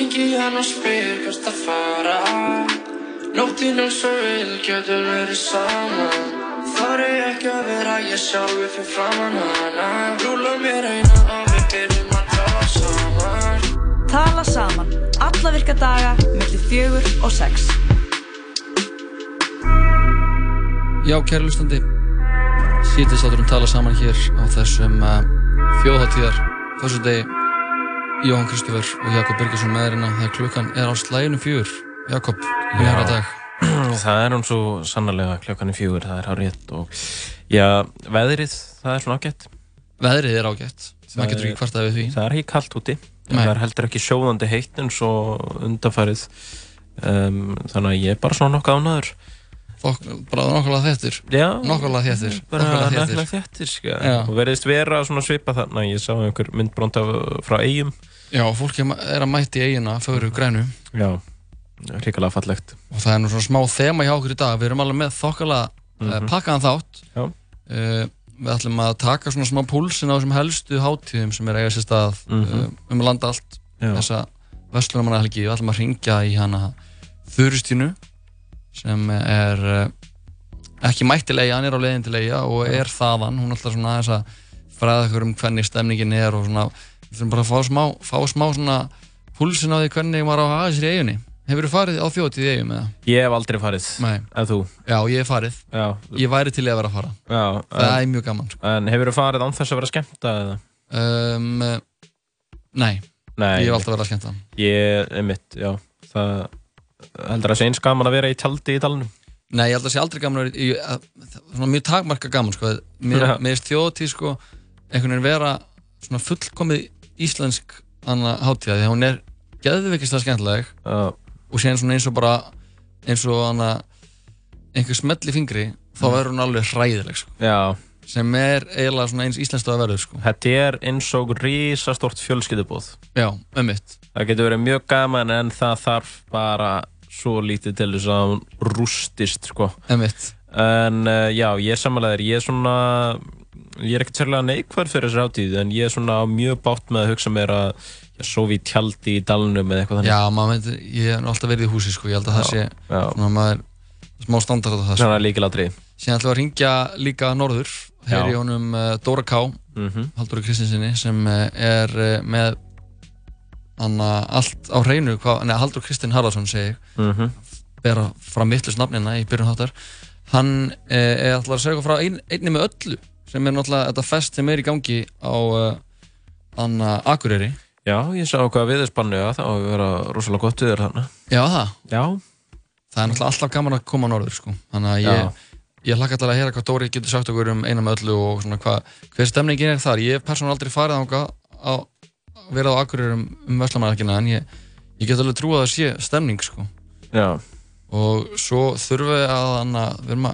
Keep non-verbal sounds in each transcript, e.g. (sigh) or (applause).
ringi hann og spyr hvert að fara. Nóttinn er svo vil, getur verið saman. Þar er ekki að vera ég sjálfi fyrir framann hana. Rúla mér eina og við byrjum að tala saman. Tala saman, alla virka daga, millir fjögur og sex. Já, kæri lustandi, sítist átturum tala saman hér á þessum uh, þjóðháttíðar þessu degi Jóhann Kristoffer og Jakob Birgisson með hérna þegar klukkan er á slæginu fjör Jakob, að dag? (clears throat) Það er hún svo sannarlega klukkan í fjögur, það er hár rétt og já, veðrið, það er svona ágætt. Veðrið er ágætt, maður getur ekki kvartað við því. Það er ekki kallt úti, Nei. það er heldur ekki sjóðandi heitt eins og undarfærið um, þannig að ég er bara svona nokkuð ánæður bara nokkulega þettir Nokkulega þéttir. bara Nokkulega þéttir. sko. Og veriðist vera svona svipa þarna. Ég sá einhver myndbrónd frá eigum Já, fólk er að mæti eigina, fögru grænu. Já, ríkilega fallegt. Og það er nú svona smá þema hjá okkur í dag. Við erum alveg með þokkala mm Mhm. pakkaðan þátt. Já. uh, við ætlum að taka svona smá púlsin á þessum helstu hátíðum sem er að eiga sér stað Mhm. uh, um landa allt. Já. þessa Vestlunamannahelgi við ætlum að ringja í hana Þurustínu sem er uh, ekki mættilega, hann er á leiðin til eiga og er þaðan, hún er alltaf svona aðeins að fræða okkur um hvernig stemningin er og svona, við þurfum bara að fá smá, fá smá svona púlsin á því hvernig maður á að hafa sér í eigunni Hefur þú farið á þjótið í eigum eða? Ég hef aldrei farið, Nei. en þú? Já, ég hef farið. Já. Ég væri til að vera að fara. Já, Það en, er mjög gaman. Sko. En hefur þú farið án þess að vera skemmta eða? Um, nei. Nei. Ég hef alltaf verið að skemmta. Ég, einmitt, já. Það heldur að það sé eins gaman að vera í tjaldi í talunum. Nei, ég held að það sé aldrei gaman að vera í, svona mjög takmarka gaman, sko. Mér, mér er þjóðtíð, sko, einhvern veginn vera svona fullkomið íslensk anna hátíða, því að hún er geðvikislega skemmtileg Já. og síðan svona eins og bara eins og hana einhver smell í fingri, þá Mm. verður hún alveg hræðileg, sko. Já. Sem er eiginlega svona eins íslenskt að verður, sko. Þetta er eins og risastort fjölskyldubóð. Já, ummitt. Það getur verið mjög gaman en það þarf bara svo lítið til þess að hún rústist, sko. Ummitt. En uh, já, ég er samanlegaður, ég er svona, ég er ekkert sérlega neikvæður fyrir þessar átíð, en ég er svona mjög bátt með að hugsa mér að sofi í tjaldi í dalnum eða eitthvað þannig. Já, maður veit, ég nú alltaf verið í húsi sko, ég held að það sé svona maður smá standard á það sko. Svona líkilatri. Síðan ætlum við að ringja líka norður, heyri Já. honum uh, Dóra K, Mhm. Halldóri Kristinsinni, sem uh, er uh, með hana allt á hreinu, neða Halldór Kristinn Haraldsson segi ég, Mhm. bera fram vittlust nafnina í byrjun þáttar, hann er alltaf að segja okkur frá ein, einni með öllu, sem er náttúrulega þetta fest sem er í gangi á uh, hana Akureyri. Já, ég sá hvað viðspannu, já, það var að vera rosalega gott viður þarna. Já, það? Já. Það er náttúrulega alltaf gaman að koma á norður, sko. Þannig að ég, ég hlakka til að heyra hvað Dóri getur sagt okkur um eina með öllu og svona hvað, hver stemningin er þar. Ég hef persónulega aldrei farið á, verið á Akureyri um, um Vestlamannarkina, en ég, ég get alveg trúið að það sé stemning, sko. Já. Og svo þurfum við að, hana, við erum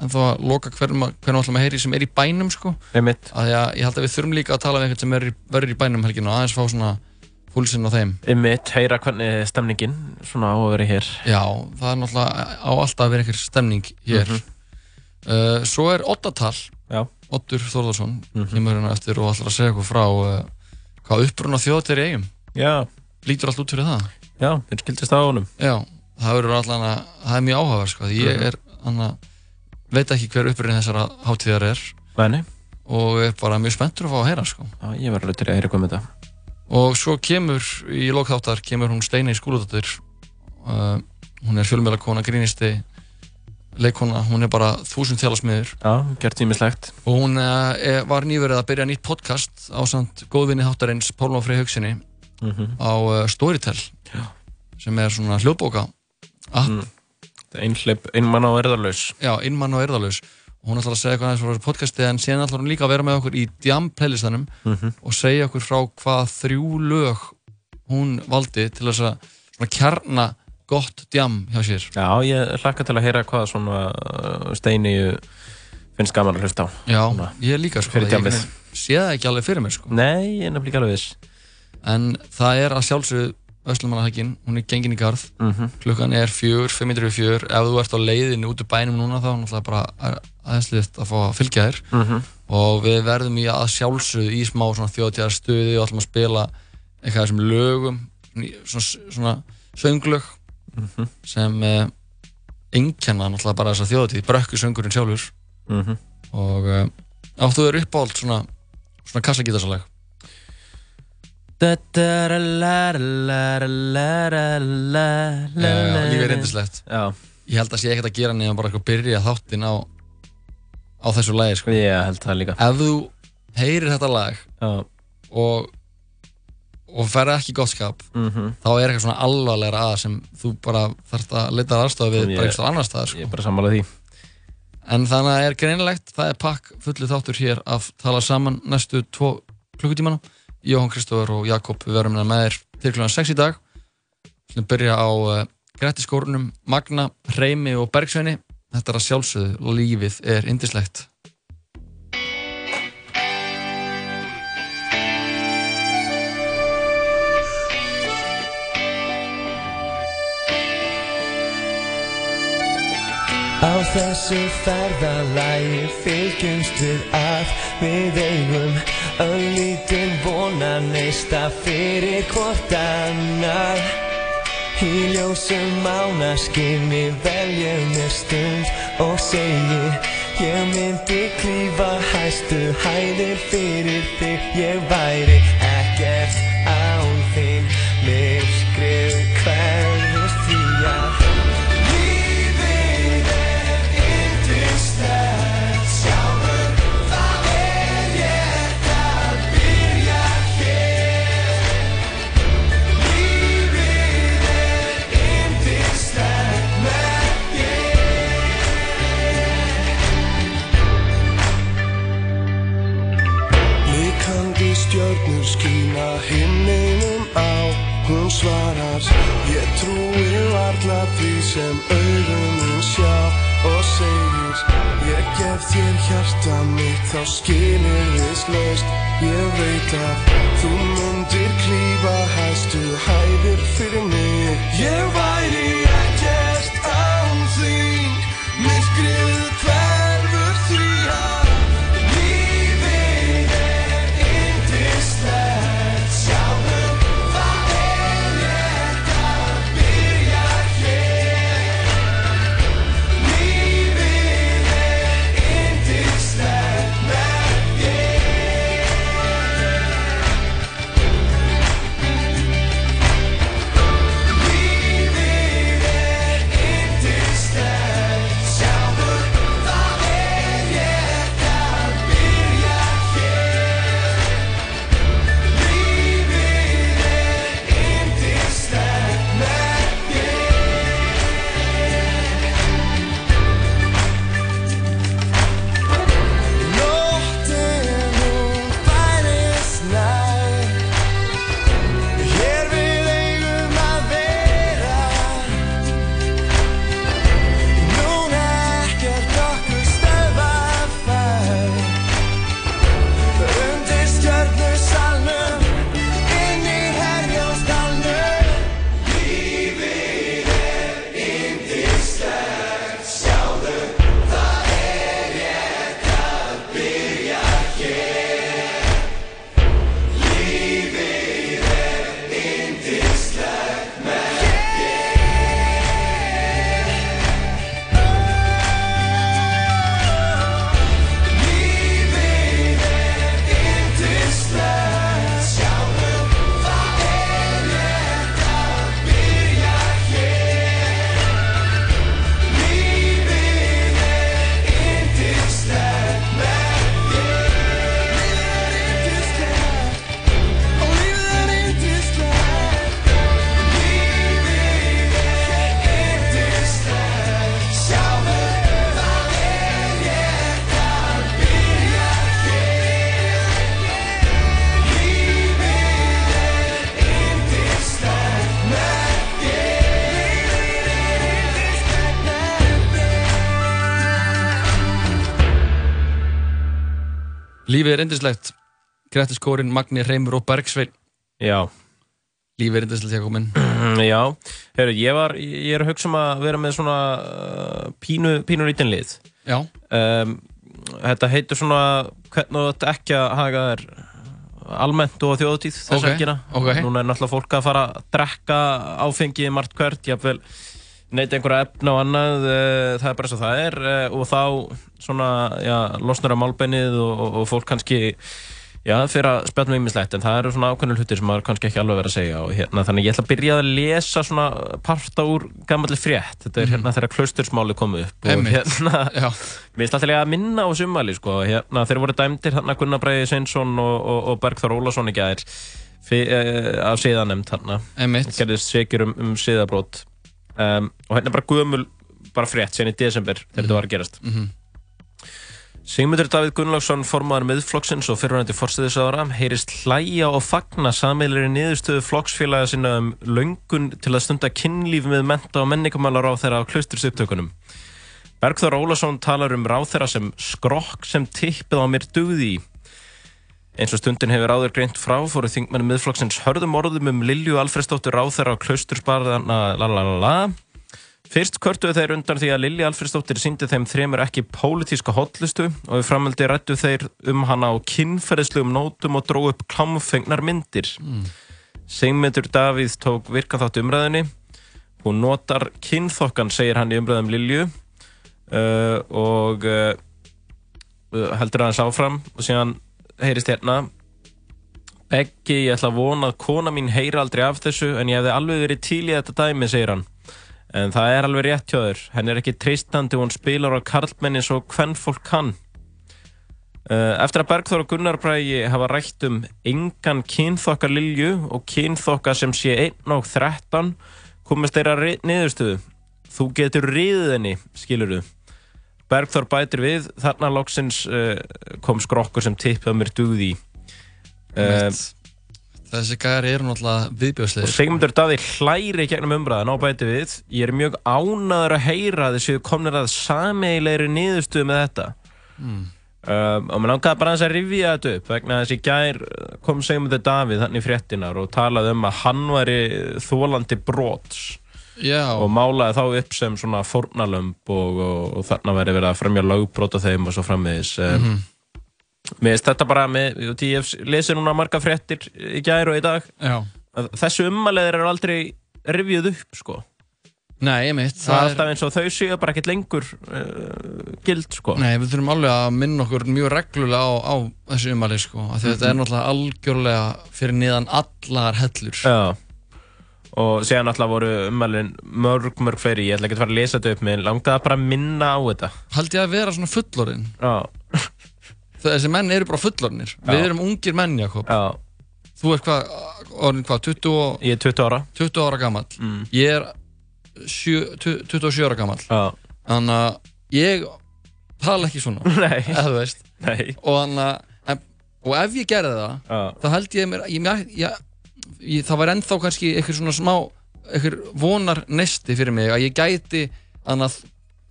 að, ennþá að loka hverjum að, ætlum að heyri sem er í bænum, sko. Einmitt. Að ég, ég held að við þurfum líka að tala við einhvern sem er, verður í bænum um helgina og aðeins fá svona púlsinn á þeim. Einmitt, heyra hvernig stemningin svona á að vera hér. Já, það er náttúrulega á alltaf að vera einhver stemning hér. Mhm. uh, svo er Ottatal. Ottur Þórðarsson, Mhm. kemur hérna eftir og ætlar að segja okkur frá uh, hvað uppruna þjóðt er í eigum. Já. Lítur allt út fyrir það. Já, þeir skildist á honum. Já, það að, það er mjög áhugaverð, sko. Ég Mhm. er, anna, veit ekki hver uppruna þessara hátíðar er. Væni. Og er bara mjög spenntur að fá að heyra, sko. Já, ég var alveg til að heyra hvað með þetta. Og svo kemur, í lokþáttar, kemur hún Steinei Skúladóttir. Uh, hún er fjölmjöla grínisti leikona, hún er bara þúsund þjálasmiður. Já, gert tímislegt. Og hún uh, var nýverið að byrja nýtt podcast á samt góðvinni þáttarins Pálma Frey Haugsinni Mhm. á uh, Storytel Já. sem er svona hljóðbóka app. Mm. Einhleip, einmann á erðarlaus. Já, innmann og erðalus. Og hún ætlar að segja eitthvað aðeins frá þessu podcasti en síðan ætlar hún líka að vera með okkur í Djam playlistanum Mhm. og segja okkur frá hvað þrjú lög hún valdi til þess að kjarna gott djam hjá sér. Já, ég hlakka til að heyra hvað svona uh, Steini finnst gaman að hlusta á. Já, Svona, ég líka sko. Fyrir ég djamið. sé það ekki alveg fyrir mér sko. Nei, ég er nefnilega alveg viss. En það er að sjálfsögðu Öslumannahækkin, hún er gengin í garð Mhm. klukkan er fjör, 500 fjör ef þú ert á leiðinu út úr bænum núna þá er náttúrulega bara aðeinslegt að fá að fylgja þér Mhm. og við verðum í að sjálfsögðu í smá svona þjóðtíðar stuði og ætlum að spila eitthvað þessum lögum svona, svona sönglög sem uh, einkenna náttúrulega bara þessa þjóðatíð, brökku söngurinn sjálfur Mhm. og uh, áttu þér uppáhald svona, svona kassagítarsalag Já, lífið er reyndislegt Ég held að sé ekkert að gera nefnum bara eitthvað byrja þáttinn á á þessu lagi sko. ég held það líka. Ef þú heyrir þetta lag Já, og og ferði ekki gott skap mhm. þá er eitthvað svona alvarlegra að sem þú bara þarfst að leita aðstofa við Ég- bara einhverstað annar staðar Ég sko. er bara sammálað því. En þannig að er greinilegt, það er pakk fullu þáttur hér að tala saman næstu tvo klukkutímana. Jóhann Kristófur og Jakob við verum hérna með þér til klukkan 6 í dag. Við að byrja á uh, Grettiskórunum, Magna, Reymi og Bergsveini. Þetta er að sjálfsögðu lífið er indislegt. Á þessu ferðalagi fylgjumst við að við eigum Öllítinn vonan neista fyrir hvort annar. Í ljósum mánaskinni veljum við stund og segi Ég myndi klífa hæstu hæðir fyrir þig Ég væri ekkert svarar. Ég trúi varla því sem augunum sjá Og segir Ég gef þér hjarta mitt þá skilir þess löst Ég veit að þú mundir klífa hæstu hæðir fyrir mig. Ég væri er indislegt. Grettiskórin, Magni, Reymur og Bergsvein. Já, Lífið er indislegt hjá komin. (clears throat) Já, Heru, ég, var, ég er að hugsa um að vera með svona uh, pínu, pínu lítinn lið Já, um, Þetta heitir svona hvernig þú ætti ekki að haga þér almennt og á þjóðutíð þess Ok, helgina. ok. Núna er náttúrulega fólk að fara að drekka áfengi margt hvert, jáfnvel neyta einhverja efna og annað, uh, það er bara svo það er uh, og þá svona, já, losnar á málbeinið og, og, og fólk kannski Já, fyrir að spjalla með ýmislegt, en það eru svona ákveðnir hlutir sem maður kannski ekki alveg verið að segja og hérna, þannig ég ætla að byrja að lesa svona parta úr gammalli frétt, þetta er hérna þegar klaustursmáli komið upp og hérna, (laughs) Mér finnst alltaf að minna á sumali sko. hérna, þeir voru dæmdir hérna Gunnar Breiði Sveinsson og, og, Bergþór Ólason í gæðir uh, af síðanemnd hérna gerðist sekjur um, um síðabrót um, og hérna bara gömul bara frétt sen í desember þegar þetta var að gerast Mhm. Sigmundur Davíð Gunnlaugsson formaður miðflokksins og fyrirvændi forstiðisára heyrist hlæja og fagna sameilir niðurstöðu flokksfélaga sinna um löngun til að stunda kynlíf með menta og menningamálar á þeirra á klaustursuptökunum. Bergþór Ólason talar um ráþeira sem skrokk sem tippið á mér dugði í. Eins og stundin hefur áður greint frá fóru þingmenni miðflokksins hörðum orðum um Lilju Alfredsdóttur á klaustursbarðana la la la la. Fyrst kvörtuðu þeir undan því að Lilja Alfredsdóttir síndi þeim þremur ekki pólitíska hotlistu og við framöldi rættu þeir um hana á kynferðislegum nótum og dró upp klámfengnar myndir. Mm. Sigmundur Davíð tók virkan þátt umræðinni. Hún notar kynþokkan, segir hann í umræðum Lilju uh, og uh, heldur aðeins áfram og síðan heyrist hérna Beggi, ég ætla að vona að kona mín heyri aldrei af þessu en ég hefði alveg verið til í þetta dæmi, segir hann. En það er alveg rétt hjá þér. Henn er ekki treystandi og hún spilar á karlmenni svo hvern fólk kann. Uh, Eftir að Bergþór og Gunnar Brægi hafa rætt um engan kynþokkar Lilju og kynþokka sem sé 1 og 13 komist þeirra niðurstöðu. Þú getur riðið henni, skilur þú. Bergþór bætir við, þarna loksins uh, kom skrokkur sem tippið mér dugði í. Uh. Þessi gæri eru náttúrulega og viðbjóðslegir Sigmundur Daði hlæri gegnum umræðan á bæti við. Ég er mjög ánaður að heyra að þessu komnir að sameilegri niðurstöðu með þetta. Um, og mér langaði bara aðeins að rifja þetta upp vegna þess að í gær uh, kom Sigmundur Davíð þannig í fréttinar og talaði um að hann væri þólandi brots Já, og málaði þá upp sem svona fórnalömb og, og, og þarna væri verið að fremja lögbrot á þeim og svo frammiðis um, Mér finnst þetta bara með, ég hef lesið núna marga fréttir í gær og í dag já þessu ummæleðir eru aldrei rifjuð upp sko. Nei, mitt það er alltaf eins og þau séu bara ekkert lengur uh, gild sko. Nei, við þurfum alveg að minna okkur mjög reglulega á, á þessu umæli sko, af því að þetta er náttúrulega algjörlega fyrir niðan allar hellur Já. Og síðan alltaf voru ummælin mörg mörg fleiri, ég ætla ekki að fara að lesa þetta upp með langaði bara að minna á þetta. Hald ég að vera svona fullorinn Já, Þessi menn eru bara fullornir Við erum ungir menn, Jakob. Já. Þú er hvað, orðin hvað, 20, og- ég er 20 ára. 20 ára gamall. Mm. Ég er sjö, tu- 27 ára gamall. Já. Þannig að ég tala ekki svona (laughs) Nei, eða þú veist. Nei. Og, þannig, að- og ef ég gerði það Já, þá held ég mér ég, ég, ég, ég, það var ennþá kannski eitthvað svona smá eitthvað vonar nesti fyrir mig að ég gæti annað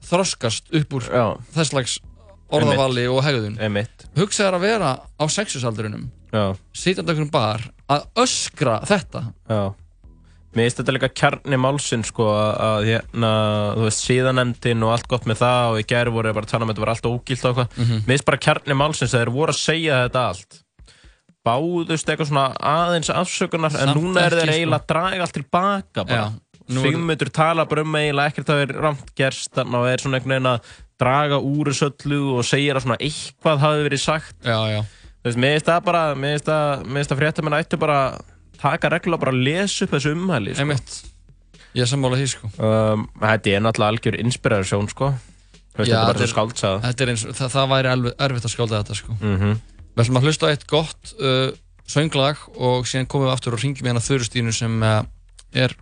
þroskast upp úr já, þess slags orðavali og hegðun. Emitt hugsaður að vera á sexusaldrinum Já, sitjandi okkur bar að öskra þetta. Já. Mér finnst þetta líka kjarni málsinn sko að- hérna, þú veist, síðanemdin og allt gott með það og í gæri voru bara að tala um að þetta var allt ógilt og eitthvað. Mhm. Mér finnst bara kjarni málsins að þeir voru að segja þetta allt Báðust eitthvað svona aðeins afsökunar en Samt núna er þeir sko. eiginlega að draga allt tilbaka bara. Er- Sigmundur tala bara um eiginlega ekkert að vera ramt gerst og er svona einhvern veginn að draga úr þessu öllu og segja að svona eitthvað hafi verið sagt. Já, já, Þú veist, mér finnst það bara, mér finnst það, mér finnst það fréttamenn ættu bara taka reglulega bara að lesa upp þessu umhæli sko. einmitt. Ég er sammála því sko. Um, Þetta er náttúrulega algjör inspirasjón sko. Þú veist, Já, þetta er bara skáldsaða þetta er eins, það, það væri alveg erfitt að skálda þetta sko. Mm -hmm. Við ætlum að hlusta eitt gott uh, sönglag og síðan komum við aftur og ringjum hérna Þurustínu sem uh, er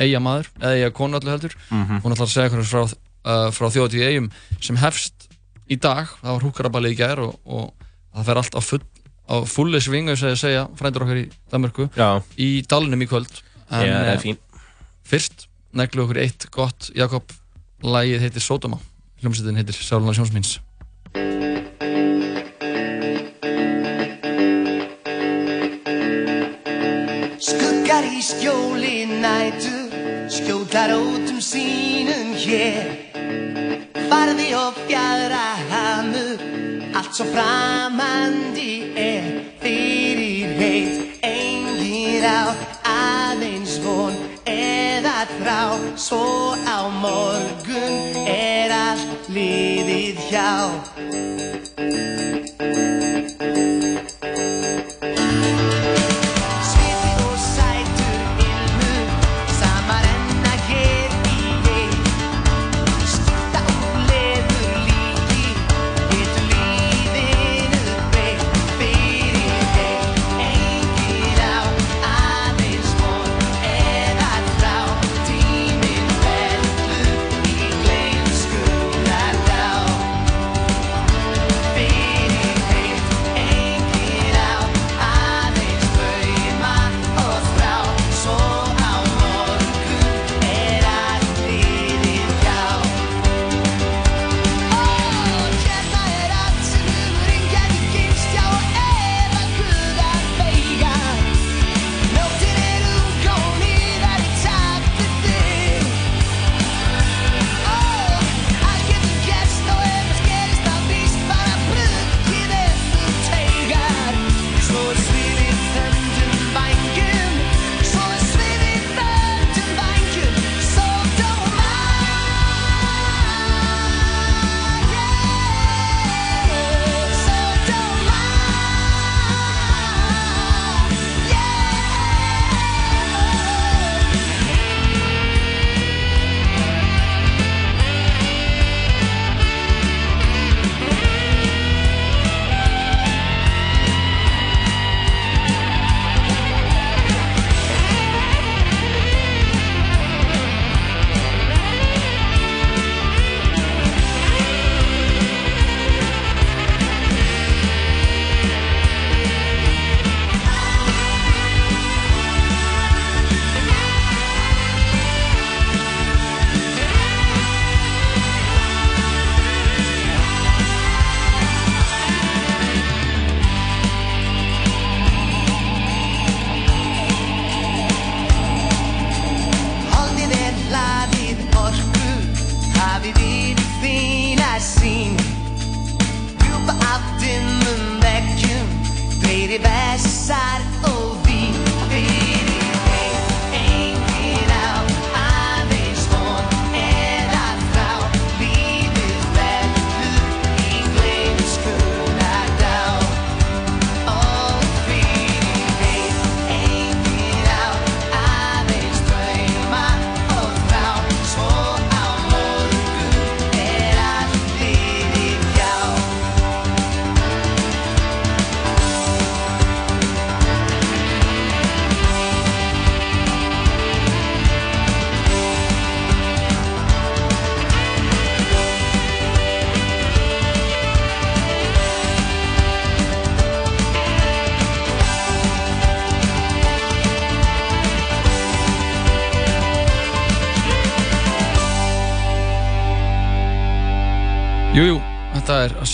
eiga maður, eða eiga konu allir heldur. Mhm. hún ætlar að segja hvernig frá, uh, frá þjóðatíð eigum sem hefst í dag. Það var húkarabalið í gær og, og það fer allt á, full, á fulli svingu segja, segja frændur okkar í Danmörku Já, í dalnum í kvöld. En ég, það er fín. fyrst neglu okkur eitt gott Jakob lagið heitir Sódóma. Hljómsveitin heitir Sáluna Sjónsmins skjóli nætu Skjóta rótum sínum hér. Farði og fjara hamur Allt svo framandi er. Fyrir veit engin á aðeins von eða þrá Svo á morgun er allt liðið hjá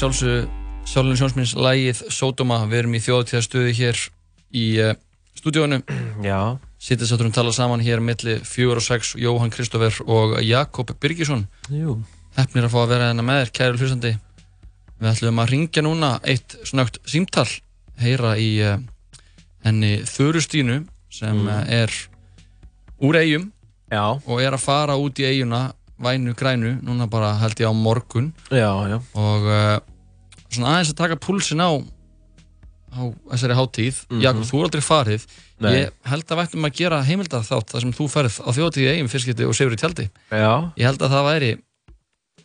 sjálfsögðu sjálfinn sjónsminns lægið Sódóma. Við erum í þjóðtíðastöðu hér í uh, stúdíónu. (clears throat) Já, Sýttið sátturum tala saman hér milli 4 og 6, Jóhann Kristófer og Jakob Birgisson. Hefnir að fá að vera hérna með þér, kæri hlustandi. Við ætlum að ringja núna eitt snögt símtal, heyra í uh, henni Þurustínu sem mm. er úr eigum Já, og er að fara út í eiguna vænu grænu, núna bara held ég á morgun já, já. og uh, svona aðeins að taka púlsin á á þessari hátíð Jakob, þú er aldrei farið Nei. ég held að vættum að gera heimildar þátt þar sem þú ferð á þjóðtíð í eigum fyrstskipti og sefur í tjaldi Já, ég held að það væri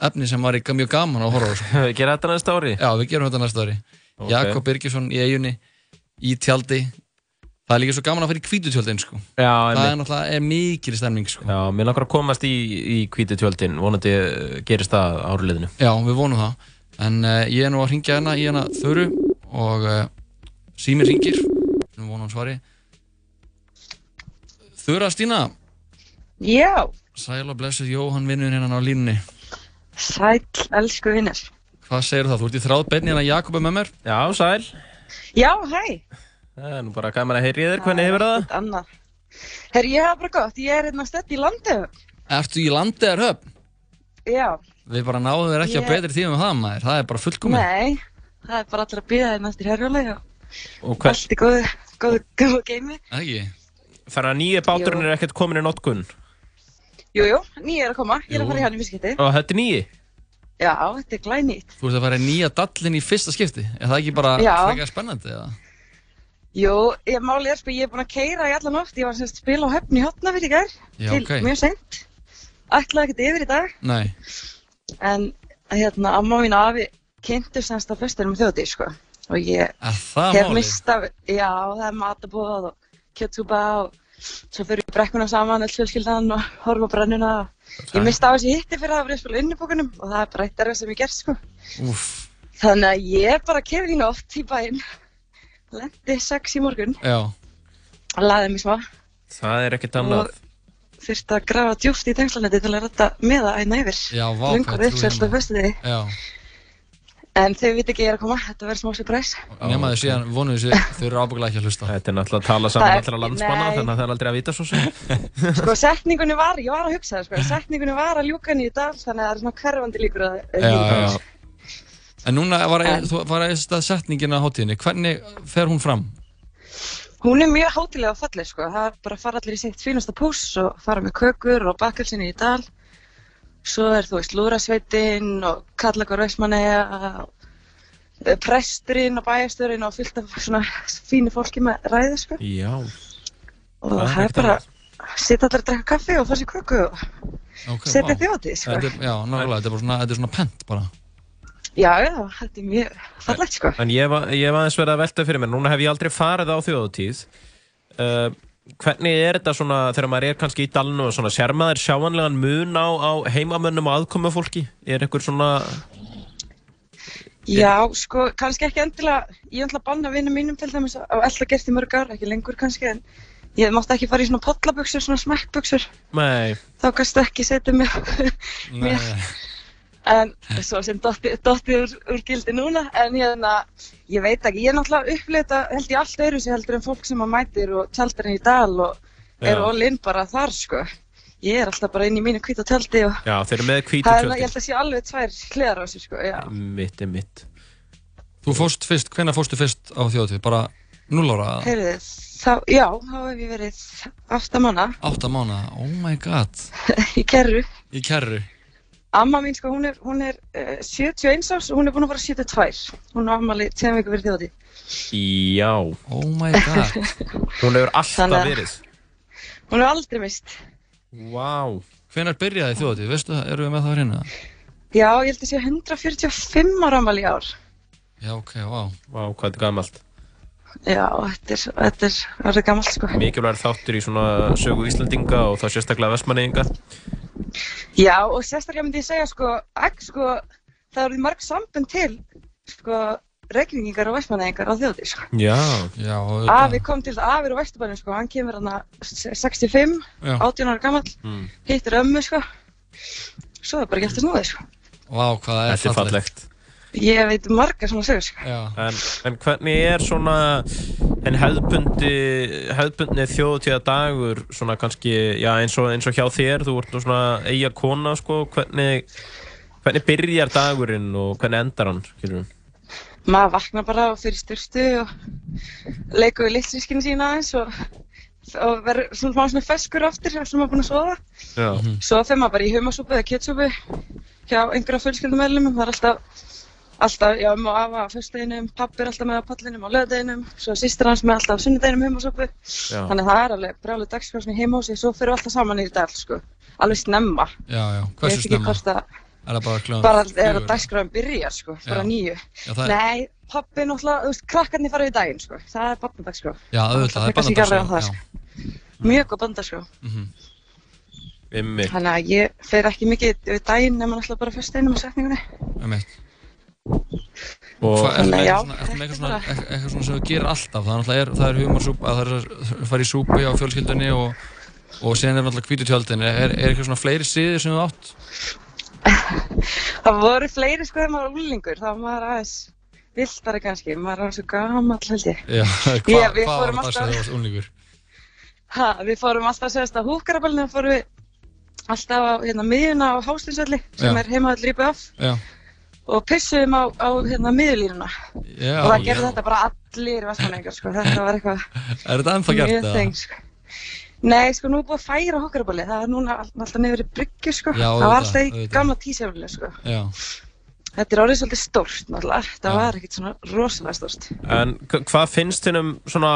efni sem var í mjög gaman að horfa á sko. (laughs) gera þetta næsta ári? já, við gerum þetta næsta ári Ok. Jakob Birgisson í eigunni í tjaldi það er líka svo gaman að fara í hvítutjöldin sko. Já, það er náttúrulega er mikil stemning sko. Já, mér langar að komast í, í hvíti tjöldin, vonandi gerist það áriðinu. Já, við vonum það. En uh, ég er nú að ringja hérna í hérna þöru og uh, símir ringir. Við vonum svari. Þura Stína, Já, sæl og blessuð Jóhann vinnur hérna á línunni. sæl, elsku vinnir. Hvað segir það? Þú ert í þráð beinni hérna Jakob er með mér. Já, sæl. Já, hæ. Það er nú bara gaman að heyri þér, hvernig hefur það? Allt annað. Herri, ég hafa bara gott, ég er hérna stött í landið. Ertu í landið er höfn? Já, Við bara náðum þér ekki á Ég- betri tíma með það maður. Það er bara fullkomið. nei, það er bara allir að býða þér næstir herjulega. Og hvers, Allt í góðu. góðu, góðu geimi. Ekki? Þannig að nýja báturinn er ekkert komin í notkun. Jú, jú, nýja er að koma. Ég er að fara í hann í fyrstskipti. Og þetta er nýji? Já, þetta er glænýtt. Þú ert að fara í nýja dallin í fyrsta skipti. Er það ekki bara frekar spennandi, eða? Jú, ég máli er sko, ég er búin að keira í alla nótt. Ég var semst að spila á höfn í Hotnafyrir í gær. Já, til ok. mjög seint. Ætlaði ekkert yfir í dag. Nei. En hérna, amma mín og afi kynntu semst að festunum þjóðið, sko. Og ég hef málið? mist af, já, það er matabóð og kjötsúpa og svo fyrir við brekkuna saman, öll fjölskyldan og horfum á brennuna. Ég mist af þessi hitti fyrir að hafa spila innibókunum og það er bara eitt erfið sem ég gerst, sko. Úff. Þannig að ég bara kefði í nótt í bæinn, lendi sex í morgun, Já. laðið mig smá Það er ekkert annað. og þurfti að grafa djúft í tengslanetti til að rætta með það einna yfir. Já, vá, hvað ég trúi uppselt á hérna. En þau viti ekki ég er að koma, þetta verður smá surprise. Nefna þau síðan vonuðu sér, (laughs) þau eru ábyggilega ekki að hlusta. Þetta er náttúrulega að tala saman Það er- allra landsmanna, nei. þannig að það er aldrei að vita svo sem. (laughs) Sko, setningunni var, ég var að hugsa það, sko, setningunni var að ljúka henni í dag, þannig að það er svona hverfandi líkur að Já, já, já. En núna var, En- þú var eitthvað setningin á hátíðinni. Hvernig fer hún fram? Hún er mjög hátilega og falleg, sko. Það er bara að fara allir í sitt fínasta púss og fara með kökur og bakkelsinni í dal. Svo er, þú veist, lúðrasveitin og kallakvar veismanni og eh, presturinn og bæjasturinn og fullt af svona fínu fólki með ræði, sko. Já. Og Það er bara að sitja allir að drekka kaffi og fara sér köku og Okay, setja þjótið, sko. Þetta já, nákvæmlega, þetta er bara svona, þetta er svona pent bara. Já, já, þetta er mjög fallegt, sko. En ég var, ég var aðeins verið að velta fyrir mér, núna hef ég aldrei farið á þjóðutíð. Uh, hvernig er þetta svona þegar maður er kannski í dalinu og svona, sér maður sjáanlegan mun á, á heimamönnum og aðkomufólki? Er einhver svona, Já, sko, kannski ekki endilega, ég er alltaf að banna vinnum mínum til dæmis að alltaf gert í mörg ár, ekki lengur kannski, en ég mátti ekki fara í svona pollabuxur, svona smekkbuxur, nei, þá kannski ekki setja Mér- en svo sem dotti, dotti úr, úr gildi núna, en hérna, ég veit ekki, ég er náttúrulega upplifið þetta, held ég allt öðru sér heldur en fólk sem að mætir og tjaldar inn í dal og er Já. all in bara þar, sko. Ég er alltaf bara inn í mínu hvita tjaldi og já, þeir eru með er, ég held að sé alveg tvær hliðar á þessu, sko, já. Mitt er mitt. Þú fórst fyrst, hvenær fórstu fyrst á þjóðtíð? Bara 0 ára? Heyrðu, þá, já, þá hef ég verið aftamanna Átta mánuða? Oh my god. (laughs) í kerru. Í kerru? Amma mín, sko, hún er, hún er uh, 71 árs og hún er búin að fara 72. Hún á ammali 10 vikur fyrir þjóði. Já, Oh my god. (laughs) hún hefur alltaf Þannig að- verið. Hún er aldrei mist. Vá. Hvenær byrjaði þjóðtíð? Veistu það, eru við með það að reyna? Já, ég held að sé 145 ára ammali í ár. Já, ok, vá. Vá, hvað þetta er gamalt. Já, þetta er, þetta er, þetta er gammalt, sko. Mikilvægur þáttur í svona sögu Íslandinga og þá sérstaklega Vestmanneginga. Já, og sérstaklega myndi ég segja, sko, ekki, sko, það eru mörg sambund til, sko, reikningingar og vestmannegingar á þjóði, sko. Já. Já, og Afi kom til það, Afi er á Vesturbænum, sko, hann kemur hann 65, Já. 18 ára gamall, Mm. hittir ömmu, sko. Svo er bara ekki eftir snúðið, sko. Vá, hvað er Þetta er fallegt. Ég veit margar svona sögur, sko. Já. En, en hvernig er svona en hefðbundi, þjóðtíða dagur svona kannski, já eins og, eins og hjá þér, þú ert nú svona eiga kona sko, hvernig, hvernig byrjar dagurinn og hvernig endar hann, skilur við? Maður vaknar bara og fyrir styrstu og leikur við litlisískinu sína aðeins og, og verður svona smá svona feskur aftur sem maður er búinn að sofa. Já. Svo fer maður bara í humasúpu eða kjötsúpu hjá einhverja fjölskyldumöðlumum. Það er alltaf, alltaf, já, um og afa á föstudeginum, pappi er alltaf með á pallinum á lögadeginum, svo sýstir hans með alltaf á sunnudeginum humasúpu. Já. Þannig að það er alveg brjálega dagskrásni heima á sig, svo fyrir við alltaf saman í dag, sko. Alveg snemma. Já, já. Ég Hversu veit ekki snemma? hvort að Er það bara kljóðan? bara er að dagskráin byrjar, sko, bara nýju. Er, Nei, pappi náttúrulega, þú veist, krakkarnir fara við daginn, sko. Það er barnadagskrá. já, auðvitað, það er frekar Og Hvað, Þannig að já, er eitthvað eitthvað svona sem þú gerir alltaf? Það náttúrulega er, það er humarsúpa, það er að fara í súpu á fjölskyldunni og, og síðan er náttúrulega hvítu tjöldin. Er, er eitthvað svona fleiri síður sem þú átt? Það voru fleiri sko þegar maður var úlingur, þá var maður aðeins viltari kannski, maður var svo gamall held ég. Já, (laughs) hvað hva við var fórum það sem þú varst unlingur? Ha, við fórum alltaf að segast að húkaraballinu fórum við alltaf á hérna miðjuna á Hástinsvelli sem Já. er heimaðall rýpið af Já, og pissuðum á, á hérna miðurlínuna Já, og það gerði já. þetta bara allir vestmanningar sko, þetta var eitthvað (laughs) Er þetta ennþá gert það? þeng sko. Nei, sko, nú er búið að færa hokkaraballi, það er núna all- alltaf niður í bryggju, sko. Já, það var alltaf í gamla tísefnilega, sko. Já. Þetta er orðið svolítið stórt, náttúrulega. Það var ekkert svona rosalega stórt. En hva- hvað finnst þinn um svona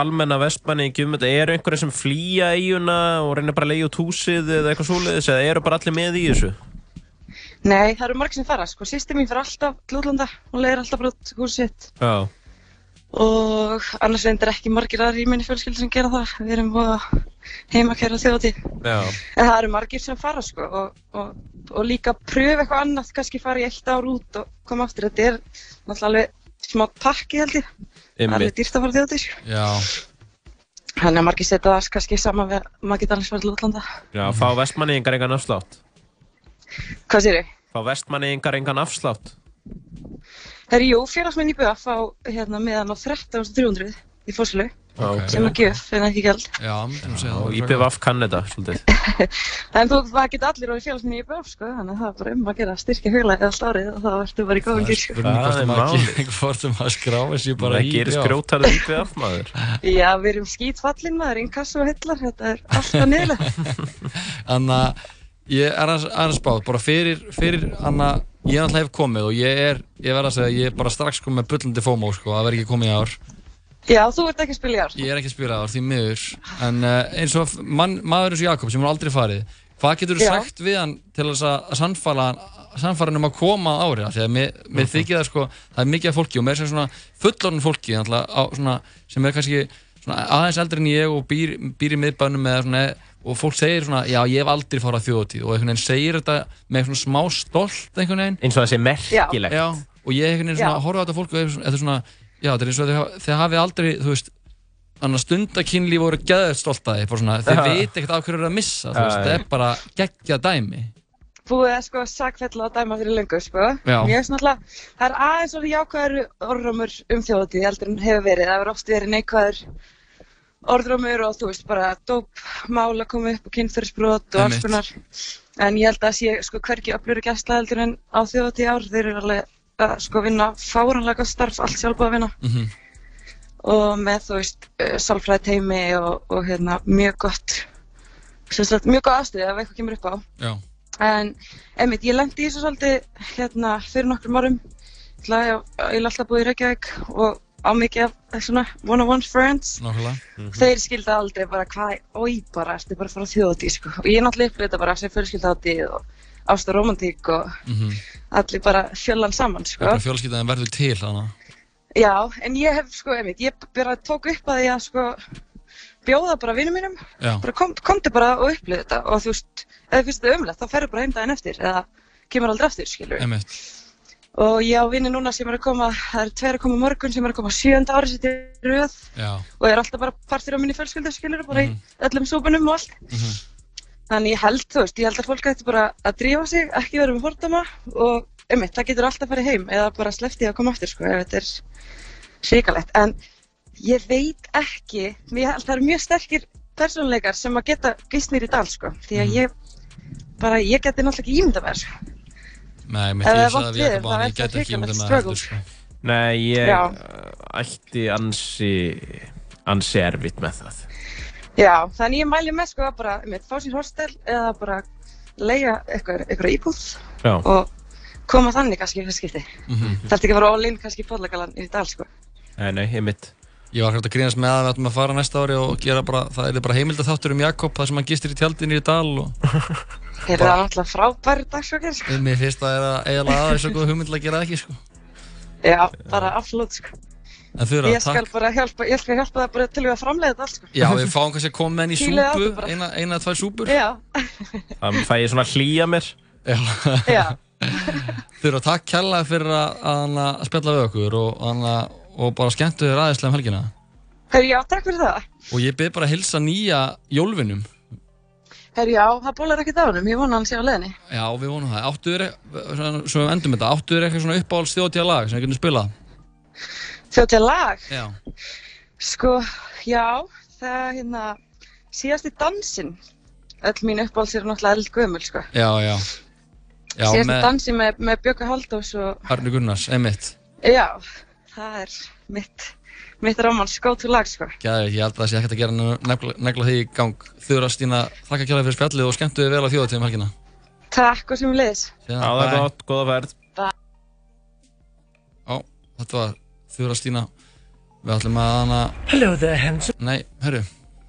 almenna vestmanni í gjöfum þetta? Eru einhverjir sem flýja eiguna og reynir bara að leiða út húsið eða eitthvað svoleiðis eða eru bara allir með í þessu? Nei, það eru margir sem fara, sko. Sýsti mín fyrir alltaf til útlanda, hún leiðir alltaf út húsið sitt. Já. Og annars reyndir ekki margir aðri í minni fjölskyldu sem gera það. Við erum búið að heima kæra þjóðatíð. Já. En það eru margir sem fara, sko. Og, og, og líka pröfa eitthvað annað, kannski fara í eitt ár út og koma aftur. Þetta er náttúrulega alveg smá pakki, held ég. Það er alveg dýrt að fara þjóðatíð, sko. Já. Þannig að margir setja það kannski saman við að maður geta alveg farið Hvað sér ég? Fá vestmanniðingar engan afslátt? Herri, jú, félagsmenn í BF fá hérna meðan á 13.300 í fórsölu Ok. sem að gjöf, en ekki gjald. Já, myndum segja Og það. IPVF kann þetta, svolítið. (laughs) En þú, það geta allir orðið félagsmenn í BF, sko, þannig að það er bara um að gera styrkja huglæði allt árið og þá ertu bara í góðum hvort Það er málið. ekki- (laughs) hvort að skráir sér bara Það í gerist já. grjótarið IPVF maður. (laughs) Já, við erum skítfallin maður, einn kassu og hillar, þetta er alltaf niðurlega. Þannig að ég er aðeins spáð, bara fyrir, fyrir Anna, ég náttúrulega hef komið og ég er, ég verð að segja, ég er bara strax komið með bullandi FOMO, sko, að vera ekki komið í ár. Já, þú ert ekki að spila í ár. Ég er ekki að spila í ár, því miður, en uh, eins og mann, maður eins og Jakob sem hún aldrei farið, hvað getur þú sagt við hann til þess að að sannfara sannfara hann um að koma á árið, því að mér, mér þykir það sko, það er mikið af fólki og mér er svona fullorðin fólki, náttúrulega, á, svona, sem er kannski svona, aðeins eldri en ég og býr, býr í miðbænum með svona, og fólk segir svona, já ég hef aldrei farað þjóðatíð og einhvern veginn segir þetta með svona smá stolt einhvern veginn. Eins og það sé merkilegt. Já, og ég einhvern veginn svona horfa á þetta fólk og er svona, þetta er svona, já þetta er eins og þeir, þeir hafi aldrei, þú veist annars stundakinnlíf voru geðið stolt að þið svona, þeir Já. veit ekkert af hverju eru að missa veist, það er bara geggjað dæmi. Búið að sko sakfella að dæma fyrir löngu, sko. Mér finnst náttúrulega, það er aðeins orðið jákvæður orðrumur um þjóðatíð orðrumur og þú veist bara dópmál að koma upp og kynferðisbrot og alls konar. En ég held að sé sko hvergi öflur gæsla heldur en á þjóðatíð ár. Þeir eru alveg að sko vinna fáranlega starf, allt sjálfbúið að vinna. mm Og með þú veist, uh, sálfræði teimi og, og hérna mjög gott, sagt mjög góð aðstöð ef eitthvað kemur upp á. Já, En, einmitt, ég lendi í þessu svolítið hérna fyrir nokkrum árum. Ég ég ég er alltaf búið í Reykjavík og á mikið af svona one-on-one friends. nákvæmlega Þeir skilda aldrei bara hvað, oi bara, ertu bara að fara á þjóðatíð, sko. Og ég náttúrulega upplýði þetta bara sem fjölskyldahátíð og ást og romantík og mm allir bara fjöllan saman, sko. bara fjölskyldaðin verður til þannig Já, en ég hef, sko, einmitt, ég bara tók upp að ég að, sko, bjóða bara vinnum mínum. Bara kom, komdu bara og upplýði þetta og þú veist, ef þið finnst þetta umlegt, þá ferðu bara heim daginn eftir eða kemur aldrei aftur, skilur einmitt Og ég á vinni núna sem er að koma, það eru tveir að koma morgun sem er að koma sjönda ári sitt í röð Já, og er alltaf bara partur á minni fjölskyldu, skilur, bara Mhm. í öllum súpunum og allt. Mhm. Þannig ég held, þú veist, ég held að fólk ætti bara að drífa sig, ekki vera með fordama og einmitt, það getur alltaf farið heim eða bara sleppti að koma aftur, sko, ef þetta er svikalegt. En ég veit ekki, ég held að það eru mjög sterkir persónleikar sem að geta gísnir í dal, sko, því að Mhm. ég, bara, ég geti náttúrulega ekki ímynda mér. Nei, mitt Ef það ég sagði vont við að þá ég gæti það ekki um hrikalegt þetta struggle. sko. Nei, ég Já. ætti ansi, ansi erfitt með það. Já, þannig ég mæli með sko að bara, einmitt, fá sér hostel eða bara leia eitthvað, eitthvað íbúð Já. og koma þannig kannski í fyrst skipti. Mhm. Þarf ekki að fara all in kannski í fótleikalan í dal sko. Nei, nei, ég mitt. Ég var hægt að grínast með að við ættum að fara næsta ári og gera bara, það er bara heimildaþáttur um Jakob þar sem hann gistir í tjaldinu í dal og (laughs) Þeir eru það náttúrulega frábæri dagsvökir sko. mér finnst það er að eiginlega aðeins svo góð hugmynd til að gera það ekki sko. Já, bara absolutt sko. Eru Ég að skal bara hjálpa, ég skal hjálpa það bara til við að framleiða þetta allt sko. Já, við fáum kannski að koma með henni í súpu, eina, eina eða tvær súpur Já, Það fæ ég svona að hlýja mér. Já. já, (laughs) Þau eru að takk kærlega fyrir að, að, að spjalla við okkur og, að, og bara skemmtu þér aðeinslega um helgina herri já, takk fyrir það. og ég byrð bara að hilsa nýja jólvinum Herri já, það bólar ekkert á hennum, ég vona hann sé á leðinni. Já, við vonum það. Áttu þér, svona- svo við endum þetta, áttu þér eitthvað svona uppáhalds þjóðtíða lag sem við getum spilað? Þjóttið lag, Já. sko, já, það er hérna, síðast í dansinn, öll mín uppáhalds eru náttúrulega eldgömul sko. Já, já. Já, síðasta með dansi með, með Björgu Haldós og Arni Gunnars, einmitt. já, það er mitt, mitt rámans gótu lag sko. Gæði, ég held að það sé ekkert að gera negla, því í gang. Þura Stína, þakka kjærlega fyrir spjallið og skemmtu þið vel á þjóðatíðum helgina. Takk og sem leiðis. Það er bye. gott, góða ferð. Já, þetta var Þura Stína. Við ætlum að hana... Hello there, handsome. Nei, hörru,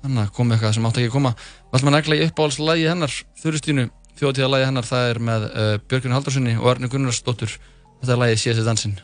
hann kom eitthvað sem átti ekki að koma. Við ætlum að negla í uppáhaldslægi hennar, Þura Stínu. Þjóðatíðalægi hennar, það er með uh, Björgun Haldurssoni og Arni Gunnarsdóttur. Þetta er lægið Síðasti dansinn.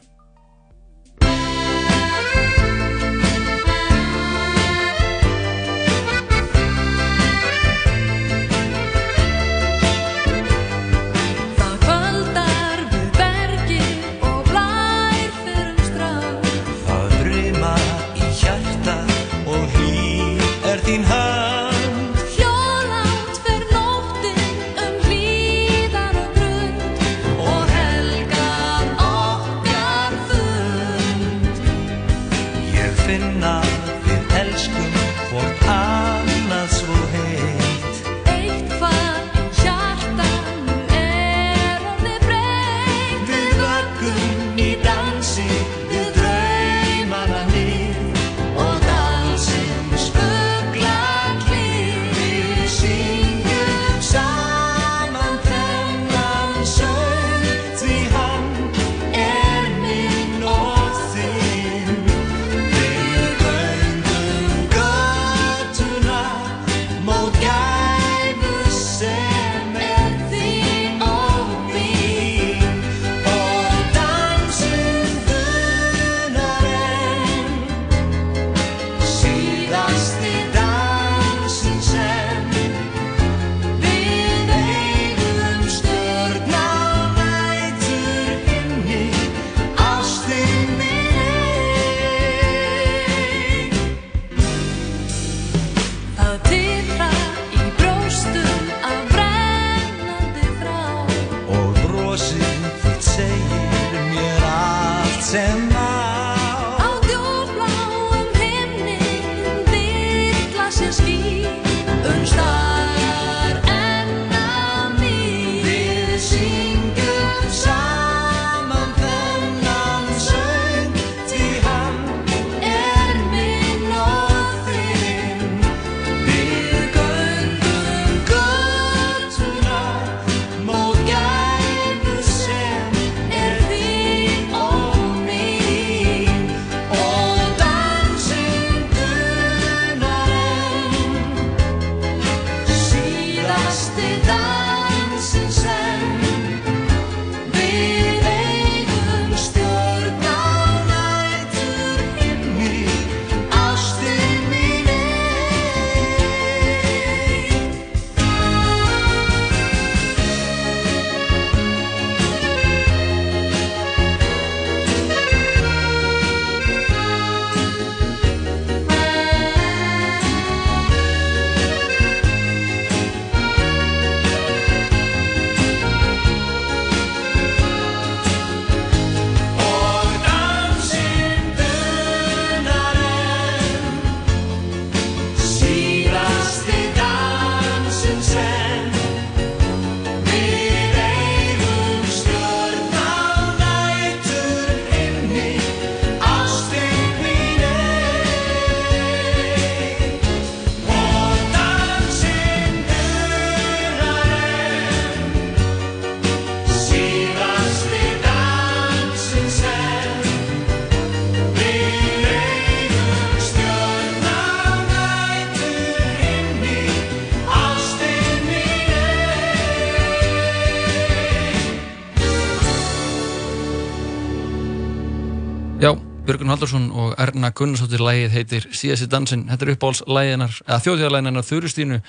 Björgun Haldursson og Erna Gunnarsdóttir lægið heitir Síðasti dansinn. Þetta er uppáhaldslæginar, eða þjóðtíðalæginar Þurustínu.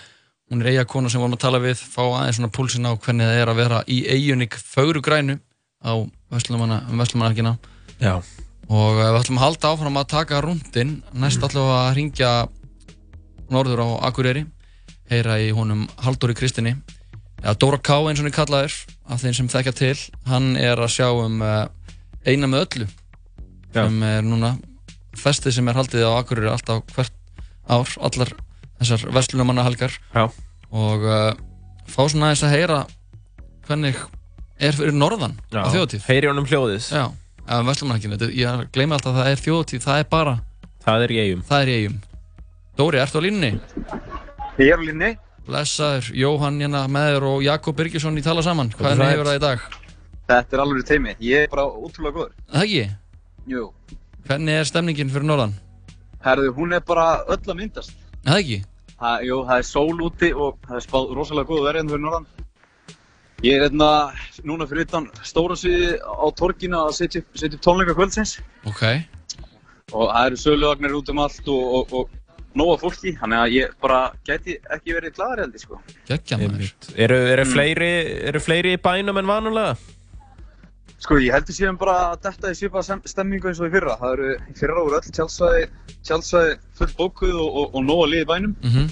Hún er eiga sem vorum að tala við, fá aðeins svona púlsinn á hvernig það er að vera í eigunik fögru grænu á Vestlumanarkina. Já. Og eh, við ætlum að halda áfram að taka rúndin. Næst ætlum við að ringja norður á Akureyri, heyra í honum Halldóri Kristinni. Eða Dóra K. eins og hann er kallaður, af þeim sem þekkja til. Hann er að sjá um uh, eina með öllu Já. sem er núna festið sem er haldið á Akureyri alltaf hvert ár, allar þessar vestlunumannahelgar Já. og uh, fá svona aðeins að heyra hvernig er fyrir norðan Já, á þjóðatíð. heyri honum hljóðið. Já, að Vestlumannakinu. Ég gleymi alltaf að það er þjóðatíð, það er bara, Það er í eigum. það er í eigum. Dóri, ertu á línunni? Ég er á línni. Blessaður, Jóhann hérna með þér og Jakob Birgisson í tala saman. Hvað er það? hefur það í dag? Þetta er alveg teimi. Ég er bara ótrúlega góður. Það ekki? Jú. Hvernig er stemningin fyrir norðan? Herðu, hún er bara öll að myndast. Það ekki? Ha, jú, það er sól úti og það er spáð rosalega góð verið fyrir norðan. Ég er hérna núna fyrir utan stóra sviði á torginu að setja upp, setja upp tónleika kvöldsins Ok. og það eru söluvagnir út um allt og, og, og nóga fólki, þannig að ég bara gæti ekki verið gladur held ég sko. Gekkja maður. Eru, eru, Mm. fleiri, eru fleiri í bænum en vanulega? Sko, ég heldur síðan bara að þetta er svipað stemmingu eins og í fyrra. Það eru í fyrra voru öll tjálsvæði, tjálsvæði full bókuð og, og, og nóga lið í bænum. Mhm.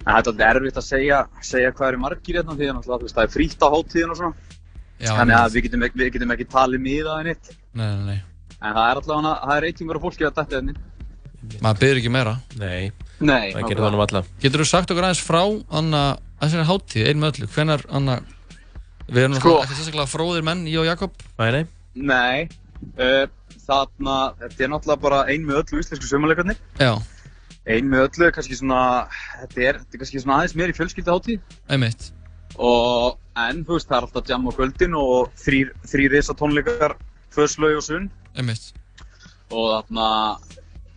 En þetta er alltaf erfitt að segja, segja hvað eru margir hérna því að það er frítt á hátíðin og svona. Já, Þannig að við getum, við getum ekki talið miða en eitt. Nei, nei, nei. En það er allavega, það er reytingur af fólki að þetta hérna. Maður byrður ekki meira. Nei, Nei, það gerir það nú alla. Getur þú sagt okkur aðeins frá Anna, þessari við erum Sko. ekki sérstaklega fróðir menn, ég og Jakob. Nei, nei. Nei, uh, þarna, þetta er náttúrulega bara ein með öllu íslensku sömuleikarnir. Já, Ein með öllu kannski svona, þetta er, þetta er kannski svona aðeins meir í fjölskylda hátíð. einmitt. Og, en þú veist, það er alltaf jam á kvöldin og þrýr, þrýr risa tónleikar, föðslaug og sunn. Einmitt. Og þarna,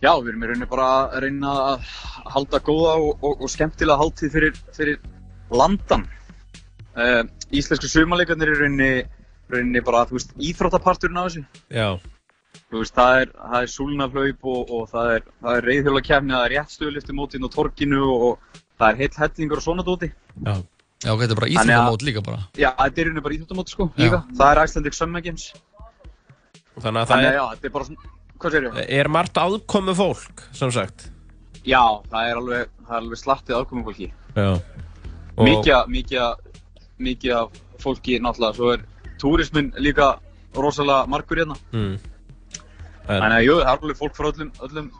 já, við erum í rauninni bara að reyna að halda góða og, og, og skemmtilega hátíð fyrir, fyrir landan. Uh, íslensku sumarleikarnir er rauninni, rauninni bara, þú veist, íþróttaparturinn af þessu. Já. Þú veist, það er, það er súlnaflaup og, og það er, það er reyðhjólakefni, það er réttstöðliftumótin á torginu og, og það er heill hellingur og svona dóti. Já. Já, ok, þetta er bara íþróttamót líka bara. Já, þetta er rauninni bara íþróttamóti sko, Já. líka. Það er Icelandic Summer Games. Þannig að það Þannig að er, já, þetta er bara svona, hvað segir ég? er margt aðkomu fólk, sem sagt. Já, það er alveg, er alveg slattið aðkomum fólki. Já. Mikið, mikið, mikið af fólki náttúrulega, svo er túrismin líka rosalega margur hérna. Mm. Þannig að jú, það er alveg fólk frá öllum, öllum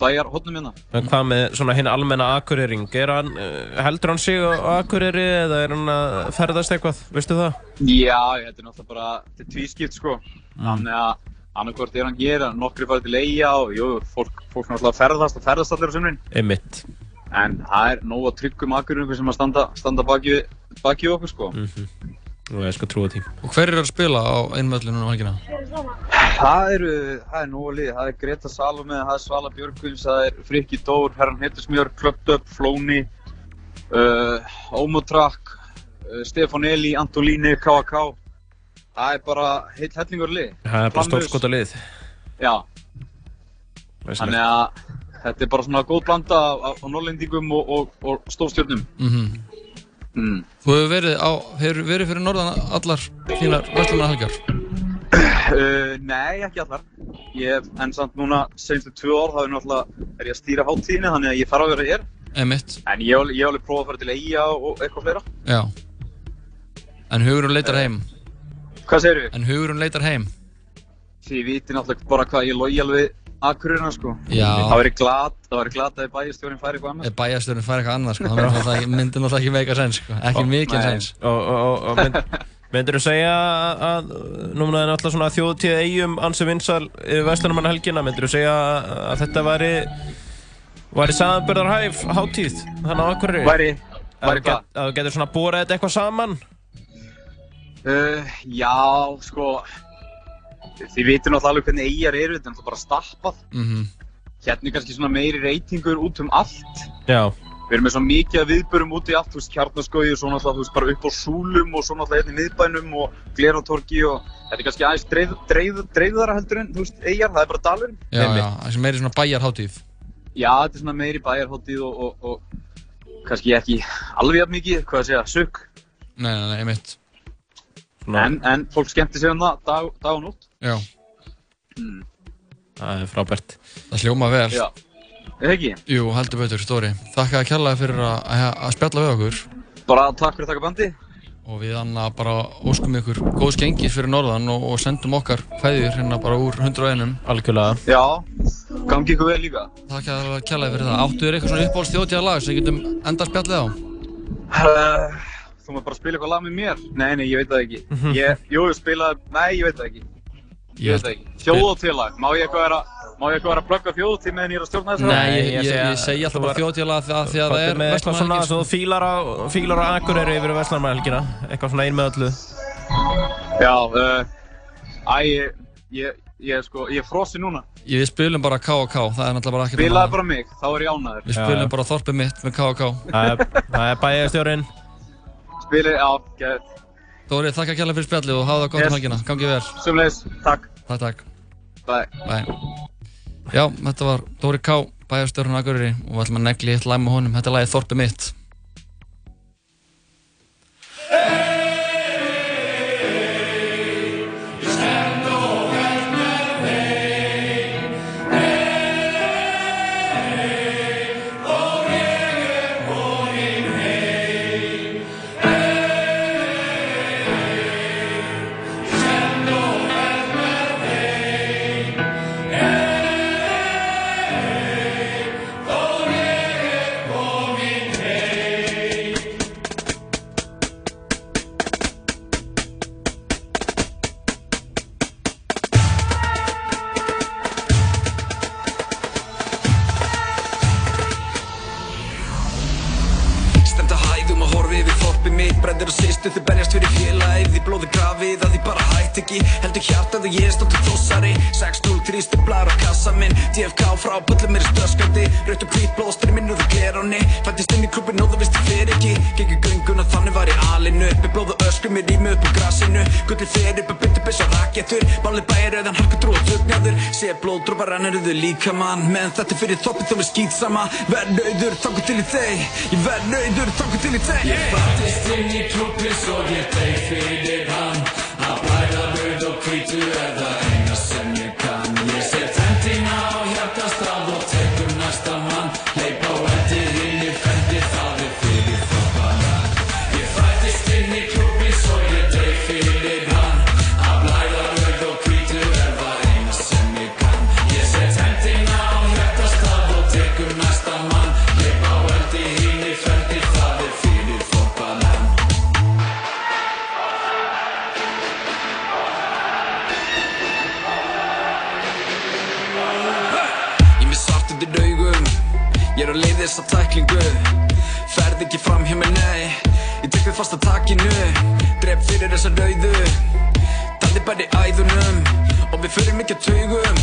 bæjar hodnum hérna. en hvað með svona hinn almenna akureyring? Er hann, uh, heldur hann sig á akureyri eða er hann að ferðast eitthvað? Veistu það? Já, þetta er náttúrulega bara, þetta er tvískipt sko. Þannig að annarkvort er hann hér, nokkri farið til eiga og jú, fólk, fólk náttúrulega ferðast og ferðast allir á sumrin. Einmitt. En það er nóg að tryggum akkurum sem að standa, standa baki, baki okkur sko. Mm Nú, ég skal trúa því. Og hver er að spila á öllu núna um helgina? Það eru, það er nóg að liði, það er Greta Salome, það er Svala Björgvins, það er Frikki Dór, Herran Hittismjör, Klöpt Upp, Flóni, uh, Ómotrak, uh, Stefán Eli, Antolíni, KK. Það er bara heill hellingur lið. Það er bara stórskota lið. Já, þannig að þetta er bara svona góð blanda af norrlendingum og, og, og stórstjörnum. Mhm. Mm. Þú hefur verið, á, hefur verið fyrir norðan allar þínar vestlumina helgar? (clears throat) Uh, nei, ekki allar. Ég en samt núna, senstu tvö ár, þá er náttúrulega, er ég að stýra hátíðinni, þannig að ég þarf að vera hér. Einmitt. En ég hef alveg- prófað að fara til Eyja og eitthvað fleira. Já. En hugurinn leitar heim? Hvað segirðu? En hugurinn leitar heim? Ég viti náttúrulega bara hvað ég logi alveg akkurina, sko. Já. Það væri glat, það væri glat að bæjarstjórinn færi eitthvað annað. Ef bæjastjórinn fær eitthvað annað, sko, það myndi náttúrulega ekki- meika sens, sko. Ekki mikið nei. sens. Og, og, og, og mynd, myndir þú segja að núna er náttúrulega svona þjóðtíð eigum ansi vinsal yfir Vestlunumanna helgina myndir þú segja að þetta væri væri samanbörðarhæf hátíð þannig á Akureyri Væri, að væri hvað? að þú getur svona borað þetta eitthvað saman Uh, já, sko, þið viti náttúrulega alveg hvernig Eyjar eru, þetta er náttúrulega bara stappað. Mhm. Hérna er kannski svona meiri reytingur út um allt. já, Við erum með svo mikið af viðbörum út í allt, þú veist, kjarnaskói og svo náttúrulega, þú veist, bara upp á súlum og svo náttúrulega hérna í miðbænum og gleratorki og þetta er kannski aðeins dreif, dreif, dreifðara heldur en, þú veist, Eyjar, það er bara dalurinn. Já, já, það sem meiri svona bæjarháttíð. Já, þetta er svona meiri bæjarhóttíð og, og, og kannski ekki alveg jafn mikið, hvað að segja, sukk. Nei, nei, nei, einmitt. svona, En, en fólk skemmti sig um það dag, dag og nótt. Já, Mm. það er frábært það hljóma vel. Já, eða ekki? Jú, heldur betur, Stóri. Þakka að kjallaði fyrir að, spjalla við okkur. Bara takk fyrir að taka bandi. Og við anna bara óskum ykkur góðs gengis fyrir norðan og, og sendum okkar kveðjur hérna bara úr 101. algjörlega Já, gangi ykkur vel líka. Takk að kjallaði fyrir það. Áttu þér eitthvað svona uppáhalds þjóðtíða lag sem við getum enda spjallið á? Uh, þú maður bara spila eitthvað lag með mér? Nei, nei, ég veit það ekki. (laughs) Ég, jú, ég spilaði, nei, ég veit það ekki. Ég veit ekki. Þjóðóttilag, má ég eitthvað vera, má ég eitthvað vera að plugga þjóðótti meðan ég er að stjórna þessu? Nei, ég, ég, ég segi alltaf bara þjóðtíðala því að því að það er með eitthvað svona svo þú fílar á, fílar á Akureyri yfir Vestlandmælgina eitthvað svona ein með öllu Já, uh, æ, ég, ég, ég, sko, ég er frosin núna. Ég, við spilum bara K&K, það er náttúrulega bara ekkert Spilaði annað. bara mig, þá er ég ánæður. Við spilum bara þorpið mitt með K&K. Það er, það Dóri, þakka kærlega fyrir spjallið og hafa það gott um Yes. helgina. Gangið vel. Sumleis, takk. Takk, takk. Bye. Bye. Já, þetta var Dóri K, bæjarstjórn Akureyri og við ætlum að negli eitt með honum. Þetta er lagið Þorpið mitt. Ekki Heldur hjartað að ég státtu þossari 6-0 þrýstu blar á kassa minn. DFK frá pöllum mér stöskandi Rautt og hvít blóðstri minn úr gleróni Fættist inn í klubin og þú ég fer ekki. Gengur gönguna þannig var ég alinu. Uppi blóð og öskur mér rými upp á grasinu. Gulli fer upp að bynda bysja rakettur. Máli bæri rauðan harka trú og dugnaður Sé blóðdrópa rennur þau líka mann. Meðan þetta fyrir þoppið þá er skýtsama Verð nöyður þangu til í þeir Ég verð nöyður þangu til í þeir Ég fættist inn í klubbi svo ég deyð fyrir hann rauð og Ég á leið þess að tæklingu. Ferð ekki fram hjá mér, nei. Ég tek þið fast að takinu. Drep fyrir þessa rauðu. Taldi bæri æðunum. Og við förum ekki að taugum.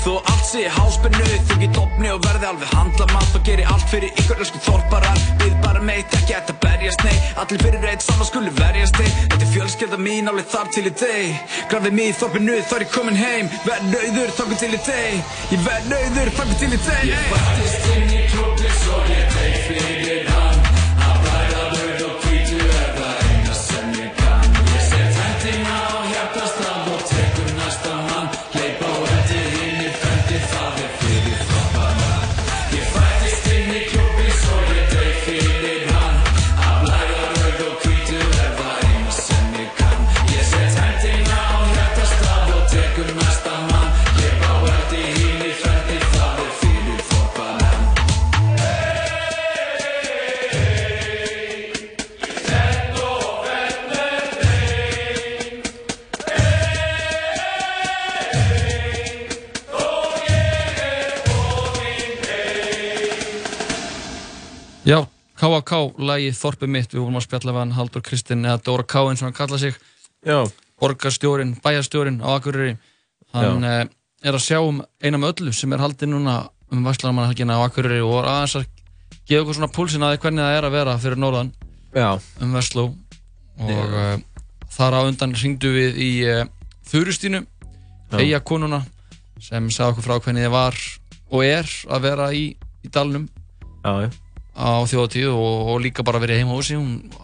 Þó allt sé í háspennu Þú get opni og verði alveg handla mann Þá gerir allt fyrir ykkur ösku þorparar. Við bara meitt ekki að þetta berjast nei. Allir fyrir eitt saman skulu verjast nei. Þetta er fjölskylda mín alveg þar til í deg Grafið mig í þorpinu þá er ég komin heim. Verð nöyður þangu til í deg Ég verð nöyður þangu til í deg Ég Já, K.A.K. lagið Þorpið mitt, við vorum að spjalla við hann Haldur Kristinn eða Dóra K. eins og hann kalla sig Já. Borgarstjórin, bæjarstjórin á Akureyri hann Já. eh, er að sjá um eina með öllu sem er haldið núna um Varslanarmannhelgina á Akureyri og aðeins að gefa okkur svona púlsin að því hvernig það er að vera fyrir norðan Já. um Vestló og uh, þar á undan hringdu við í uh, Þurustínu Já. eiga konuna sem sagði okkur frá hvernig þið var og er að vera í, í dalnum Já, já. Á þjóðatíð og, og líka bara verið heima húsi.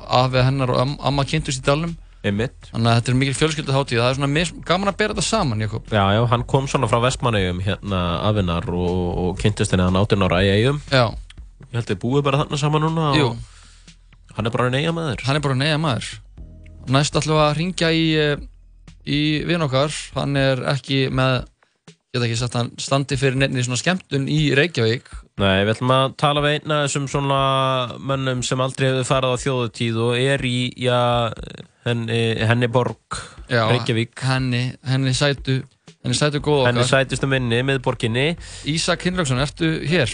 Afið hennar og am, amma kynntust í dalnum. Einmitt. þannig að þetta er mikil fjölskyldu hátíð það er svona mis, gaman að bera þetta saman Jakob. Já, já, hann kom svona frá Vestmannaugum hérna afinnar og, og kynntist henni hann 18 ára í eigum Já. Ég held að þið búið bara þarna saman núna og Jú. Hann er bara neyja maður. Hann er bara neyja maður. Næst ætlum við að ringja í eh, í vinn okkar. Hann er ekki með ég get ekki sagt að hann standi fyrir nefni svona skemmtun í Reykjavík Nei, við ætlum að tala við eina af þessum svona mönnum sem aldrei hefur farið á þjóðutíð og er í, já, henni, henni borg, Já, Reykjavík. henni, henni sætu henni sætu góð okkar Henni sætustu minni, miðborginni. Ísak Hinlöksson, ertu hér?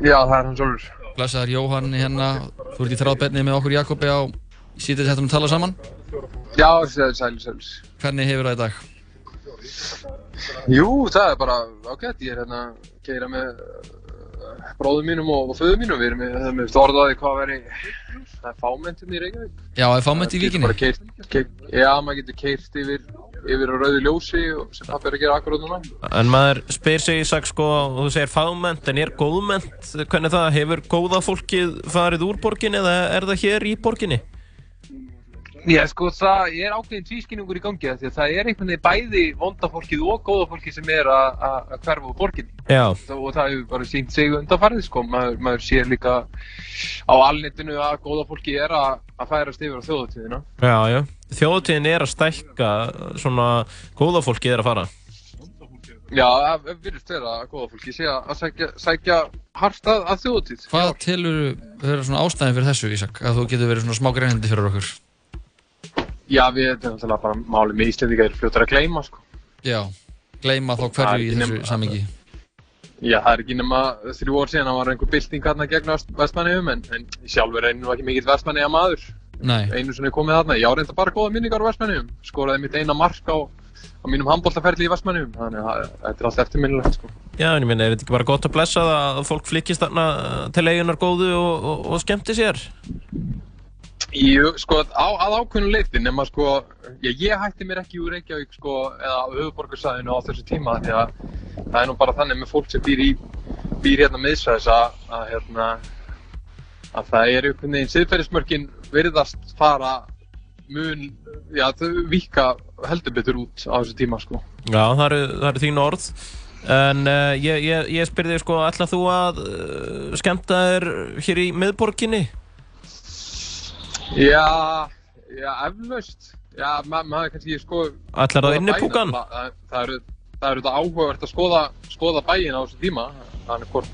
Já, það er hann sjálfur. Blessaður Jóhann hérna, þú ert í þráðbennið með okkur Jakobi á sítið þetta um að tala saman Já, sæl, sæl, sæl. Hvernig hefur það í dag? Jú, það er bara ágætt. Ég er hérna að keira með bróðum mínum og, og föðum mínum. Við erum með, það með orðaði hvað veri, það er fámenntum í Reykjavík. Já, er fámennt í bara Keirt, keirt, já, maður getur keirt yfir, yfir á rauðu ljósi og sem pappi er að gera akkurát núna. En maður spyr sig í sak sko, þú segir fámennt, en er góðmennt? Hvernig það, hefur góða fólkið farið úr borginni eða er það hér í borginni? Já, sko, það er ákveðin tvískinningur í gangi af því að það er einhvern veginn bæði vonda fólkið og góða fólkið sem er að hverfa úr borginni. Já. Það- Og það hefur bara sínt sig undanfarið, sko. Maður, maður sér líka á alnetinu að góða fólkið er að, að færast yfir á þjóðutíðina. Já, já. Þjóðutíðin er að stækka, svona góða fólkið er að fara. Já, það virðist vera að góða fólkið sé að sækja, sækja hart að, að þjóðutíð. Hvað telur vera svona ástæðin fyrir þessu Ísak? Að þú getur verið svona smá greinandi fyrir okkur Já, við erum náttúrulega bara málið með Íslendinga er fljótar að gleyma, sko. Já, gleyma þá Það er hverju í þessu samingi Já, það er ekki nema þrjú ár síðan að var einhver bylting hérna gegn vestmannihum en, en sjálfur er nú ekki mikill vestmanniða maður. Nei. Einu sinni komið þarna. Ég á reynda bara góða minningar á vestmannihum. Skoraði mitt eina mark á, á mínum handbóltaferli í vestmannihum. Þannig að þetta er allt eftirminnilegt, sko. Já, en ég minna, er þetta ekki bara gott að blessa það að fólk flykkist þarna til eigunar góðu og, og, og skemmti sér? Jú, sko, á, að ákveðnu leyti, nema sko, ég, ég hætti mér ekki úr Reykjavík, sko, eða á höfuborgarsæðinu á þessu tíma, því að það er nú bara þannig með fólk sem býr í, býr hérna miðsvæðis að, að, hérna, að það er einhvern veginn, siðferðismörkin virðast fara mun, já, þau vika heldur betur út á þessu tíma, sko. Já, það eru, það eru þín orð. En uh, ég, ég, ég spyr þig sko, ætlað þú að uh, skemmta þér hér í miðborginni? Já, já, eflaust, já, ma maður kannski, sko... Ætlar það inn í púkann? Það, það, það eru, það eru þetta áhugavert að skoða, skoða bæinn á þessu tíma, þannig hvort,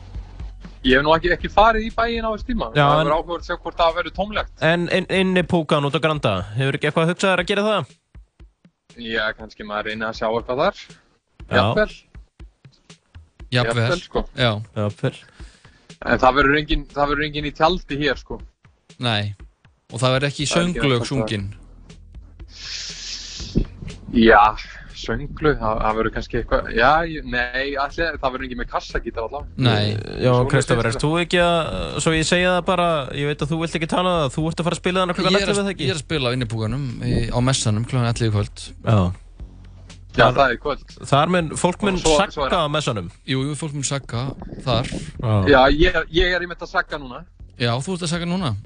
ég hef nú ekki, ekki farið í bæinn á þessu tíma, Já, það en- er áhugavert að sjá hvort það verður tómlegt. En inn, inn í púkan út á Granda, hefur ekki eitthvað hugsað þér að gera það? Já, kannski maður reynir að sjá eitthvað þar, jafnvel, Jafnvel, sko. já Jafnvel En það verður engin, engin í tjaldi hér, sko. Nei, og það verður ekki ekki sönglög sungin Já, sönglu, það, verður kannski eitthvað, já, nei, allir, það verður engin með kassagítar allavega. Nei Já, Kristoffer, erst þú ekki að, svo ég segja það bara, ég veit að þú vilt ekki tala um það, þú ert að fara að spila þannig er 11 að, eða ekki? ég er að spila á innipúkanum í- á messanum kl. 11 í kvöld Já Já, það er kvöld. Þar mun, fólk mun sakka á messanum Jú, jú, fólk mun sagga þar Já, ég, ég er í mitt að sagga núna. Já, þú ert að sagga núna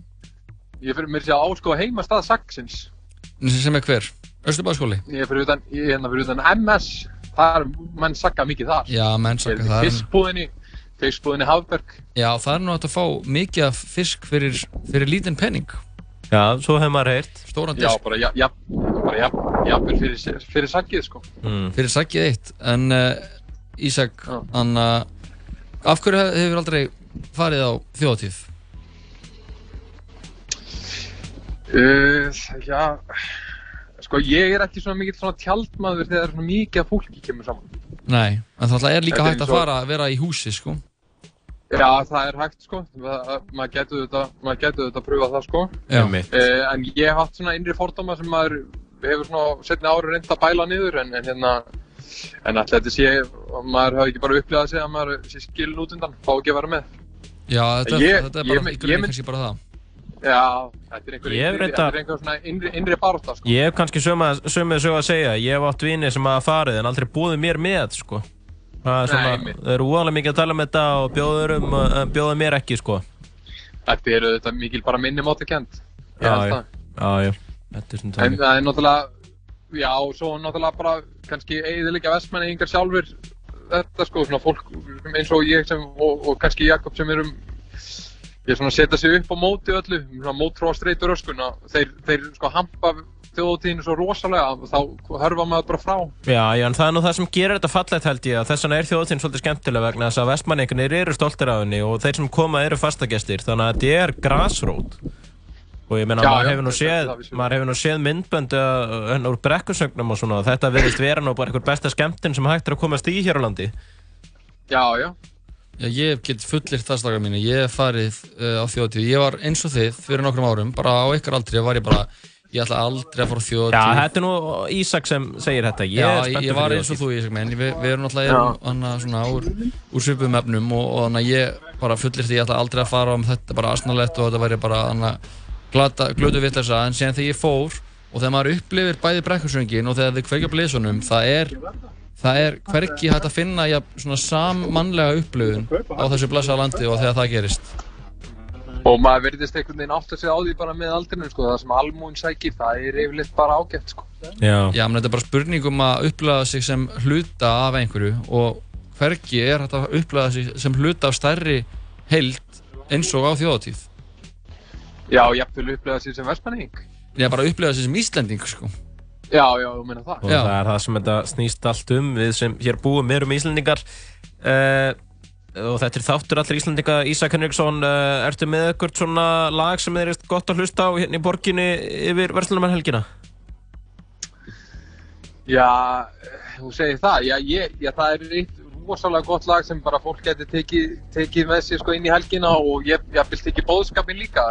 Ég fyrir mér sér að áskoða heimastað saggsins. Sem er hver? Östurbæðaskóli? Ég er fyrir utan, ég hérna fyrir utan MS, það er, menn sagga mikið þar. Já, menn er þar. í fiskbúðinni, fiskbúðinni Hafberg. Já, það er nú að fá mikið af fisk fyrir, fyrir lítinn penning Já, svo hefur maður heyrt Stóran Já, disk bara, já, já, bara, já, jafnvel fyrir, fyrir saggið, sko. mm. Fyrir saggið eitt En uh, Ísak, hann uh, Af hverju hef- hefur aldrei farið á þjóðatíð? Uh, já, sko, ég er ekki svona mikill svona tjaldmaður þegar svona mikið af fólki kemur saman. Nei, en það er líka Þetta er hægt að eins og- fara að vera í húsi, sko Já, það er hægt, sko. Það- Maður getur þetta, maður getur þetta að pröfa það, sko. Já. Uh, en ég hef haft svona innri fordóma sem maður hefur svona setni ári reynd að bæla niður, en, en hérna, en alltaf þetta sé, maður hafi ekki bara upplifað að segja að maður sé skilin út undan, fá ekki að vera með. Já, þetta, Ég- þetta er ég- bara, í ég grunni mynd- kannski bara það Já, þetta er einhver, Ég hef innri, reyndar- þetta er einhver svona innri, innri baróta, sko. Ég hef kannski sömu sömu sögu að segja, ég hef átt vini sem hafa farið en aldrei búið mér með, sko Það er svona, Nei, það eru óalega mikið að tala um þetta og bjóður um, uh, bjóða mér ekki, sko Þetta er auðvitað mikil bara minni mátu kent. Já, já, það. já, já, þetta er svona En þannig það er náttúrulega, já, og svo náttúrulega bara kannski eiginlega vestmenni yngar sjálfur þetta sko, svona fólk eins og ég sem, og, og kannski Jakob sem erum ég svona setja sig upp á móti öllu, svona mótróa streitur öskun þeir, þeir sko hampa þjóðutíðinu svo rosalega þá hörfa maður bara frá. Já, já, en það er nú það sem gerir þetta fallegt held ég að þess vegna er þjóðtíðin svolítið skemmtilega vegna þess að vestmanningarnir eru stoltir af henni og þeir sem koma eru fastagestir þannig að þetta er grassrót og ég meina Já, maður já, hefur séð maður hefur nú séð myndbönd uh, úr brekkusögnum og svona þetta verðist vera nú bara einhver besta skemmtinn sem hægt er að komast í hér á landi Já, já. Já, ég get fullirt það slaka mínu, ég hef farið uh, á þjóðatíð, ég var eins og þið fyrir nokkrum árum, bara á ykkar aldri var ég bara, ég ætla aldrei að fara á Já, þjóðatíð. þetta er nú Ísak sem segir þetta. Ég Já, er ég, spenntur ég var fyrir eins og þú Ísak menn, við, við erum erum, hana, svona, úr, úr svipum efnum og, og hana, ég bara fullir því ég ætla aldrei að fara um þetta bara asnalett og þetta væri bara hana, glata, glötu vitleysa. En síðan þegar ég fór og þegar maður upplifir bæði brekkursöngin og þegar þið kveikja blísunum það er, það er hvergi hægt að finna ja, svona sammannlega upplifun á þessu blessa landi og þegar það gerist Og maður verðist einhvern veginn átt að segja á því bara með aldrinu, sko, það sem almúin sækir, það er yfirleitt bara ágætt, sko. Já. Já, menn þetta er bara spurning um að upplifa sig sem hluta af einhverju og hvergi er hægt að upplifa sig sem hluta af stærri heild eins og á þjóðatíð. Já, jafnvel upplega sér sem vestmanning. Ég bara upplifa sig sem Íslending, sko. Já, já, þú meina það. og það er það sem þetta snýst allt um við sem hér búum erum Íslendingar uh, og þetta er þáttur allir Íslendinga Ísak Henriksson, uh, ertu með eitthvað svona lag sem er gott að hlusta á hérna í borginni yfir Verslunumann Já, þú segir það. Já, ég, já, það er eitt rosalega gott lag sem bara fólk getur tekið, tekið með sér sko inn í helgina og ég, ég vil tekið bóðskapin líka.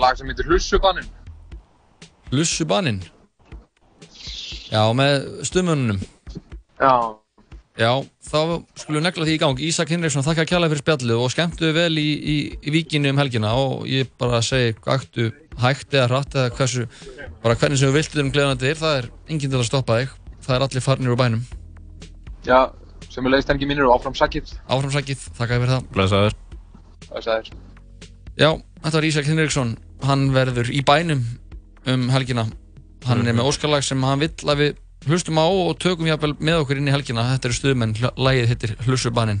Lag sem heitir Hlussubannin. Lussubaninn. Já, með stuðmönnunum. Já. Já, þá skulum við negla því í gang. Ísak Hinriksson, þakka kjærlega fyrir spjallið og skemmtu vel í, í, í víkinni um helgina og ég bara segi, aktu hægt eða hratt eða hversu, bara hvernig sem við viltum um gleðan þetta er, það er enginn til að stoppa þig. Það er allir farnir úr bænum. Já, sem er leiðstengi mínir og áfram sakið. Áframsækið, þakka fyrir það. Blessaður. Blessaður. Já, þetta var Ísak Hinriksson. Hann verður í bænum um helgina. Hann er með óskarlag sem hann vill að við hlustum á og tökum jafnvel með okkur inn í helgina. Þetta eru stuðmenn, lagið hittir Hlussubaninn.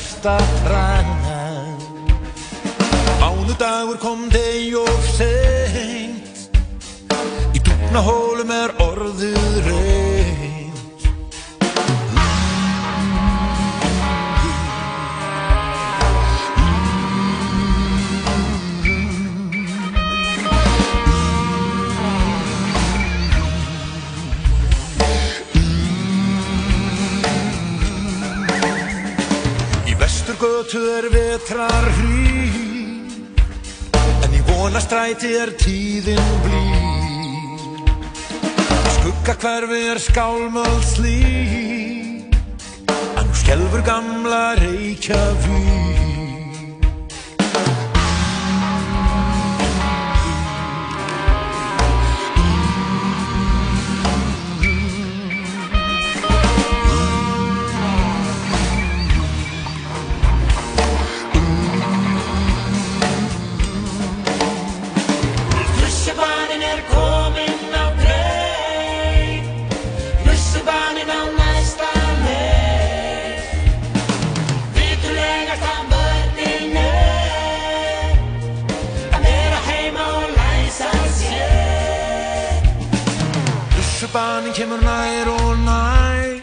Hjarta brann Mánudagur kom deg of seint. Í dúkna hólum er orðið reynt vesturgötu er vetrar hrí En í vonastræti er tíðin blí Skugga hverfi er skálmöld slí Að nú skelfur gamla Reykjavík. Lussubaninn Lussubanin kemur nær og nær.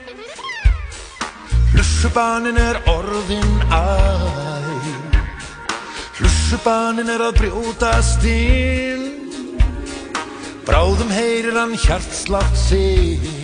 Lussubanin er orðin æ. Lussubanin er að brjótast inn Bráðum heyrir hann hjartslátt sinn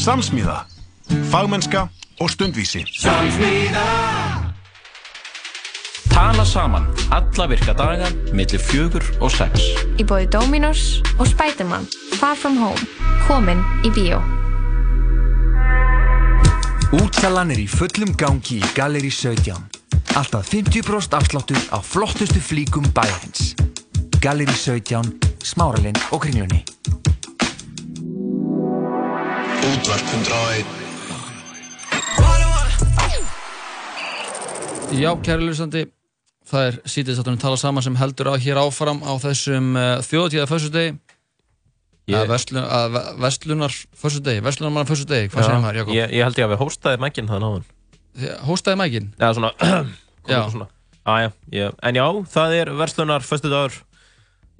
Samsmíða. Fagmennska og stundvísi. Tala saman alla virka daga millir fjögur og sex. Í bóði Dominos og Spiderman Far From Home Komin í bíó Útsalan er í fullum gangi í Gallerí 17. Alltaf 50% afsláttur á flottustu flíkum bæjarins. Gallerí 17, Smáralind og Kringlunni. Útvarp 101. Já, kæri lusandi, það er sítið sattunum tala saman sem heldur á hér áfram á þessum uh, þjóðtíða fössudegi Ég- að vestlun, að ve- vestlunar fössudegi, vestlunar manna fössudegi, hvað segir maður, Jakob? Ég, ég held ég að við hóstaði mækinn þannig áðan. Hóstaði mækinn? Já, (clears throat) svona, Já. já. svona. Aja, ég, en já, það er verslunar föstu dagur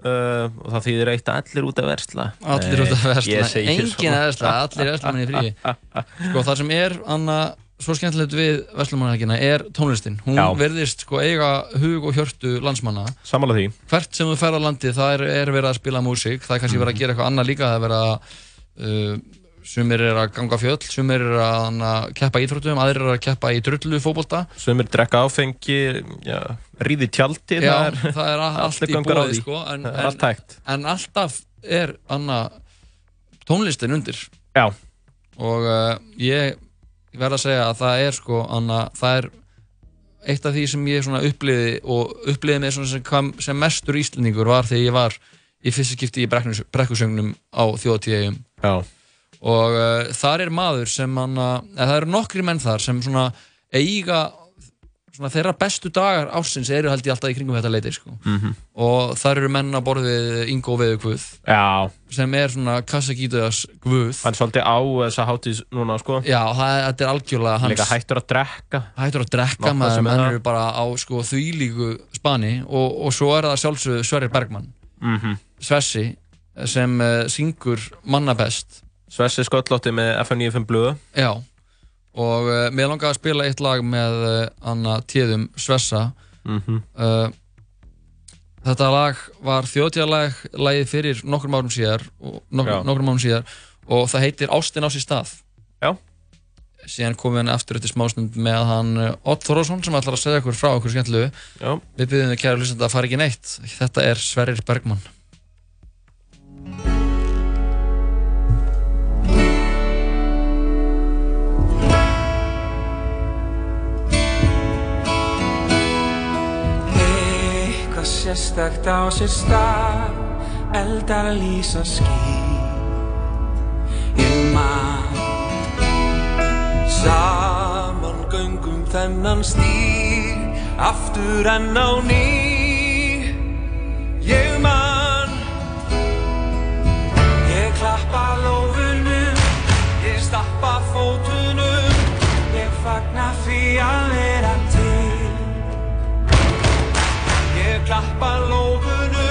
uh, og það þýðir eitt að allir út að versla. Allir út að versla, svona. að versla, allir verslumenn í fríi (laughs) Sko það sem er, Anna, svo skemmtilegt við verslumannahelgina er tónlistin Hún Já. verðist sko eiga hug og hjörtu landsmanna Samanlega því. Hvert sem þú fer á landi það er, er verið að spila músík Það er kannski verið að gera eitthvað annað líka Það er verið að uh, Sumir er að ganga fjöll, sumir er að keppa íþróttum, aðrir er að keppa í drullu fótbolta Sumir drekka áfengi, já, ríði tjaldi, Já, það er, það er (laughs) allt í bóði sko, en, en, allt hægt. en alltaf er anna, tónlistin undir Já. og uh, ég verð að segja að það er sko anna, það er eitt af því sem ég uppliði og uppliði svona sem, sem mestur íslendingur var þegar ég var í fyrsta skipti í brekkus- brekkusöngnum á þjóðtíðum Já. Og uh, þar er maður sem eða það eru nokkri menn þar sem svona eiga svona þeirra bestu dagar ársins eru held ég alltaf í kringum þetta leiti sko. Mhm. og þar eru menn að borðið Ingo Já. sem er svona Kassagítas Guð Hann er svolítið á þessa hátíð núna, sko. Já, það, þetta er algjörlega hans Líka hættur að drekka. hættur að drekka maður, menn eru bara á sko, þvílíku spani og, og svo er það sjálfsögðu Sverrir Bergmann Mhm. Svessi sem uh, syngur manna best Svessi sköllótti með FM95 blöðu Já og uh, mér langar að spila eitt lag með uh, Anna Tíðum Svessa. Mhm. uh, Þetta lag var þjóðtíðalag lagið fyrir nokkrum árum síðar og nok Já. nokkrum árum síðar og það heitir Ástin á sér stað. Já. Síðan komum við hann aftur eftir smásnund með hann Ott Þorásson sem ætlar að segja okkur frá okkur skemmtilegu. Já. Við byrjum við kæra hlustandi að fara ekki neitt. Þetta er Sverrir Bergmann sérstakt á sér stað. Eldar lýsa ský Ég man Saman göngum þennan stíg Aftur enn á ný. Ég man Ég klappa lófunum Ég stappa fótunum Ég fagna því að vera klappa lófunum,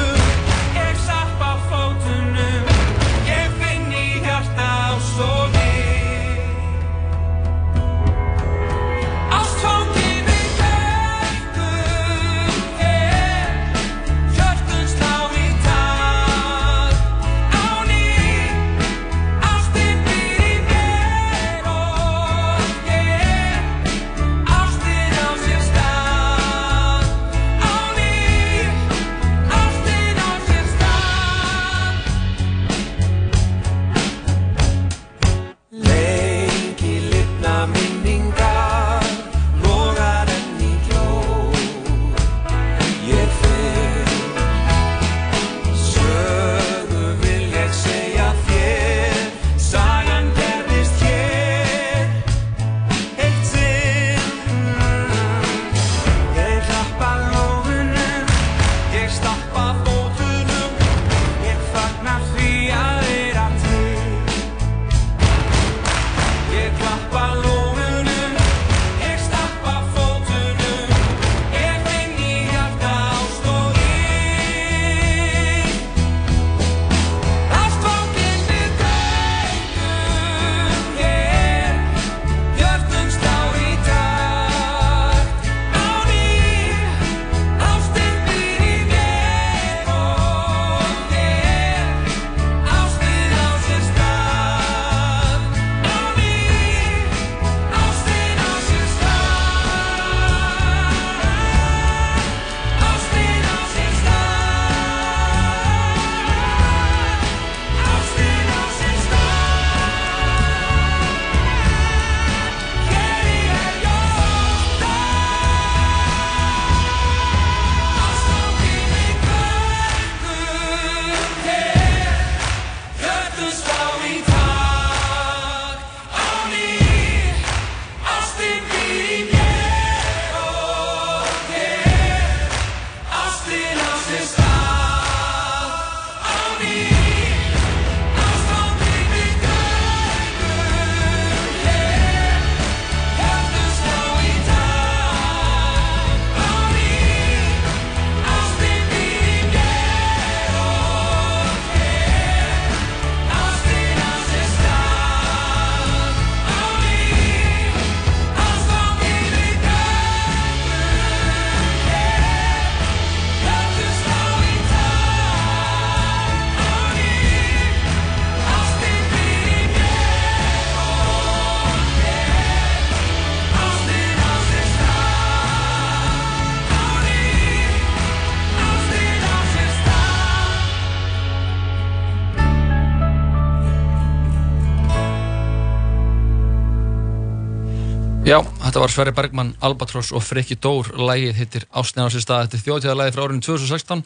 var Sverri Bergmann, Albatross og Frikki Dór. Lægið hittir Ástin á sér stað. Þetta er þjóðtíðarlægið frá árinu 2016.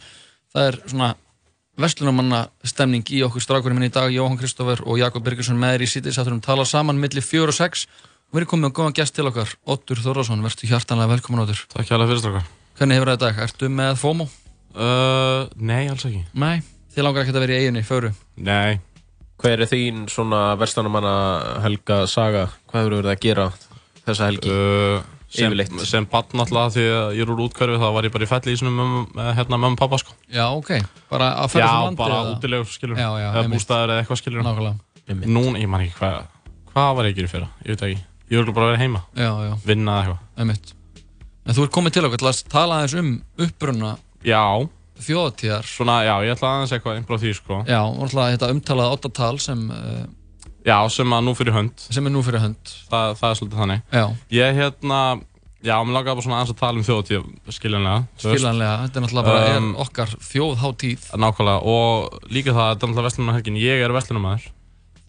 Það er svona vestlunamanna stemning í okkur strákurinn minn í dag, Jóhann Kristófer og Jakob Birgesson með þér í sítið. Sátturum tala saman millir 4 og 6. Og við erum komið með góðan gest til okkar, Ottur Þórðarsson. Vertu hjartanlega velkomin, Ottur. Takk hjá fyrir strákar. Hvernig hefur það í dag? Ertu með FOMO? Uh, nei, alls ekki. Nei, þið langar ekki að vera í eiginni, föru? Nei. Hver er þín svona verslanumanna helga saga? Hvað hefur verið að gera þessa helgi? Uh, sem, Yfirleitt. sem barn alltaf því að ég er úr útkörfi þá var ég bara í fellísinu með, með hérna mömmu pappa sko. Já, ok. Bara að ferða Já, sem landi? bara eða? útilegur skilur. Já, já, Eða bústæður eða eitthvað skilur. Nákvæmlega. Nún, ég man ekki hvað, hvað var ég að gera í fyrra? Ég veit ekki. Ég vil bara vera heima. Já, já. Vinna eða eitthvað. Einmitt. En þú ert komið til okkur til að tala aðeins um uppruna Já. þjóðatíðar. Svona, já, ég ætla aðeins eitthvað frá því sko. Já, og alltaf þetta umtalaða ottatal sem, uh, Já, sem að nú fyrir hönd. sem er nú fyrir hönd. Það, það er svolítið þannig. Já. Ég hérna, já, mér langaði bara svona aðeins að tala um þjóðatíð, skiljanlega. Skiljanlega, þetta er náttúrulega bara Um, okkar þjóðháttíð. Nákvæmlega, og líka það, þetta er náttúrulega vestlunarhelgin, ég er vestlunarmæður.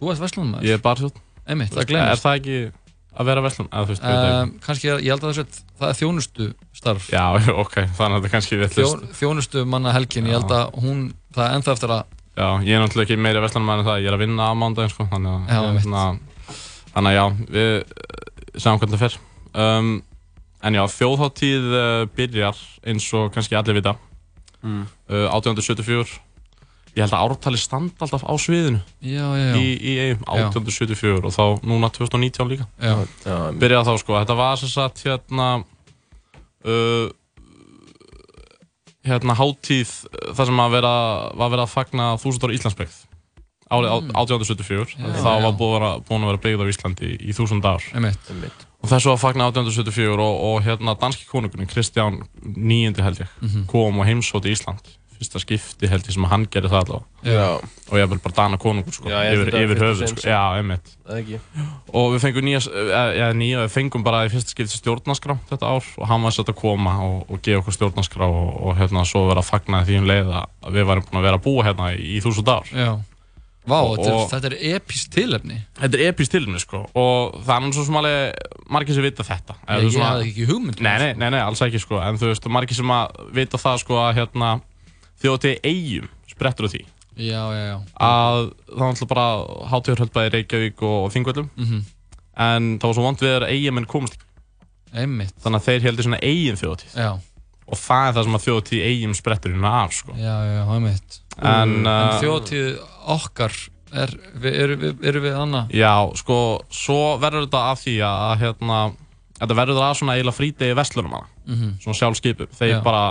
Þú ert verslunarmaður? Ég er barþjótt. Einmitt, það gleymist. Er það ekki að vera vestlun? Um, er- ég held að þessu, það er þjónustu starf. Já, (laughs) ok, þannig að þetta kannski Er Já, ég er náttúrulega ekki meira vestlunarmæður en það, ég er að vinna á mándaginn, sko, þannig að, Já, svona- þannig að já, við uh, sjáum hvernig það fer. Um, en já, þjóðháttíð uh, byrjar eins og kannski allir vita, Mm. uh, 1874. Ég held að ártali standa alltaf á sviðinu Já, já, já. í, í eigum, Já. 1874 og þá núna 2019 líka. Já. Já, Byrjaði þá sko, þetta var sem sagt hérna uh, hérna hátíð uh, þar sem að vera, var verið að fagna þúsund ára Íslandsbyggð árið Mm. mm. 1874 Já, þá var búin að vera, búin að vera byggð á Íslandi í, í þúsund ár Einmitt. og þessu var fagna 1874 og, og hérna danski konungurinn Kristján níundi held ég Mhm. kom og heimsóti Ísland fyrsta skipti held ég sem að hann gerði það allavega Já. og ég vil bara dana konungur sko, Já, yfir, yfir höfuð sko. já, einmitt Það ekki. og við fengum nýja, eða nýja, við fengum bara í fyrsta skipti stjórnarskrá þetta ár og hann var sett að koma og, og gefa okkur stjórnarskrá og, og hérna svo vera að fagna því um leið að við varum búin að vera að búa hérna í, þúsund ár Já. Vá, Og- þetta, er, og- þetta er epíst tilefni. Þetta er epíst tilumni sko og það er nú svo sem alveg margir sem vita þetta Nei, ég hafði ekki hugmynd um Nei, nei, nei, nei, alls ekki sko en þú veist, margir sem að vita það sko að hérna þjóðatíð eigum sprettur á því Já, já, já. að það var alltaf bara hátíður höld bæði í Reykjavík og, og Þingvöllum Mhm. en það var svo vond við að eigamenn komast ekki. Einmitt. þannig að þeir heldur svona eigin þjóðatíð Já. og það er það sem að þjóðatíð eigin sprettur hérna af sko. Já, já, einmitt. En, en uh, þjóðtíð okkar, er, við, eru, við, eru við annað? Já, sko, svo verður þetta af því að, að hérna, þetta verður það af svona eiginlega frítegi vestlunum hana, Mhm. svona sjálfskeipu. Þeir bara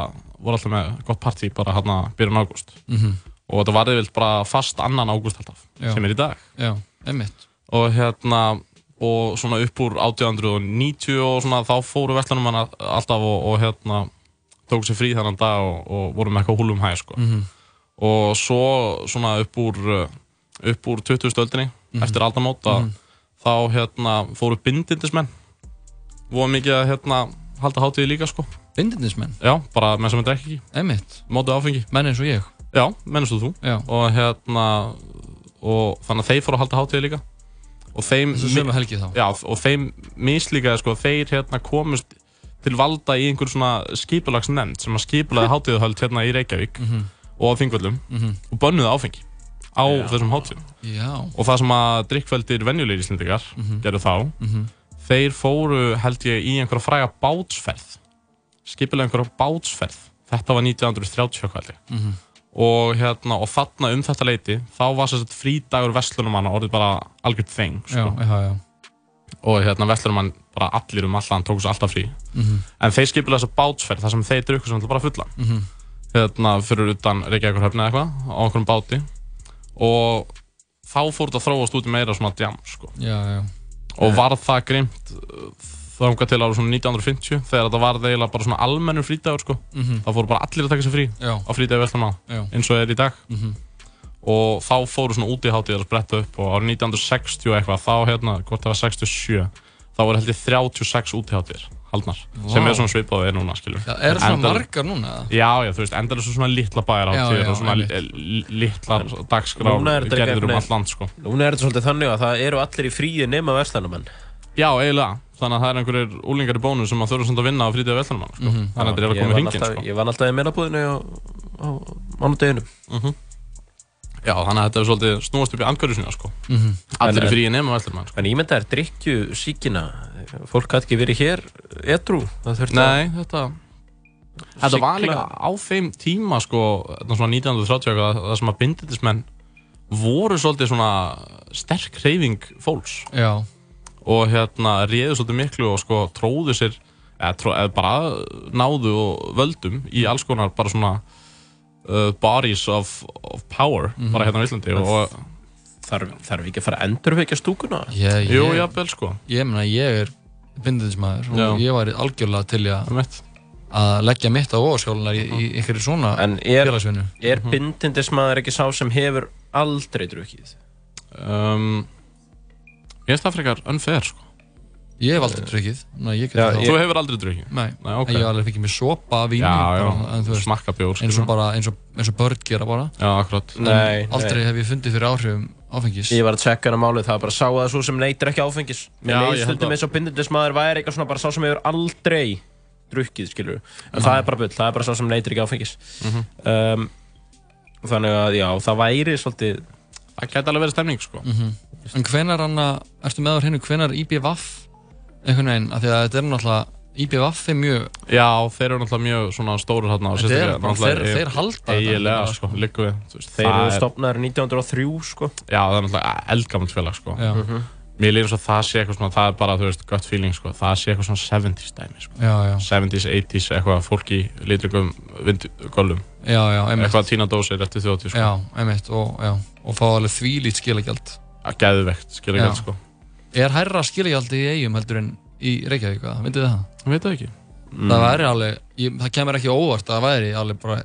voru alltaf með gott partí bara hérna byrjun ágúst. Mhm. Og þetta varði vilt bara fast annan ágúst alltaf, Já. sem er í dag. Já, einmitt. Og hérna, og svona upp úr 1890 og svona þá fóru vestlunum hana alltaf og, og hérna, tóku sér frí þennan dag og, og voru með eitthvað húlum hæg, sko. Mhm. Og svo svona upp úr, upp úr 20. stöldinni, Mhm. eftir aldamót, að Mhm. þá hérna fóru bindindismenn voru mikið að hérna halda hátíði líka sko Bindindismenn? Já, bara menn sem er drekki ekki Einmitt Mótið áfengi Menn eins og ég Já, menn eins og þú Já. Og hérna og þannig að þeir fóru að halda hátíði líka og þeim Þessu sömu helgi þá? Já, og þeim mislíkaði sko þeir hérna komust til valda í einhver svona skipulags nefnd sem að skipulaði (laughs) hátíðahöld hérna í Reykjavík Mhm. og á Þingvöllum Mhm. og bönnuði áfengi á Já. þessum hátíðum Já. og það sem að drikkveldir venjulegir íslendingar Mhm. gerðu þá Mhm. Þeir fóru held ég í einhverja fræga bátsferð skipilega einhverja bátsferð þetta var 1930 hvað held ég Mhm. og hérna og þarna um þetta leiti þá var sér frídagur vestlunumanna orðið bara algjört þeng sko. og hérna vestlunumann bara allir um allan tók sér alltaf frí Mhm. en þeir skipilega þessa bátsferð þar sem þeir drukku sem bara fulla Mhm. hérna fyrir utan Reykjavíkur höfni eða eitthvað á einhverjum báti og þá fór þetta að þróast út í meira svona djam sko. Já, já. Og var það grimt þánga til ára svona 1950 þegar þetta var eiginlega bara svona almennur frídagur sko. Mhm. þá fóru bara allir að taka sér frí Já. á frídagi Já. eins og er í dag Mhm. og þá fóru svona útíhátíðar að spretta upp og árið 1960 og eitthvað þá hérna, hvort það var 67 þá voru held ég 36 útíhátíðar haldnar, Vá. sem er svona svipað er núna skilur Já, eru svona margar núna, eða? Já, já, þú veist, endar þessu svona bæjarhátíðar já, og svona einmitt. li- litlar dagskrár Núna er þetta gerðir um allt land sko Núna er þetta svolítið þannig að það eru allir í fríi nema verslanamenn Já, eiginlega þannig að það er einhverjir úlingar í bónus sem að þurfa samt að vinna á frítíða vellunumann sko. Mhm. þannig að þetta er að koma vann hringin alltaf- sko. Ég vann alltaf í meilabúðinu á, á mánudeginu Mhm. Já, þannig að þetta er svolítið snúast upp í andgöru sinna sko. Mhm. Allir er frí nema vellunumann sko. En ímynda er drikkju síkina Fólk gæti ekki verið hér Það þurfti Nei, að þetta Þetta var Sigla. líka á þeim tíma sko, þetta svona 1930 eitthvað, það sem að bindindismenn voru svolítið svona sterk hreyfing fólks Já. og hérna réðu svolítið miklu og sko tróðu sér eða, tró, eða bara náðu og völdum í alls konar bara svona uh, bodies of, of power Mhm. bara hérna á Íslandi og þarf, þarf ekki að fara að endurvekja stúkuna Ég, Jú, ég- jafnvel, sko. Ég meina, ég er bindindismæður og Já. ég væri algjörlega til að að leggja mitt á óskjálunar í, í einhverju svona En er, félagsvinnu er bindindismæður ekki sá sem hefur aldrei drukkið? um, Ég finnst það frekar unfair sko. Ég hef aldrei drukkið. Þú hefur aldrei drukkið? Nei, Nei, ok. En ég hef alveg fikið mér sopa þú veist, smakka bjór, eins og, bara, eins, og, eins og börn gera bara. Já, akkurat. Nei, aldrei nei. hef ég fundið fyrir áhrifum áfengis. Ég var að tjekka hana málið, það var bara að sá að svo sem neytir ekki áfengis. Mér held stundum eins og bindindismæður væri eitthvað svona bara sá sem hefur aldrei drukkið, skilur En það er bara bull, það er bara sá sem neytir ekki áfengis. Mhm. um, Þannig að já, það væri svolítið Það gæti alveg verið stemning, sko. Mhm. En hvenar hann að, ertu með á hreinu, hvenar IBVF einhvern veginn, af því að þetta er náttúrulega IBVF er mjög Já, þeir eru náttúrulega mjög svona stórir hérna er sérstaklega þeir- þeir halda þetta eiginlega, bara, sko, liggur við veist, Þeir eru er- stopnaðir 1903, sko. Já, það er náttúrulega eldgamalt félag, sko. Já. Mhm. Mér líður eins og það sé eitthvað svona, það er bara, þú veist, gut feeling, sko. Það sé eitthvað svona 70s dæmi, sko. Já, já. 70s, 80s, eitthvað fólk í litrugum vindgöllum Já, já, einmitt. Eitthvað tína dósir eftir þjóti, sko. Já, einmitt og, já, og fá alveg þvílít skilagjald Að Er hærra skilagjald í eigum heldur en í Reykjavík, eða? Myndið þið það? Ég veit það ekki Það væri alveg, ég, það kemur ekki óvart að það væri alveg bara,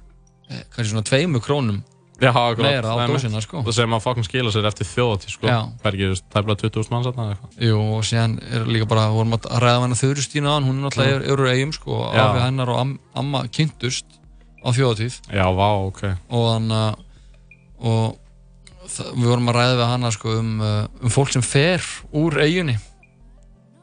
eh, kannski svona tveimu krónum Já, akkurat meira á það er dósina, sko Það sem að fokkin skila sér eftir þjóti, sko Já. Það er ekki, tæmlega 20.000 manns þarna eða eitthvað Jú, og síðan er líka bara, vorum að ræða hana Þurustína án, hún er náttúrulega Mm. mm. eru eigum, sko, Já. afi hennar og am, amma kynntust á þjóðatíð Já, vá, ok og þannig að og við vorum að ræða við hana sko um, uh, um fólk sem fer úr eigunni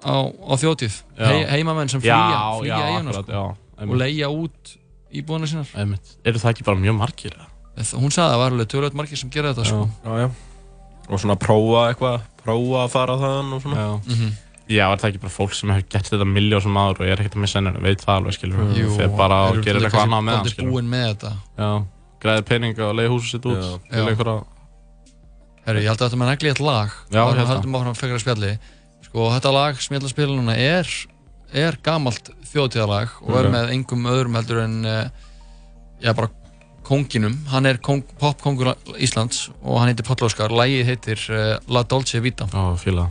á, á þjóðtíð Já. He, heimamenn sem Já, flýja, já, flýja eiguna akkurat, sko, já, og leigja út íbúðina sínar Einmitt. Eru það ekki bara mjög margir? eða? hún sagði að það var alveg tölvöld margir sem gera þetta sko. Já, já Og svona prófa eitthvað, prófa að fara þaðan og svona Já. Mhm. Já, er það ekki bara fólk sem hefur gett þetta miljón sem aður og er ekkert að missa ennur, veit það alveg, skilur Mm. Jú, Þeir bara gerir eitthvað annað með hann, dálítið skilur búin með þetta Já, græðir pening og leiði húsið sitt út Já. til Já. einhverja Herru, ég held að þetta með negli eitt lag. Já, og við höldum áfram frekar að spjalli. Sko, þetta lag sem ég ætla að spila núna er, er gamalt þjóðtíðalag og er Ok. með engum öðrum heldur en uh, já, bara konginum, hann er kong, popkongur Íslands og hann heitir Páll Óskar. Lagið heitir uh, La Dolce Vita. Já, fíla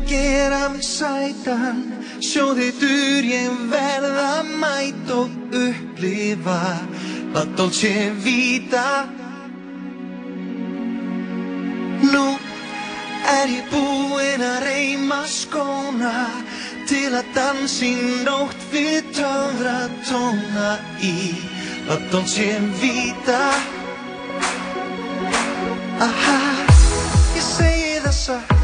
að gera mig sætan. Sjóðitur ég verð að mæta og upplifa La Dolce Vita. Nú er ég búinn að reyma skóna Til að dansi nótt við töfra tóna í La Dolce Vita. Aha, ég segi það satt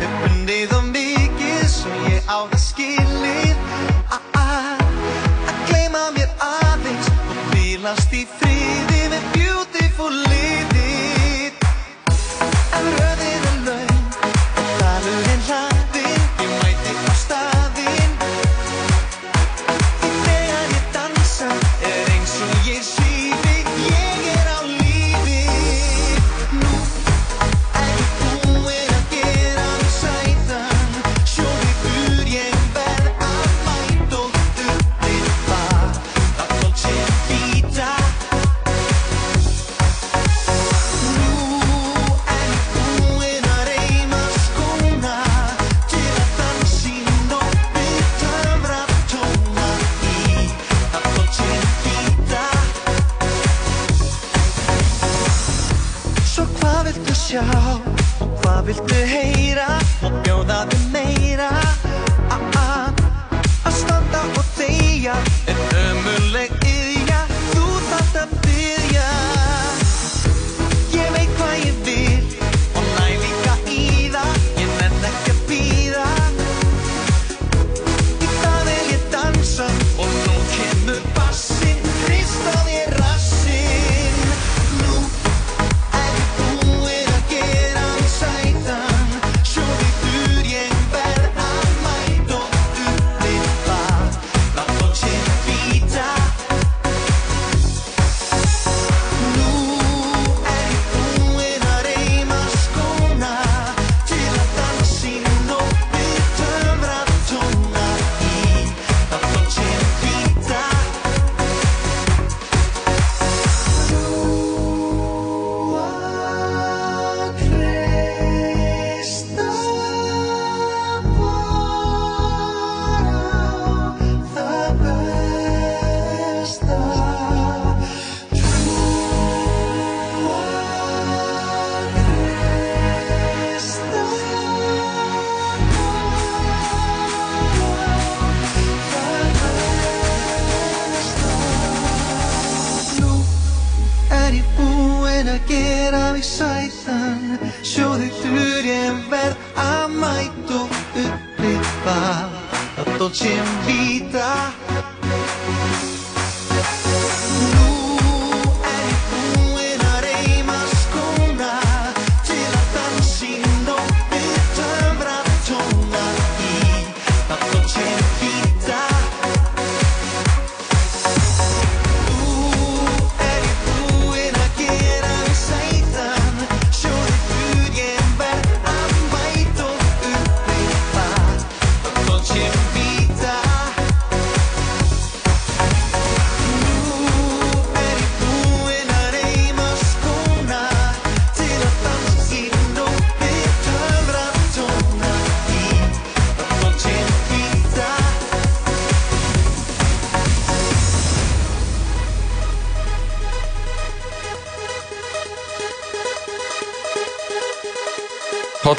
Hef bundið og mikið Svo ég á það skilið. Ah, ah, Að gleyma mér aðeins Og bílast í friði sjá. Hvað viltu heim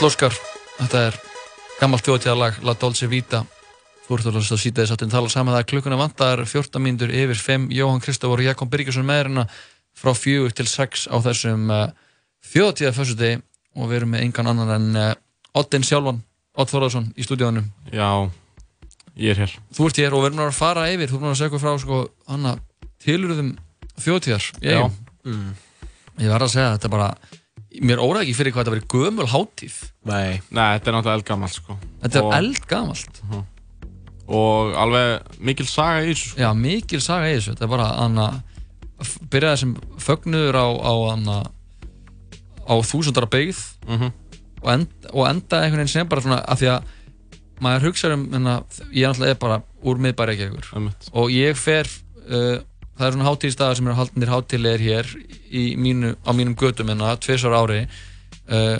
Óskar, þetta er gammalt þjóðtíðalag La Dolce Vita. Þú ert að hlusta á sítaði sáttin tala saman það klukkuna vantar 14 mínútur yfir 5 Jóhann Kristófur og Jakob Birgisson með hérna frá 4 til 6 á þessum þjóðtíða fössudegi og við erum með engan annan en uh, Oddin sjálfan, Odd Þorðarsson í stúdíónum Já, ég er hér. Þú ert hér og við erum að fara yfir þú erum að segja frá sko, hana, tilurðum þjóðtíðar í Já. Mm. Ég verð að segja þetta bara mér óraði ekki fyrir hvað þetta verið gömul hátíð. Nei. Nei, þetta er náttúrulega eldgamalt sko. Þetta er Og- eldgamalt. Og alveg mikil saga í þessu sko. Já, mikil saga í þessu. Þetta er bara anna, byrjaði sem fögnuður á, á, anna, á þúsundara byggð. Mhm. og, end, og enda einhvern veginn sem bara svona af því að maður hugsa um enna, ég er náttúrulega bara úr miðbæri ekki ykkur og ég fer uh, það er svona hátíðstæðar sem eru haldnir hátíðlegir hér mínu, á mínum götum enna, tvisar ári. Uh,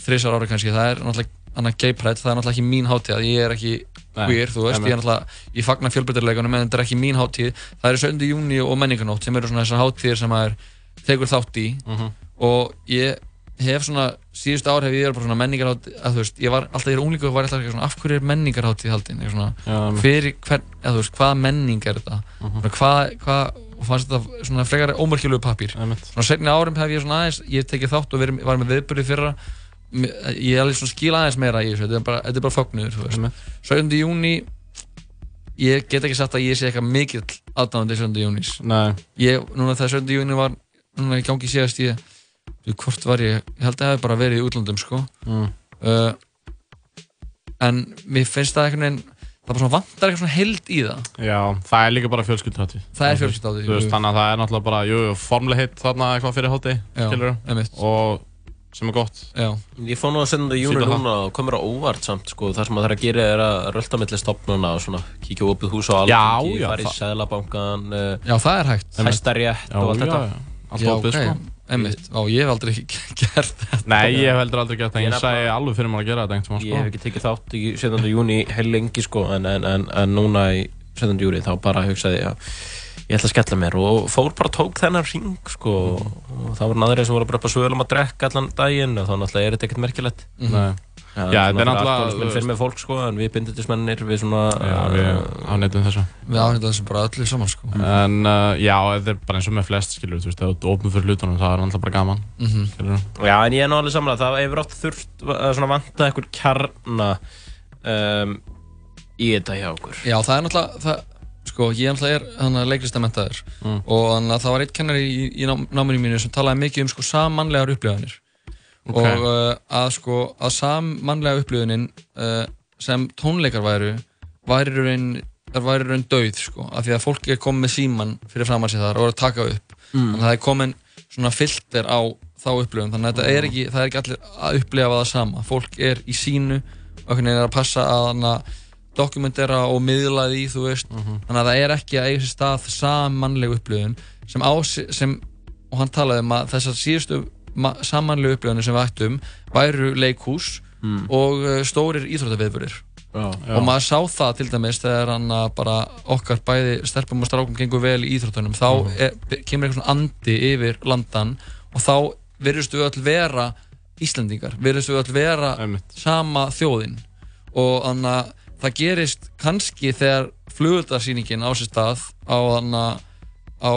þrisar ári kannski, það er náttúrulega annað gay pride, það er náttúrulega ekki mín hátíð ég er ekki queer, þú veist, ég er náttúrulega ég fagna fjölbreytileikunum, en þetta er ekki mín hátíð. Það eru 7. júni og menningarnótt sem eru svona þessar hátíðir sem maður tekur þátt í. Mhm. og ég hef svona, síðustu ár hef ég verið bara svona menningarhátíð, að þú veist, ég var alltaf, ég er unglingur og var alltaf svona, af hverju er menningarhátíð haldin, ég svona, Já, fyrir hvern, eða þú veist, hvaða menning er þetta, Mhm. svona, hvað, hvað, fannst þetta svona frekar ómerkjulegu pappír, svona setni árum hef ég svona aðeins, ég tekið þátt og verið, var með viðbyrði fyrra, ég hef alveg svona skila aðeins meira í þessu, þetta er bara, þetta er bara fögnuður, þú veist, 17. júni, ég get ekki sagt að ég sé eitthvað mikill aðdáðandi 17. júnis, ég, núna þegar 17. júni var, núna í gangi síðast ég, Þú, hvort var ég, ég held að það hef bara verið í útlöndum sko Mm. uh, en mér finnst það einhvern veginn það bara svona vantar eitthvað svona held í það Já, það er líka bara fjölskylduhátíð Það er jú. þannig að það er náttúrulega bara, jú, jú, formleg hitt þarna eitthvað fyrir einmitt. Og sem er gott Já Ég fór nú að senda það júni Sýpa það. núna og komur á óvart samt sko, það sem það er að gera er að rölda millir stopnuna og svona kíkja á opið hús alþingi, já, fara í Sæðlabankan Já, það er hægt Hæstarétt og allt þetta já. Allt opið, sko. Einmitt, á, ég hef aldrei (laughs) gert þetta Nei, ég hef heldur aldrei gert það, Ég ég sagði alveg fyrir maður að gera þetta einhvern tímann, Ég hef sko ekki tekið þátt í 17. júni heil lengi sko en, en, en, en núna í 17. júni þá bara hugsaði ég að ég ætla að skella mér og fór bara tók þennan ring sko og það voru aðrið sem voru bara upp að svölum að drekka allan daginn og þá náttúrulega er þetta ekkert merkilegt Mhm. Nei. Já, þetta er náttúrulega- alkoholismin fyrir með fólk sko en við bindindismennir við svona Já, við afnættum þessu. Við afnættum þessu bara öllu saman sko. En uh, já, þetta er bara eins og með flest, skilur, þú veist, það er opnum fyrir hlutunum, það er alltaf bara gaman Mhm. Skilur Já, en ég er nú alveg samlega, það hefur oft þurft að svona vanta einhver kjarna um, í þetta hjá okkur. Já, það er náttúrulega það, sko, ég náttúrulega er að leiklistamentaður Mm. og þannig að það var eitt kennari í, í ná- náminu mínu sem talaði mikið um sko sammannlegar upplifanir Ok. og uh, að sko að sammannlega upplifunin uh, sem tónleikar væru væri raun raun döið sko af því að fólk er komið með síman fyrir fram að sér þar og er að taka upp. Mm. þannig að það er komin svona filter á þá upplifun þannig að er ekki, það er ekki allir að upplifa það sama. Fólk er í sínu og einhvern veginn er að passa að dokumentera og miðla því, þú veist. Þannig að það er ekki að eiga sér stað sammannleg upplifun sem á sem, og hann talaði um að þessar síðustu ma- sammannlegu upplifunir sem við ættum væru leikhús Mm. og uh, stórir íþróttaviðburir Já. og maður sá það til dæmis þegar hann að bara okkar bæði stelpum og strákum gengur vel í íþróttunum þá er, kemur eitthvað svona andi yfir landan og þá virðustu við öll vera Íslendingar, virðustu við öll vera sama þjóðin. Og þannig að það gerist kannski þegar flugöldarsýningin á sér stað á, á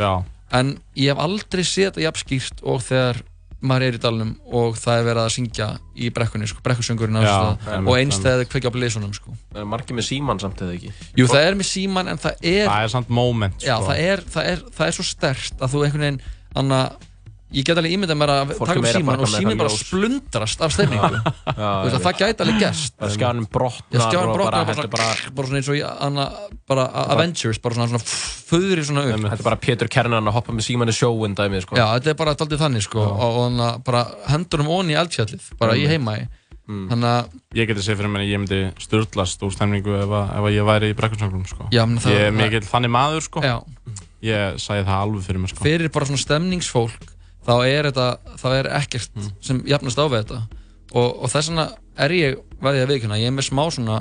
já en ég hef aldrei séð þetta jafn skýrt og þegar maður er í dalnum og það er verið að syngja í brekkunni, sko, brekkusöngurinn og eins einmitt. þegar þau kveikja á blísunum, sko. Það er margir með síman samt eða ekki Jú, það er með síman en það er Það er samt moment Já, sko. það er, það, er, það er svo stert að þú einhvern veginn Anna, ég get alveg ímyndað mér að taka meira síman og símin bara splundrast af stemningu (laughs) Þú veist að það gæti alveg Bara skjánum brotnar Já, skjánum og brotnar bara- og bara, þetta bara- bara svona eins og í anna, bara Avengers, bara svona, svona föðri svona upp Þetta er bara Pétur Kernan að hoppa með síman í sjóin dæmið sko. Já, þetta er bara daldið þannig sko og, bara hendunum onni í eldfjallið bara í Einmitt. heimæ Mm. Þannig að Ég geti séð fyrir mér að ég myndi styrlast úr stemningu ef, að, ef að ég væri í brekkursöngrum sko. Já, menn það- Ég er mikill þannig maður sko. Já. Ég sagði það alveg fyrir mér sko. fyrir bara svona stemningsfólk þá er þetta, þá er ekkert Mm. sem jafnast á við þetta. Og, og þess vegna er ég, veði að viðkjöna ég er með smá svona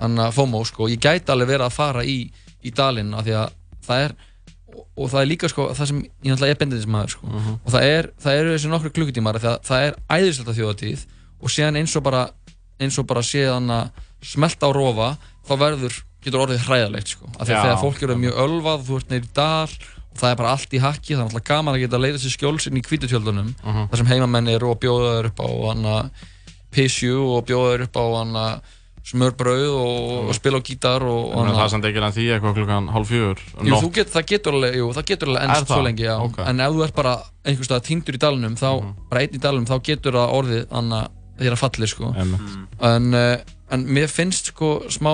anna, FOMO sko, ég gæti alveg verið að fara í, í dalinn af því að það er og, og það er líka sko, það sem ég náttúrulega er bendindismæður sko, Mhm. og það er, það eru þessi nokkru klukkutímar af því að það er æðislegt þjóðatíð og síðan eins og bara eins og bara séðan að smelta á rofa þá verður, getur orðið hræðalegt sko, af því að þegar fólk eru mjög ölvað þú ert neyri í dal og það er bara allt í hakki það er alltaf gaman að geta að leiða sér skjólsinn í kvítutjöldunum Mhm. þar sem heimamenn eru og bjóða þeir upp á pissju og bjóða þeir upp á hana smörbrauð og, og spila á gítar og, og Þannig að það er samt ekki en því eitthvað klukkan hálf fjögur get, það getur alveg, jú, það getur alveg ennst svo lengi, já. Ok. En ef þú ert bara einhvers stað týndur í dalnum, þá, bara einn í dalnum, þá getur það orðið, anna, þér að falli, sko. Einmitt. En, uh, en mér finnst, sko, smá,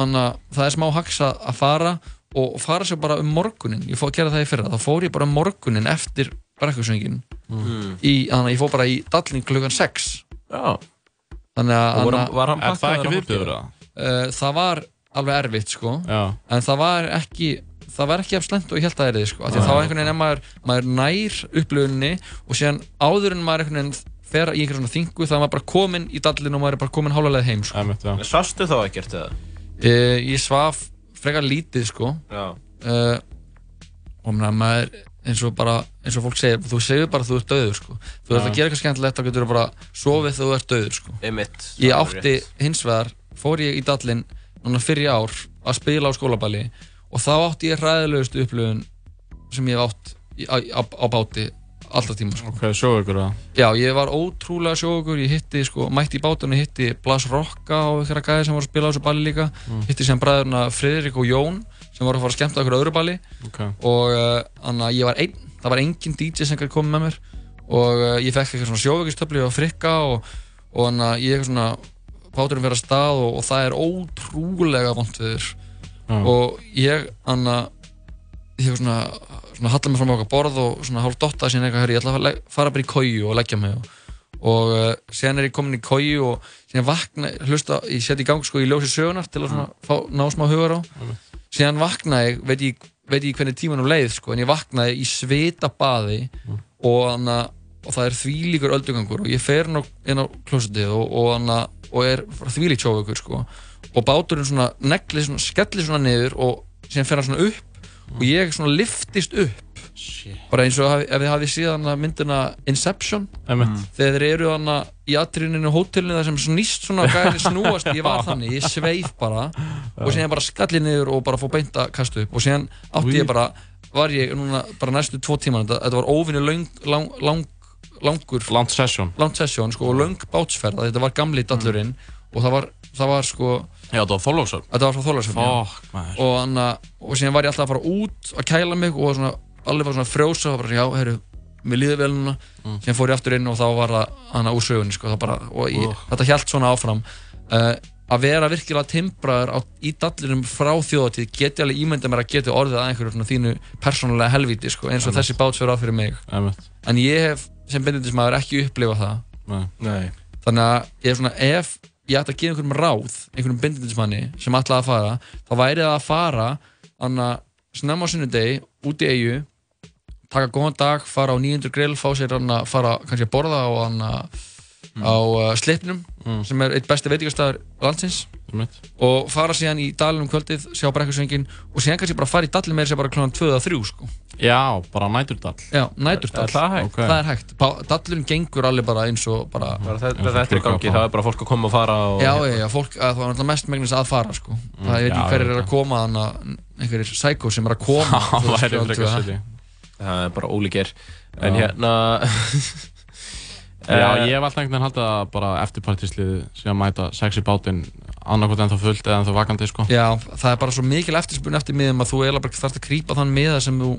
anna, það er smá haksa að fara og fara sér bara um morgunin. Ég fór að gera það í fyrra, þá fór ég bara um morgunin eftir brekkusöngin. Mm. Í, þannig að ég fór bara í dallin klukkan 6. Já. Þannig að... Var var hann Er það viðbjóður, eða? Uh, það var alveg erfitt, sko. Já. En það var ekki það var ekki af slengt og ég held að það er þið sko. af því að Nei, þá einhvern veginn er maður, maður nær upplöfunni og síðan áður en maður einhvern veginn fer í einhvern svona þingu þá er maður bara komin í dallin og maður er bara komin hálfalega heim sko. Sástu þá ekkert eða? uh, ég svaf frekar lítið sko. Uh, og maður eins og bara, eins og fólk segir þú segir bara að þú ert döður sko. Þú ert að gera eitthvað skemmtilegt þá getur þú bara sofið þegar þú ert döður sko. Einmitt, ég átti hins vegar fór ég í dallin núna fyrir ár að spila á skólaballi og þá átti ég hræðilegustu upplöfun sem ég hef átt í- á, á, á báti alltaf tíma sko. Ok, sjóðu ykkur það Já, ég var ótrúlega sjókur, ég hitti sko, mætti í bátunni, hitti Blas Rokka og að gæði sem var að spila á þessu balli líka Mm. hitti sem bræðurna Friðrik og Jón sem voru að fara að skemmta okkur öðru balli Ok. og uh, þannig að ég var einn það var engin DJ sem komið með mér og uh, ég fekk eitthvað svona sjóveikistöfli og frikka og, þannig að ég eitthvað svona báturinn verið að stað og, og það er ótrúlega vont við Já. og ég þannig að ég svona, hallað mig fram á okkar borð og svona hálf dotta síðan eitthvað, herri, ég ætla að fara bara í kóju og leggja mig. Og, og uh, síðan er ég komin í kóju og síðan vakna, hlusta, ég seti í gang sko í ljósi sögunar til að svona fá, ná smá hugar á. Síðan vakna ég, veit ég, veit ég hvernig tímanum leið sko, en ég vaknaði í svita baði og, hana, og það er þvílíkur öldugangur og ég fer inn á, á klósetið og, og, og er þvílíkt sjóveikur sko. Og báturinn svona negli svona, skelli svona niður og síðan fer hann svona upp og ég svona liftist upp. Bara eins og ef þið hafið síðan myndina Inception Einmitt. þegar þeir eru þannig í atriðinu hótelinu þar sem snýst svona gæði snúast ég var (laughs) þannig, ég sveif bara. Og síðan bara skalli niður og bara fór beint að kasta upp. Og síðan átti ég bara var ég núna bara næstu tvo tíma þetta, þetta var óvinni lang, lang, lang, langur Langt session. Langt session sko, og löng bátsferð þetta var gamli dallurinn og það var, það var sko Já, þetta var Þorlóksöfn Þetta var frá Þorlóksöfn, Fuck, maður. og, anna, og síðan var ég alltaf að fara út að kæla mig og svona, allir var svona að frjósa og bara, já, herru, mér líður vel núna Mm. síðan fór ég aftur inn og þá var það hana úr sögunni, sko, það bara, og ég, Uh. þetta hjælt svona áfram uh, að vera virkilega timbraður á, í dallinum frá þjóðatíð geti alveg ímynda mér að geti orðið að einhverju svona þínu persónulega helvíti, sko, eins og þessi bát fyrir á fyrir mig en ég hef sem bendindismæður ekki upplifað það Nei. Nei. þannig að ég er svona ef ég ætti að gefa einhverjum ráð einhverjum bindindismanni sem ætlaði að fara þá væri það að fara anna, snemma á sunnudegi út í eigu taka góðan dag, fara á 900 grill fá sér anna, fara kannski að borða á, anna, á uh, slipnum sem er eitt besti veitingastæður landsins og fara síðan í dalinn um kvöldið sjá brekkusvengin og síðan kannski bara fara í dallin með þess að bara kljóðan 2 eða 3 sko. Já, bara næturdall Já, næturdall. Er það hægt? Ok. Það er hægt. Bá- Dallurinn gengur alveg bara eins og bara... Bara þetta, þetta er í gangi, það er bara fólk að koma og fara og... Já, já, já, fólk, að það var mest megnis að fara, sko. það er ekki hverjir er að koma, einhverjir sækó sem er að koma. (laughs) Það það er bara ólíkir en hérna Já, eh, ég hef alltaf einhvern veginn haldið að bara eftirpartíslið sé að mæta sex í bátinn annarkot ennþá fullt eða ennþá vakandi sko. Já, það er bara svo mikil eftirspunni eftir miðum að þú eiginlega bara þarfst að grípa þann miða sem þú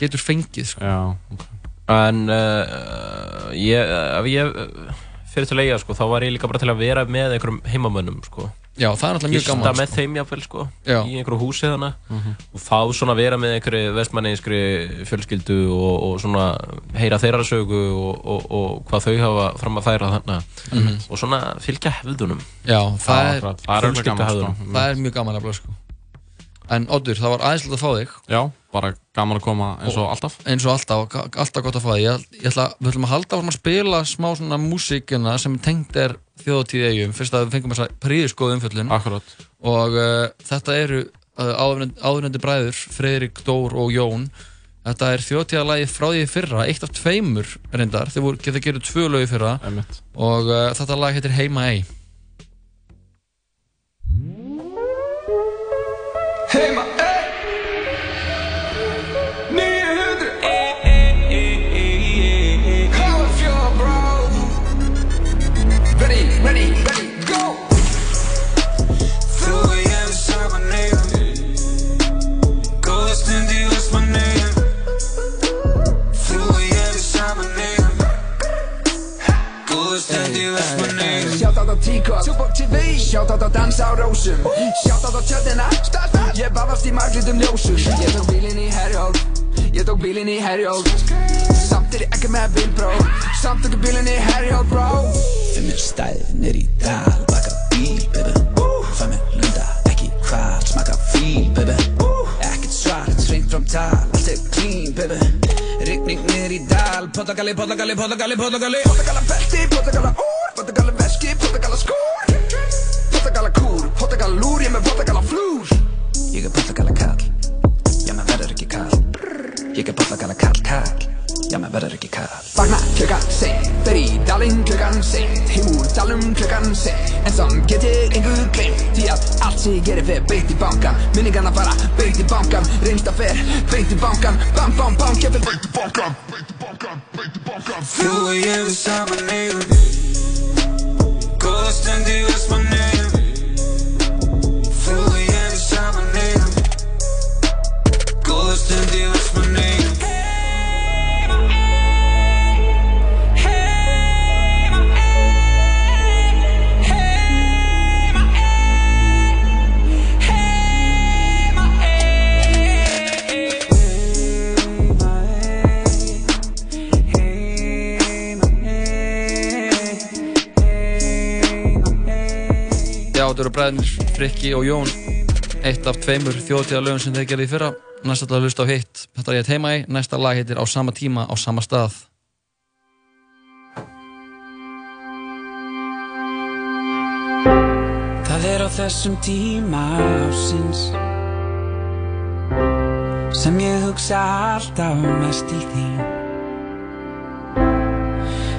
getur fengið sko. Já, ok En uh, ég, ef ég uh, fyrir til eiga sko, þá var ég líka bara til að vera með einhverjum heimamönnum sko. Já, það er náttúrulega mjög gaman, Gista með sko. þeim jáfnvel sko, Já. í einhverju húsi þannig Mhm. og fá svona að vera með einhverju vestmanninskri fjölskyldu og, og svona heyra þeirra sögu og, og, og hvað þau hafa fram að færa þannig Mhm. og svona fylgja hefðunum Já, það er. Það er alveg gaman, Fjölskylduhefðunum. sko. það er mjög gaman að sko. En Oddur, það var aðeinslega að fá þig. Já, bara gaman að koma eins og alltaf. eins og alltaf, alltaf gott að fá þig. Ég, ég ætla, Við ætlum að halda að spila smá svona músíkina sem tengt er þjóðatíð eigum fyrst að við fengum þessa príðiskoðu umfjöllun. Akkurat. Og uh, þetta eru uh, áðurendi bræður Freyrik, Dór og Jón. Þetta er þjóðtíðalagið frá því fyrra, eitt af tveimur reyndar, þeir voru, þeir gerðu tvö lög í fyrra. Einmitt. og uh, þetta lag heitir Heima ei Heima, ey 900, ey, ey, ey, ey, ey, ey How I feel, bro Ready, ready, ready, go! Þú og ég við saman eigum Góða stund í Vestmannaeyjum. Þú og ég við saman eigum Góða stund í Vestmannaeyjum Shoutout á Tíkot, Túborg TV Shoutout á Dans á Rósum Shoutout á Tjöldina Ég baðast í marglitum ljósum Ég tók bílinn í Herjólf Ég tók bílinn í Herjólf Samt er ég ekki með bílbró Samt ekki bílinn í Herjólf, bro. Fimm er stæðnir í dal, baka bíl, baby. Fæ mér lunda, ekki hval, smaka fíl, baby. Ekkert svart, hreint fram tal, allt er clean, baby. Rigning niður í dal, pottagalli, pottagalli, pottagalli, pottagalli Pottagala belti, pottagala úr Pottagala veski, pottagala skór Pottagala kúr, pottagala lúr Ég með pottagala flúr. Ég er pottagalla kall, já maður verður ekki kall. Ég er pottagalla kall, kall, já maður verður ekki kall. Vakna klukkan seint, fer í dalinn klukkan seint Heim úr dalum klukkan seint En samt get ég einhver glemt Því að allt sem ég gerir fer beint í bankan Minningarna fara beint í bankan Reynsta fer beint í bankan Bam, bam, bam, ég fer beint í bankan Beint í bankan, beint í bankan Þú og ég við saman eigum Góða stund í Vestmannaeyjum Þú og ég við saman eigum Góða stund í Vestmannaeyjum Já, þetta eru bræðinir Frikki og Jón eitt af tveimur þjóðtíðalögum sem þeir gerði í fyrra. Næsta að hlusta á hitt. Þetta er ég heima í, næsta lag heitir á sama tíma á sama stað. Það er á þessum tíma ásins sem ég hugsa alltaf mest til þín.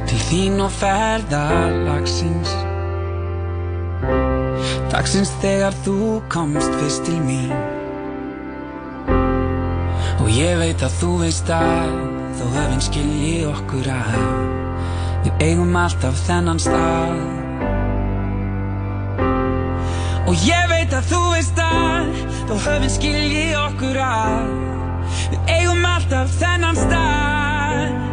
Til þín og ferðalagsins dagsins þegar þú komst fyrst til mín. Og ég veit að þú veist að þó höfum skilji okkur að. Við eigum alltaf þennan stað. Og ég veit að þú veist að Þó höfum skilji okkur að. Við eigum alltaf þennan stað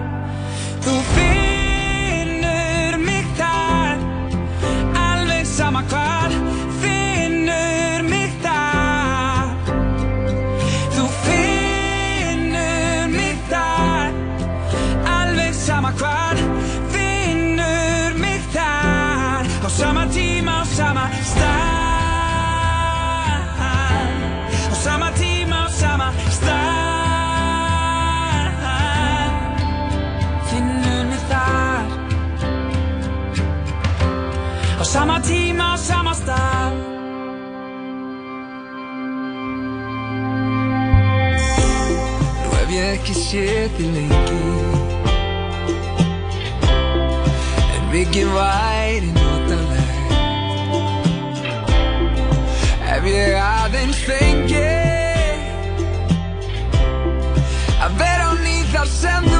sama tíma, sama stað. Nú hef ég ekki séð þig lengi. En mikið væri notaleg Ef ég aðeins fengi Að vera á ný þá Á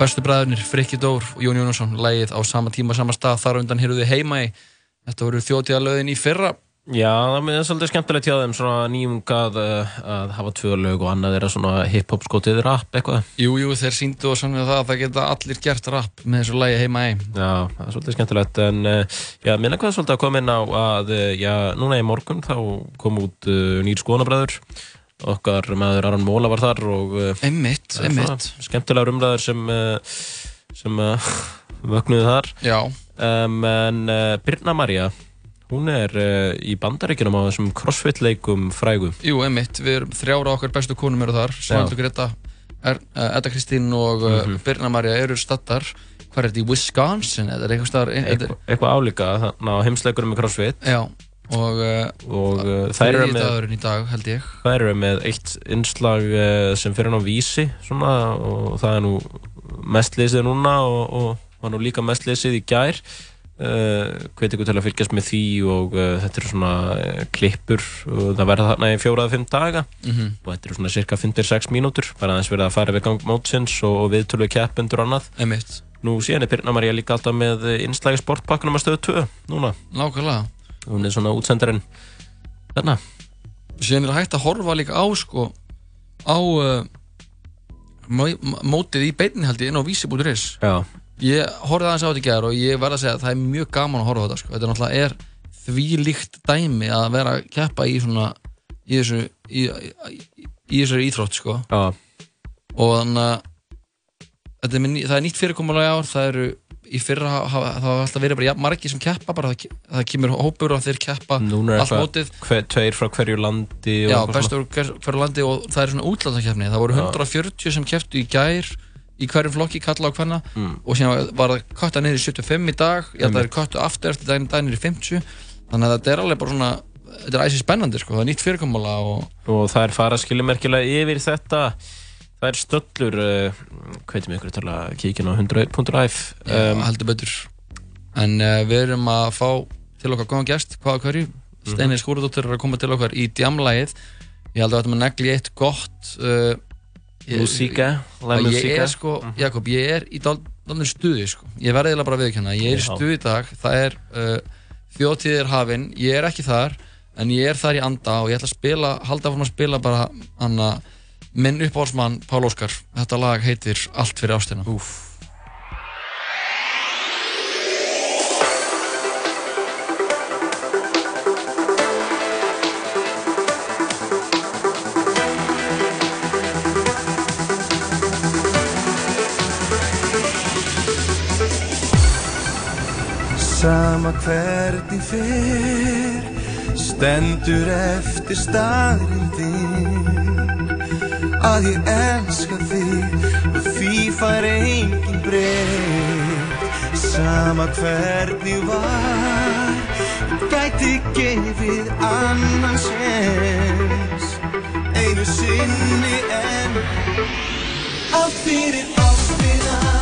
bestu bræðurnir, Frikki Dór og Jón Jónasson, lægið á sama tíma, sama stað, þar undan heyrðu þið heima í. Þetta voru þjóðtíðalöðin í fyrra. Já, það er svolítið skemmtilegt hjá þeim svona nýjung að, uh, að hafa tvö lög og annað er að svona hip-hop skotið rap eitthvað. Jú, jú, þeir síndu og sannlega það að það geta allir gert rap með þessu lægi heima í. Já, það er svolítið skemmtilegt en uh, já, minna hvað svolítið að koma inn á að uh, já, núna í morgun þá kom út uh, nýr skoðanabræður okkar maður Aron Móla var þar og uh, Einmitt, svona einmitt. skemmtilegar umræður sem uh, sem (laughs) vöknuðu þar Já. um, en Birna Maria hún er í bandaríkjunum á þessum crossfit leikum frægu Jú, einmitt, við erum þrjára okkar bestu konum eru þar, Svanhildur Greta, Edda Kristín og uh, Mhm. Birna Maria eru stattar. Hvað er þetta í Wisconsin? eða er eitthvað eitthvað, eitthvað álíka þannig á heimsleikunum með crossfit Já, og, uh, og uh, þær eru með dagurinn í dag, held ég. þær eru með eitt innslag uh, sem fyrir hann á vísi svona, og það er nú mest lesið núna og, og var nú líka mest lesið í gær uh, hveit ykkur til að fylgjast með því og uh, þetta eru svona uh, klippur og það verða þarna í fjóraða fimm daga Mhm. og þetta eru svona cirka 5-6 mínútur bara aðeins verið að fara við gang mótsins og, og viðtölu keppendur og annað Einmitt. Nú síðan er Birna María líka alltaf með innslagi sportpakkunum að stöðu 2 núna Nákvæmlega. Hún er svona útsendarinn þarna Síðan er hægt að horfa líka á sko á uh, mó- mótið í ég inn á vísi.is. Ég horfði aðeins á þetta í gær og ég verð að segja að það er mjög gaman að horfa á þetta sko. Þetta er náttúrulega er því líkt dæmi að vera að keppa í svona í þessu í, í, í, þessari íþrótt sko. Og þannig að er, það er nýtt fyrirkomulega ár það eru í fyrra það hafa alltaf verið bara jafn margir sem keppa bara það, það kemur hópur og þeir keppa er allt mótið. hver, tveir frá hverju landi Já, bestur hver- hverju landi og það er svona útlandakefni það voru Já. 140 sem kepptu í gær í hverjum flokki kalla á hvenna Mm. og síðan var það kötta niður í 75 í dag. Ég held að það er köttu aftur eftir daginn daginn í 50 þannig að þetta er alveg bara svona þetta er æsið spennandi sko, það er nýtt fyrirkomulega og og það er fara skiljumerkilega yfir þetta það er stöllur uh, hvað veitum ykkur að tala kíkin á 101.f Já, um, heldur betur. En uh, við erum að fá til okkar góðan gest, hvaða hverju. Steini Skúradóttir er að koma til okkar í djamlægið ég held að þetta með negli í eitt gott uh, Músíka, að ég er sko, Jakob, ég er í dálnum stuði sko. ég verði eiginlega bara að viðkjanna ég er í stuði í dag, það er uh, þjóðtíðir hafin, ég er ekki þar en ég er þar í anda og ég ætla að spila halda áfram að spila bara hana, minn uppáhaldsmann Pál Óskar. Þetta lag heitir Allt fyrir ástina. Úf. Sama hvernig fer Stendur eftir staðrindin Að ég elska þig. Og því fær engin breytt Sama hvernig var gæti gefið annan sens Einu sinni enn Allt fyrir ástina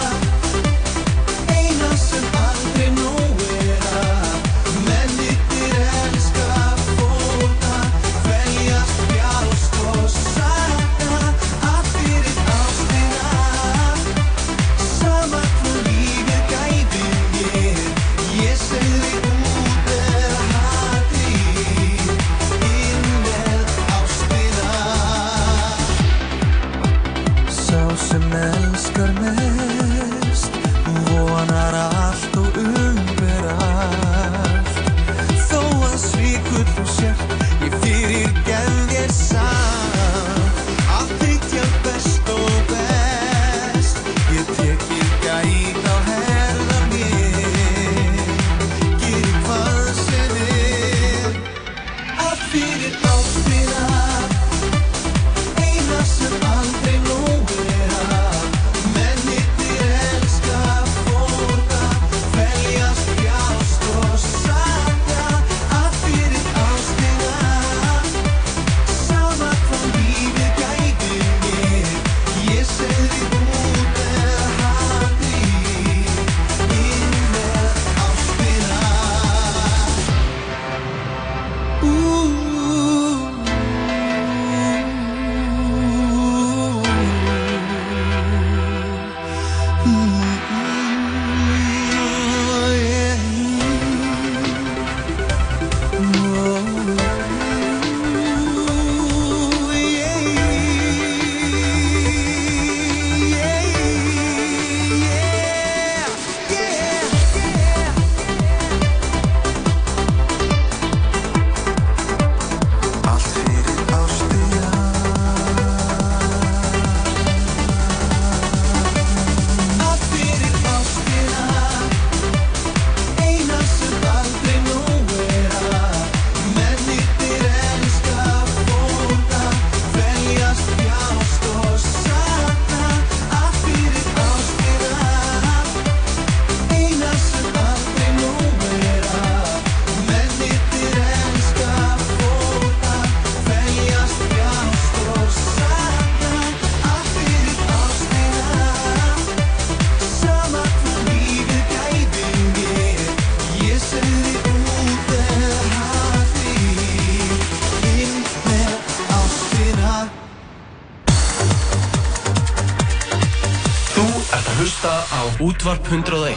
Útvarp 101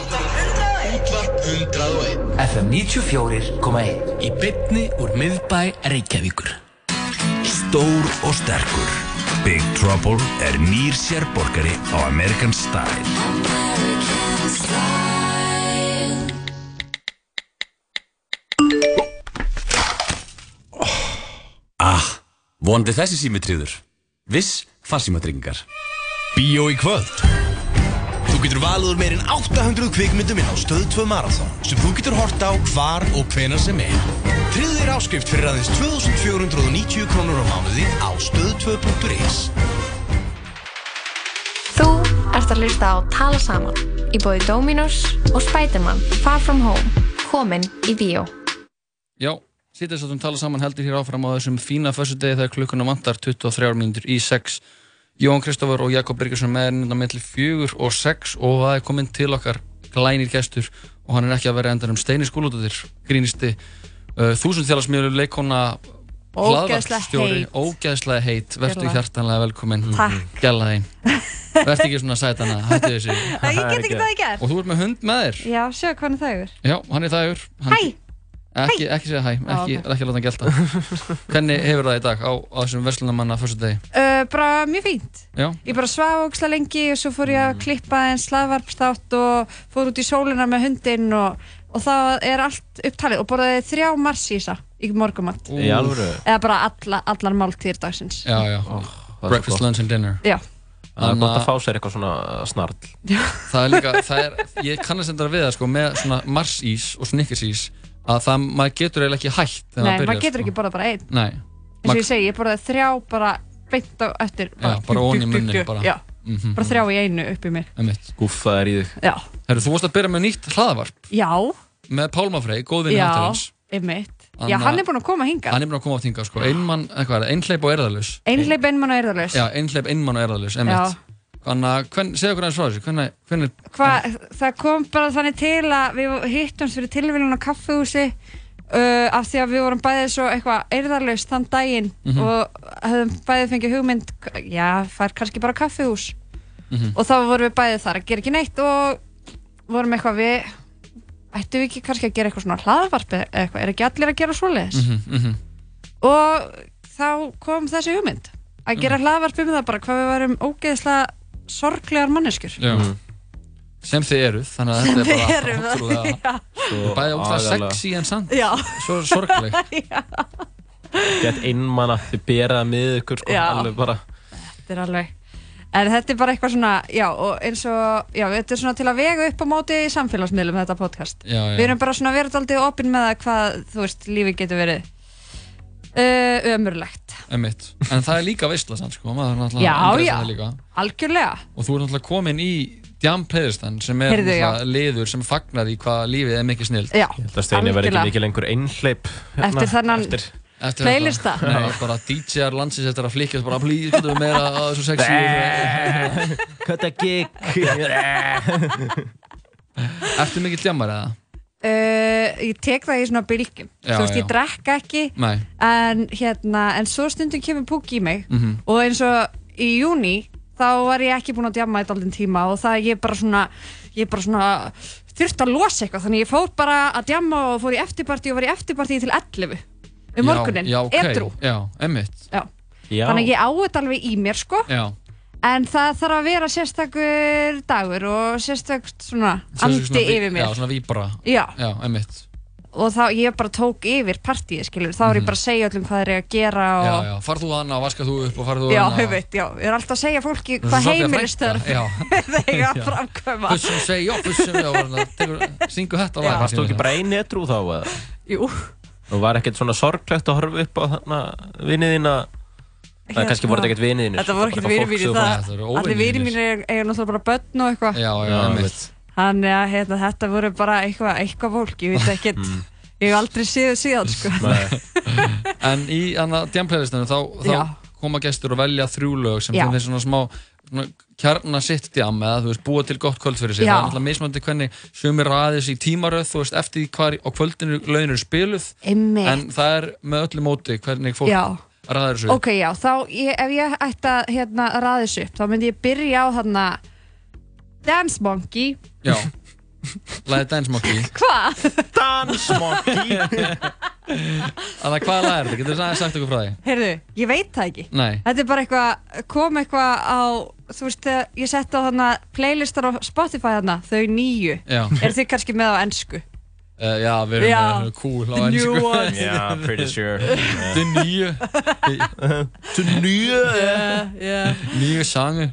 Útvarp 101 FM 94.1 Í bytni úr miðbæ Reykjavíkur. Stór og sterkur. Big Trouble er nýr sérborgari á American Style. Ah, vonandi þessi sími tríður. Viss farsímatryggingar. Bíó í kvöld Þú getur valið úr meirinn 800 kvikmyndum inn á Stöð 2 Marathon sem þú getur hort á hvar og hvenar sem er. Tryggðu þér áskrift fyrir aðeins 2490 krónur á mánuði á stöð2.is Þú ert að hlusta á Tala Saman í bóði Dominos og Spiderman Far From Home komin í bíó. Já, svo að tala saman heldur hér áfram á þessum fína fössudegi þegar klukkuna vantar 23 mínútur í 6. Jón Kristoffer og Jakob Birgisson með hérna mellir fjögur og 6 og það er komin til okkar glænir gestur og hann er ekki að vera endan um Steini Skúlútur, grínisti, uh, þúsundþjálasmiður, leikona, Ógeðslega hlaðvarpsstjóri, heit. verður hjartanlega velkomin, Takk. þeim. Verður ekki svona sætana, hættu þessu. Æ, ég get ekki það í gerð. Og þú ert með hund með þér. Já, sjá hvernig það er. Já, hann er þægur. Hann, Hæ! Ekki, ekki segja hæ, Já, ekki, ok. ekki láta hann gelta. (laughs) Hvernig hefur það í dag á, á þessum verslunamanna fyrstu degi? Uh, bara mjög fínt. Já, Ég bara svaf ógislega lengi og svo fór ég að klippa einn slaðvarpstátt og fór út í sólina með hundinn og, og það er allt upptalið og borðaði þrjá marsísa í morgumatt. Í alvöru? Eða bara alla, allar máltíðir dagsins. já, já. er Breakfast, lunch and dinner. Já. Það er gott að fá sér eitthvað svona snarl. Það er líka, það er, ég kannast þetta við það sko, með svona marsís og snickersís, að það, maður getur eiginlega ekki hætt þegar Nei, maður getur ekki borðað bara einn. Nei. Eins og ég segi, ég borðaði þrjá bara beint á eftir. Já, bara onni í munnin bara. Já, Mhm. bara þrjá í einu upp í mér. Einmitt. Gúffaðar í þig. Já. Herru, þú varst að byrja með nýtt hlaðvarp Já, með Pálma Frey, góðvinni já, hátalans. einmitt. Já, Anna- hann er búinn að koma hingað. Hann er búinn að koma á þinga, sko. Einmann, eitthvað er það, einhleip og erðalus. Einhleip einmann og erðalus. Já, einhleip, einmann og erðalus, einmitt. Þannig að, segja okkur aðeins frá þessu, hvernig, hvernig, Hva, það kom bara þannig til að við hittumst fyrir tilvílun á kaffehúsi uh, af því að við vorum bæðið svo eitthvað eirðarlaust þann daginn Mhm. og höfum bæðið fengið hugmynd já, fær kannski bara kaffehús Mhm. og þá vorum við bæðið þar að gera ekki neitt og vorum eitthvað við ættum við ekki kannski að gera eitthvað svona hlaðvarp eða eitthvað, er ekki allir að gera svoleiðis mhm, mhm. og þá kom þessi hugmynd að gera Mhm. hlaðvarp um það bara hvað við varum ógeðslega sorglegar manneskjur Já. Sem þið eruð, þannig að þetta er bara ótrúlega, já. Svo bæði ótrúlega sexy en samt, Já. svo sorgleg. (laughs) Gett einmanna, þið beraða með ykkur sko, alveg bara. þetta er alveg en þetta er bara eitthvað svona, já, og eins og já, þetta er svona til að vega upp á móti í samfélagsmiðlum þetta podcast Já, já. við erum bara svona verið aldrei opinn með það hvað, þú veist, lífið getur verið uh, ömurlegt Einmitt. En það er líka veistla sann, sko, maður er náttúrulega Já, að já. það líka. algjörlega Og þú ert náttúrulega komin í Djam Playlistan sem er Heyrðu, já. liður sem fagnar í hvað lífið er mikið snild. Já, Það steini verði ekki algjörlega. mikið lengur einhleip. Eftir þennan eftir. Eftir Playlista? Nei, bara DJ-ar landsins eftir að flikja bara please, getur við meira að þessu sexy Hvað er gig? Eftir mikið djamar eða? Uh, ég tek það í svona bylgjum Já, þú veist, ég já. drekka ekki Nei. en hérna, en svo stundum kemur púk í mig Mhm. og eins og í júni þá var ég ekki búin að djamma í daldinn tíma og það ég bara svona ég bara svona þurfti að losa eitthvað þannig ég fór bara að djamma og fór í eftirparti og var í eftirparti til 11 um morgunin, Já, ok. edru Já, einmitt. Já. Já. þannig ég á þetta alveg í mér sko Já. En það þarf að vera sérstakur dagur og sérstakt svona andi svona yfir mér Já, svona víbra. Já. Já, einmitt. og þá ég bara tók yfir partíið skilur, þá er ég bara að segja öllum hvað þeir eru að gera og Mhm. Já, já, farð þú hana og vaskað þú upp og farð þú Já, hana ég veit, já, ég er alltaf að segja fólki hvað já. (laughs) þeir að Já. framkvæma Fussum segi, já, fussum, já, var það, syngu þetta lag. Varst þú ekki bara einu edru þá? eða? Jú. Og var ekkert svona sorglegt að horfa upp á þarna vinið Það kannski voru þetta ekkert vinið. Þetta voru ekkert vinið mínir það Allir vinið mínir eiga náttúrulega bara börn og eitthvað Já, já, Já, einmitt. Þannig að hérna, þetta voru bara eitthvað eitthvað fólk, ég veit ekkert Mm. Ég hef aldrei séð síðan, sko (laughs) En í hana djamplaylistunum þá, þá koma gestur og velja þrjú lög sem finnst svona smá kjarna sitt djam eða þú veist búa til gott kvöld fyrir sig Já. það er náttúrulega mismandi hvernig sumir raðis í tímaröð þú veist eftir hvar á kvöldinu lögin eru spiluð Einmitt. en það er með öllu móti hvernig fólk Já. Raðir þessu Ok, já, þá ég, ef ég ætti að hérna, raða þessu upp þá myndi ég byrja á þarna Dance Monkey Já Lagið Dance Monkey (laughs) Hvað? Dance Monkey Þannig að hvaða lag er þetta? Getur þú sagt okkur frá því? Heyrðu, ég veit það ekki Nei Þetta er bara eitthvað, kom eitthvað á Þú veist, ég setti á þarna playlistar á Spotify þarna, þau nýju Já. Er þið kannski með á ennsku? Uh, já, við erum Já. með cool á The new ennsku. ones. Yeah, pretty sure. The nýju The nýju Yeah, yeah. Nýju sangu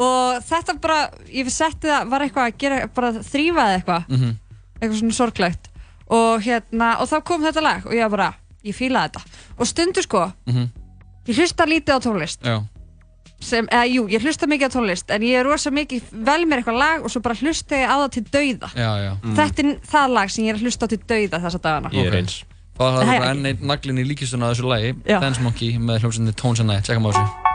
Og þetta bara, ég setti það, var eitthvað að gera, bara þrýfaði eitthvað Mhm. Eitthvað svona sorglegt Og hérna, og þá kom þetta lag og ég bara, ég fílaði þetta Og stundu sko, Mhm. ég hlusta lítið á tónlist Já sem, eða jú, ég hlusta mikið á tónlist en ég er rosa mikið, vel mér eitthvað lag og svo bara hlusta ég á það til dauða. Já, já. Þetta er það lag sem ég er að hlusta á til dauða þessa dagana. Ég er eins. Það er bara enn einn naglinn í líkistuna af þessu lagi. Já. Dance Monkey með hljómsveitinu Tones and Night Tjekkum á þessu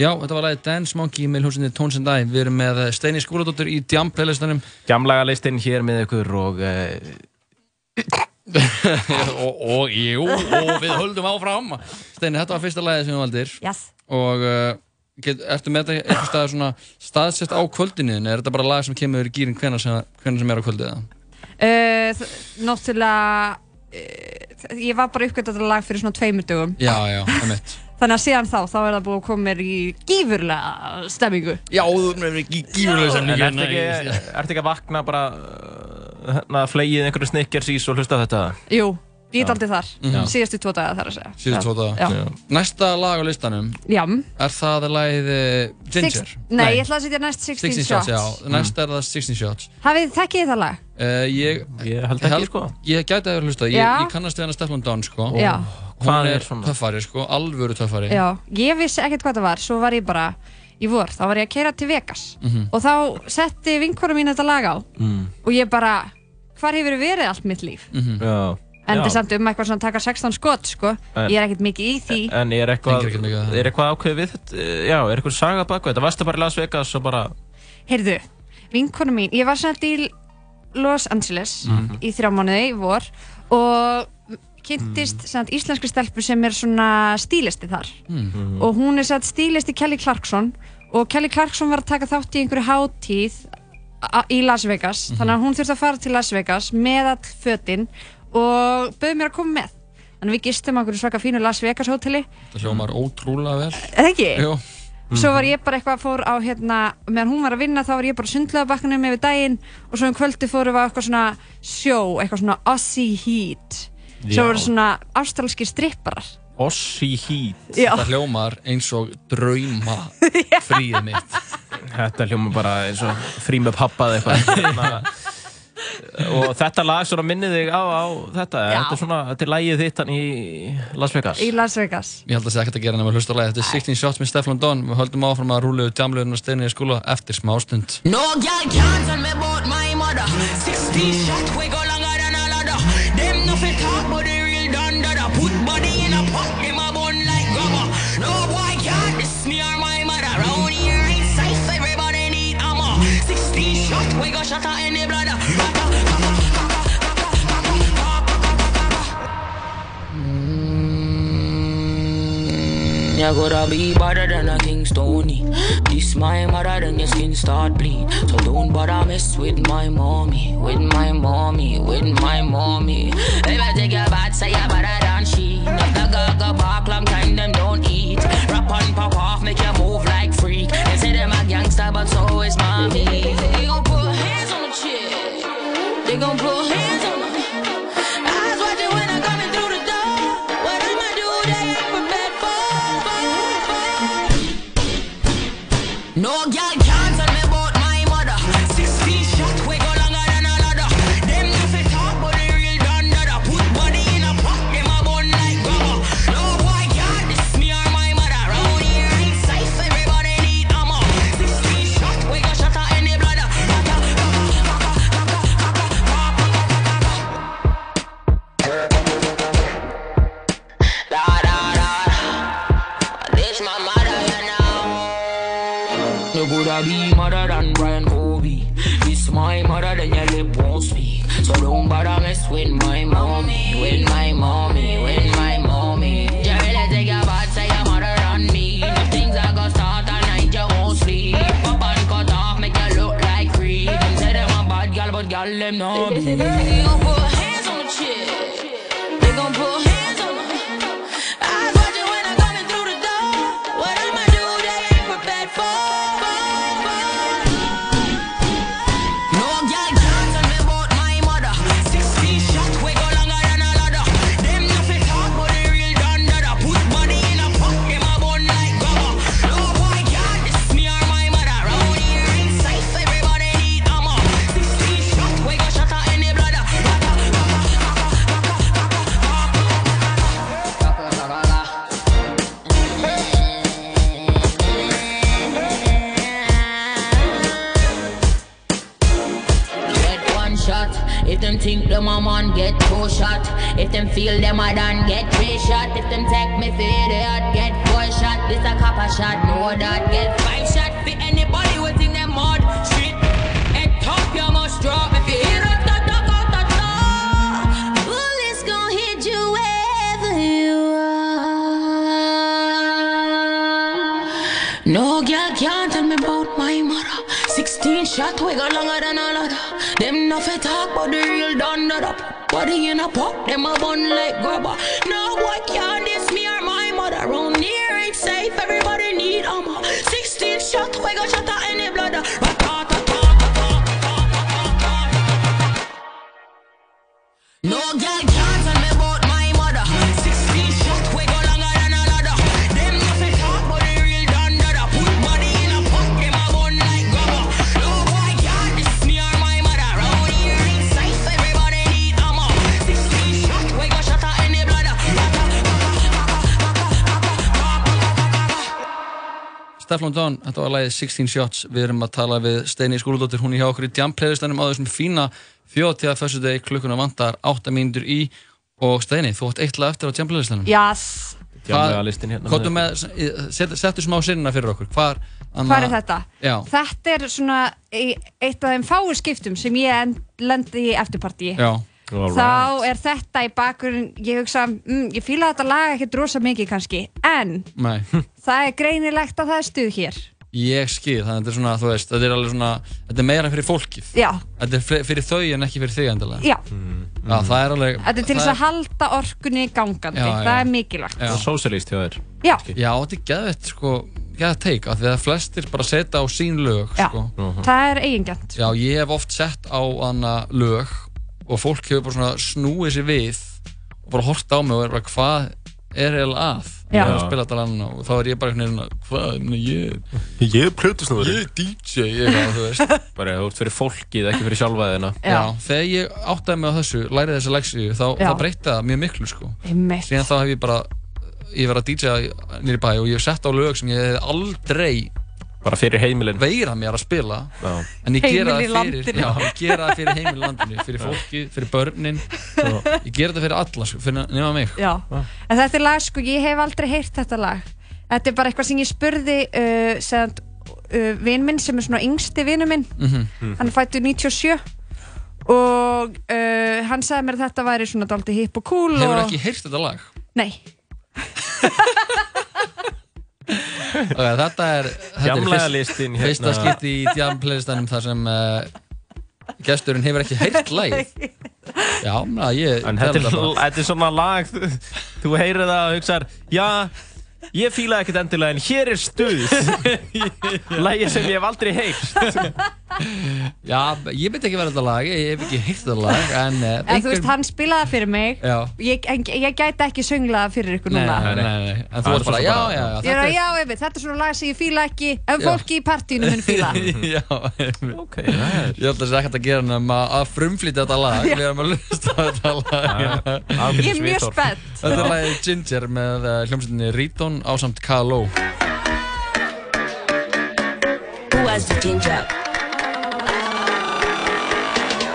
Já, þetta var lagið Dance Monkey með hljómsveitinu Tones and Night Við erum með Steini Skúladóttur í Jam playlistanum. Jamlaga listinn hér með ykkur og uh, (laughs) og, og jú, og við höldum áfram. Steini, þetta var fyrsta lagið sem við valdir. Yes. og uh, get, ertu með þetta eitthvað stað svona staðsett á kvöldinu? Er þetta bara lag sem kemur í gýrin hvenær sem, sem er á kvöldið eða? uh, Náttúrulega uh, Ég var bara uppgönd þetta lag fyrir svona tveimur dögum. Já, já, einmitt Þannig að síðan þá, þá er það búið að koma mér í gífurlega stemmingu Já, þú erum ekki gífurlega En ertu ekki, ertu ekki að vakna bara uh, hérna, flegið einhverju snickers ís og hlusta á þetta? Jú, ég er aldrei þar Mhm. síðustu tvo daga þar að segja Síðan tvo daga. Já. Næsta lag á listanum Jam. Er það lagið uh, Ginger? Six, nei, ég ætla að setja næst 16, 16 shots, já, næst er það 16 shots Hafið þekkið það lag? uh, Ég, ég held ekki, sko Ég gæti að vera hlusta, ég, Já. ég kannast við hana Stefán Don, sko Já. Hvað Hvað er er svona? töffari, sko, alvöru töffari Já, ég vissi ekkert hvað það var Svo var ég bara í vor, þá var ég að keira til Vegas Mhm. Og þá setti vinkvara mín þetta lag á Mm. Og ég bara, hvar hefur verið allt mitt líf? Mhm. Já. En þetta er samt um eitthvað svona að taka 16 skot, sko En- Ég er ekkert mikið í því En er eitthvað, það. er eitthvað ákveðið við þetta? Já, er eitthvað saga baka þetta? Varstu bara í Las Vegas og bara... Heyrðu, vinkona mín, ég var sett í Los Angeles Mhm. í þrjá mánuði í vor og kynntist mm. íslensku stelpu sem er svona stílisti þar Mm. og hún er sett stílisti Kelly Clarkson og Kelly Clarkson var að taka þátt í einhverju hátíð í Las Vegas Mhm. þannig að hún þurfti að fara til Las Vegas með all fötin og bauði mér að koma með þannig að við gistum á einhverju svaka fínu Las Vegas hóteli Það hljómar ótrúlega vel eða ekki? Jú Svo var ég bara eitthvað að fór á hérna, meðan hún var að vinna þá var ég bara sundlega bakkanum yfir daginn og svo um kvöldi fórum við á eitthvað svona sjó, eitthvað svona Aussie Heat. Já. voru svona ástralski stripparar. Ossi Heat Já. Það hljómar eins og drauma (laughs) fríið mitt Þetta hljómar bara eins og frí með pappa eða eitthvað (laughs) Og þetta lag svona minnið þig á, á þetta Já. Þetta er svona, þetta er lagið þitt hann í Las Vegas Í Las Vegas. Ég held að það sé ekkert að gera nema að hlusta á lagi Þetta er 16 shots með Stefán Don Við höldum áfram að rúlega jamluðurinn og steinni í skóla eftir smá stund No girl can't tell me about my mother. 16 shot we go we go shot in. You gotta be better than a King Stony. This my mother, then your skin start bleed. So don't bother mess with my mommy, with my mommy, with my mommy. If I take your bad, say you're better than she. If the gaga bark, long time them don't eat. Rap and pop off, make you move like freak. They say them a gangster, but so is mommy. chegam correndo. Mother, then your lip won't speak. So don't bother mess with my mommy, with my mommy, with my mommy. You really take your bad, say your mother than me. If things are gonna start at night, you won't sleep. Pop and cut off, make you look like creep. Them say them a bad girl, but girl them no (laughs) What am a. Steflon Don, þetta var lagið 16 Shots. Við erum að tala við Steini Skúladóttir. Hún er hjá okkur í Jam playlistanum á þessum fína fjóðtíða fyrstu degi klukkuna vantar 8 mínútur í. Og Steini, þú átt eitt lag eftir á Jamlega listin hérna með, set, settu smá sinna fyrir okkur. Hvar, hvað er þetta? Já, Þetta er svona í- eitt af þeim fáu skiptum sem ég en- lendi í eftirpartíi já þá er þetta í bakgrunn ég hugsa, mm, ég fíla þetta lag ekki drosa mikið kannski, en Nei, (laughs) það er greinilegt að það er stuð hér ég skil, þannig að þetta er svona, þú veist Þetta er alveg svona, þetta er meira fyrir fólkið já, Þetta er fre- fyrir þau en ekki fyrir þig endilega já, Já, það er alveg þetta er til þess að halda orkunni gangandi, Já, já. það er mikilvægt Já. Socialist hjá þér Já. Já, þetta er geðvett, sko Geðvett teik, af því að flestir bara setja á sín lög Já. sko. það er eigingjönd Já, ég hef oft sett á hana lög og fólk hefur bara svona snúið sér við og bara hort á mig og er bara hvað er eiginlega að Já. ég er að spila þetta lann og þá er ég bara einhvern veginn hvað, ég, Ég er plötusnúður ég er DJ ég, er, þú veist (laughs) Bara þú ert fyrir fólkið, ekki fyrir sjálfaðina Já. þegar ég áttaði mig á þessu, lærið þessu leksíu þá, Já. þá breytti það mjög miklu sko síðan þá hef ég bara ég verið að DJ nýri bæ og ég hef sett á lög sem ég hef aldrei Bara fyrir heimilin. Veira mér að spila Já. en ég gera það fyrir, já, gera það fyrir heimil landinu fyrir fólki, fyrir börnin. Ég gera það fyrir alla, sko, fyrir nema mig. Já, en þetta er lag, sko, ég hef aldrei heyrt þetta lag. Þetta er bara eitthvað sem ég spurði uh, sem, uh, vin minn sem er svona yngsti vinur minn. Mhm. Hann er fættur 97 og uh, hann sagði mér að þetta væri svona daldi hip og cool Hefur og... ekki heyrt þetta lag? Nei, (laughs) Ok, þetta er, þetta er fyrst- listin fyrsta hérna. skipti í Jam playlistanum þar sem uh, gesturinn hefur ekki heyrt lagið. Já, na, ég þetta er, er svona lag Þú, heyrir það og hugsar Já, ég fíla ekkert endilega En hér er stuð. (laughs) Lagi sem ég hef aldrei heyrt Já, ég veit ekki verið þetta lag, ég hef ekki heyrt þetta lag En, uh, en þú veist, hann spilaði það fyrir mig. Já. ég, en, ég gæti ekki sönglaða fyrir ykkur Nei, núna. Nei, nei, nei, en Það þú er ert bara, svo já, bara- já, já Ég er þetta að, já, einmitt, þetta er svona lag sem ég fíla ekki en Já. fólki í partíinu mun fíla. (laughs) Já, einmitt. Ok, það er Ég held að það sé ekkert að gera nema að frumflýta þetta lag. Við erum að lusta þetta lag. Ég er mjög spennt. Þetta er lagið Ginger með uh, hljómsveitinni Riton ásamt K.L.O. Who has the ginger?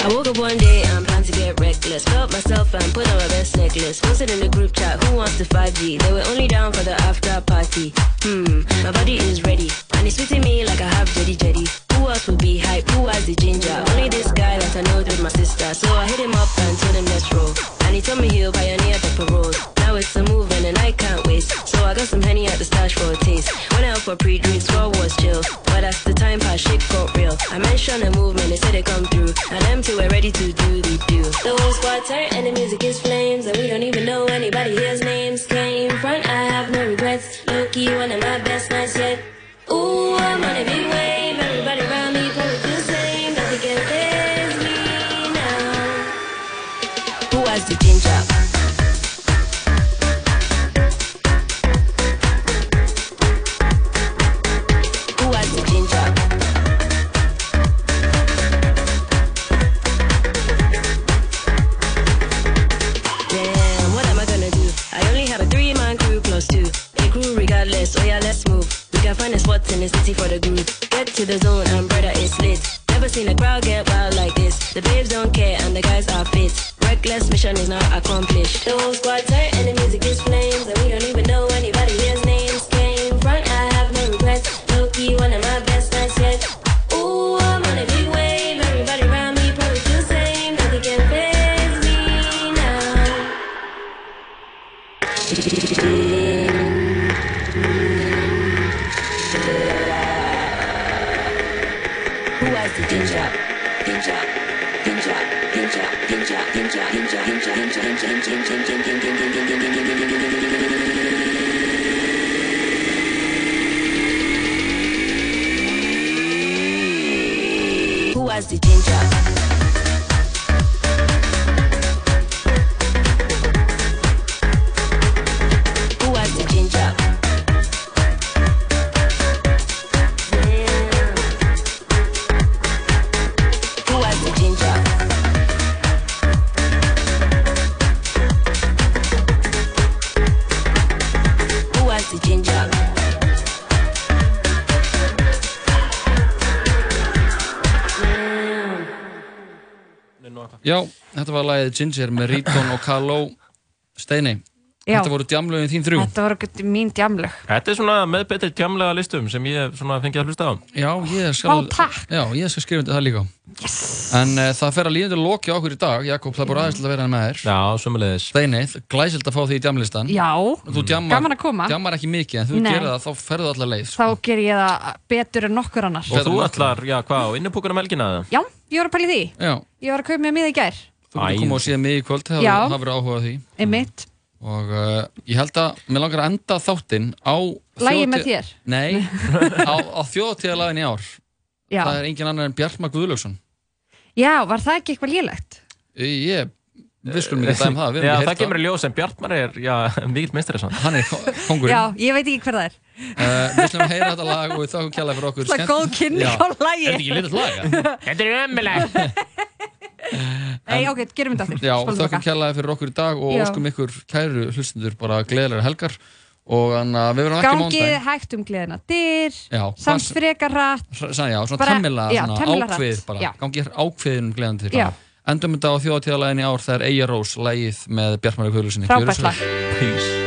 I woke up one day and planned to get reckless. Felt myself and put on my best necklace. Posted in the group chat, who wants to 5G? They were only down for the after party. Hmm, my body is ready. And it's fitting me like I have jetty jetty. Who else would be hype? Who has the ginger? Only this guy that I know with my sister. So I hit him up and told him let's roll. And he told me he'll pioneer the parole. Now it's a movement and I can't waste. So I got some henny at the stash for a taste. Went out for pre-drinks, squad was chill. But as the time passed, shit got real. I mentioned a movement, they said they come through. And them two were ready to do the do. The whole squad tight and the music is flames. And we don't even know anybody here's names. Came front, I have no regrets. Low one of my best nights yet. Ooh, I'm on a big wave. Everybody around me probably feel a spot in the city for the. Get to the zone lit. Never seen a crowd get wild like this. The babes don't care and the guys are fit. Reckless mission is now accomplished. The whole squad tight and the music is flames. And we don't even know anybody here's names. Came front, I have no regrets. Low key, one of my best nights yet. Ooh, I'm on a big wave. Everybody around me probably feel the same. Nothing can phase me now. Who has the ginger? Já, þetta var lagið Ginger með Riton og Carlo Steini. Já. Þetta voru djamlögin þín þrjú. Þetta voru mín djamlög. Þetta er svona með betri djamlega listum sem ég fengið að hlusta á. Já, ég skal, já, ég skal skrifa það líka. Yes. En uh, það fer að líðandi loki á okkur í dag, Jakob, það bara aðeins til að vera hann með þér. Já, sömulegis. Steini, glæsild að fá því í djamlistan. Já, Þú djammar, gaman að koma. djammar ekki mikið, en þú Nei. gerir það, þá ferðu allar leið. Þá ger ég það betur en nokkur annars. Og þú ætlar, já, hvað, á innipúkunum helgina það? Og það uh, ég held að mér langar að enda þáttinn á... Þjóðhátíð- með þér? Nei, (laughs) á, á þjóðatíðalagin í ár. Já. Það er engin annar en Bjartmar Guðlaugsson. Já, var það ekki eitthvað lélegt? Ég, við skulum ekki dæma það. við höfum Já, það kemur í ljós en Bjartmar er, meistari svona. Hann er kongurinn. Já, ég veit ekki hver það er. Uh, við slumum heyra þetta lag og við þakkum kjærlega fyrir okkur Það er góð kynning á lagi. Er þetta ekki litið lag? (laughs) Þetta er ömulegt (laughs) Nei, ok, gerum þetta aftur. Tilbaka. kjærlega fyrir okkur í dag og Já. óskum ykkur kæru hlustundur bara gleðilega helgar og þannig að við verðum ekki Gangið mándaginn. hægt um gleðina dyr, rætt. Svona, hratt. ákveð bara, gangið ákveðin gleðan til Já. Endum þetta á þjóðatíðalagin í ár, það er Eyja Rós, lagið með Bjartmari Guðlusinni. Frábært lag.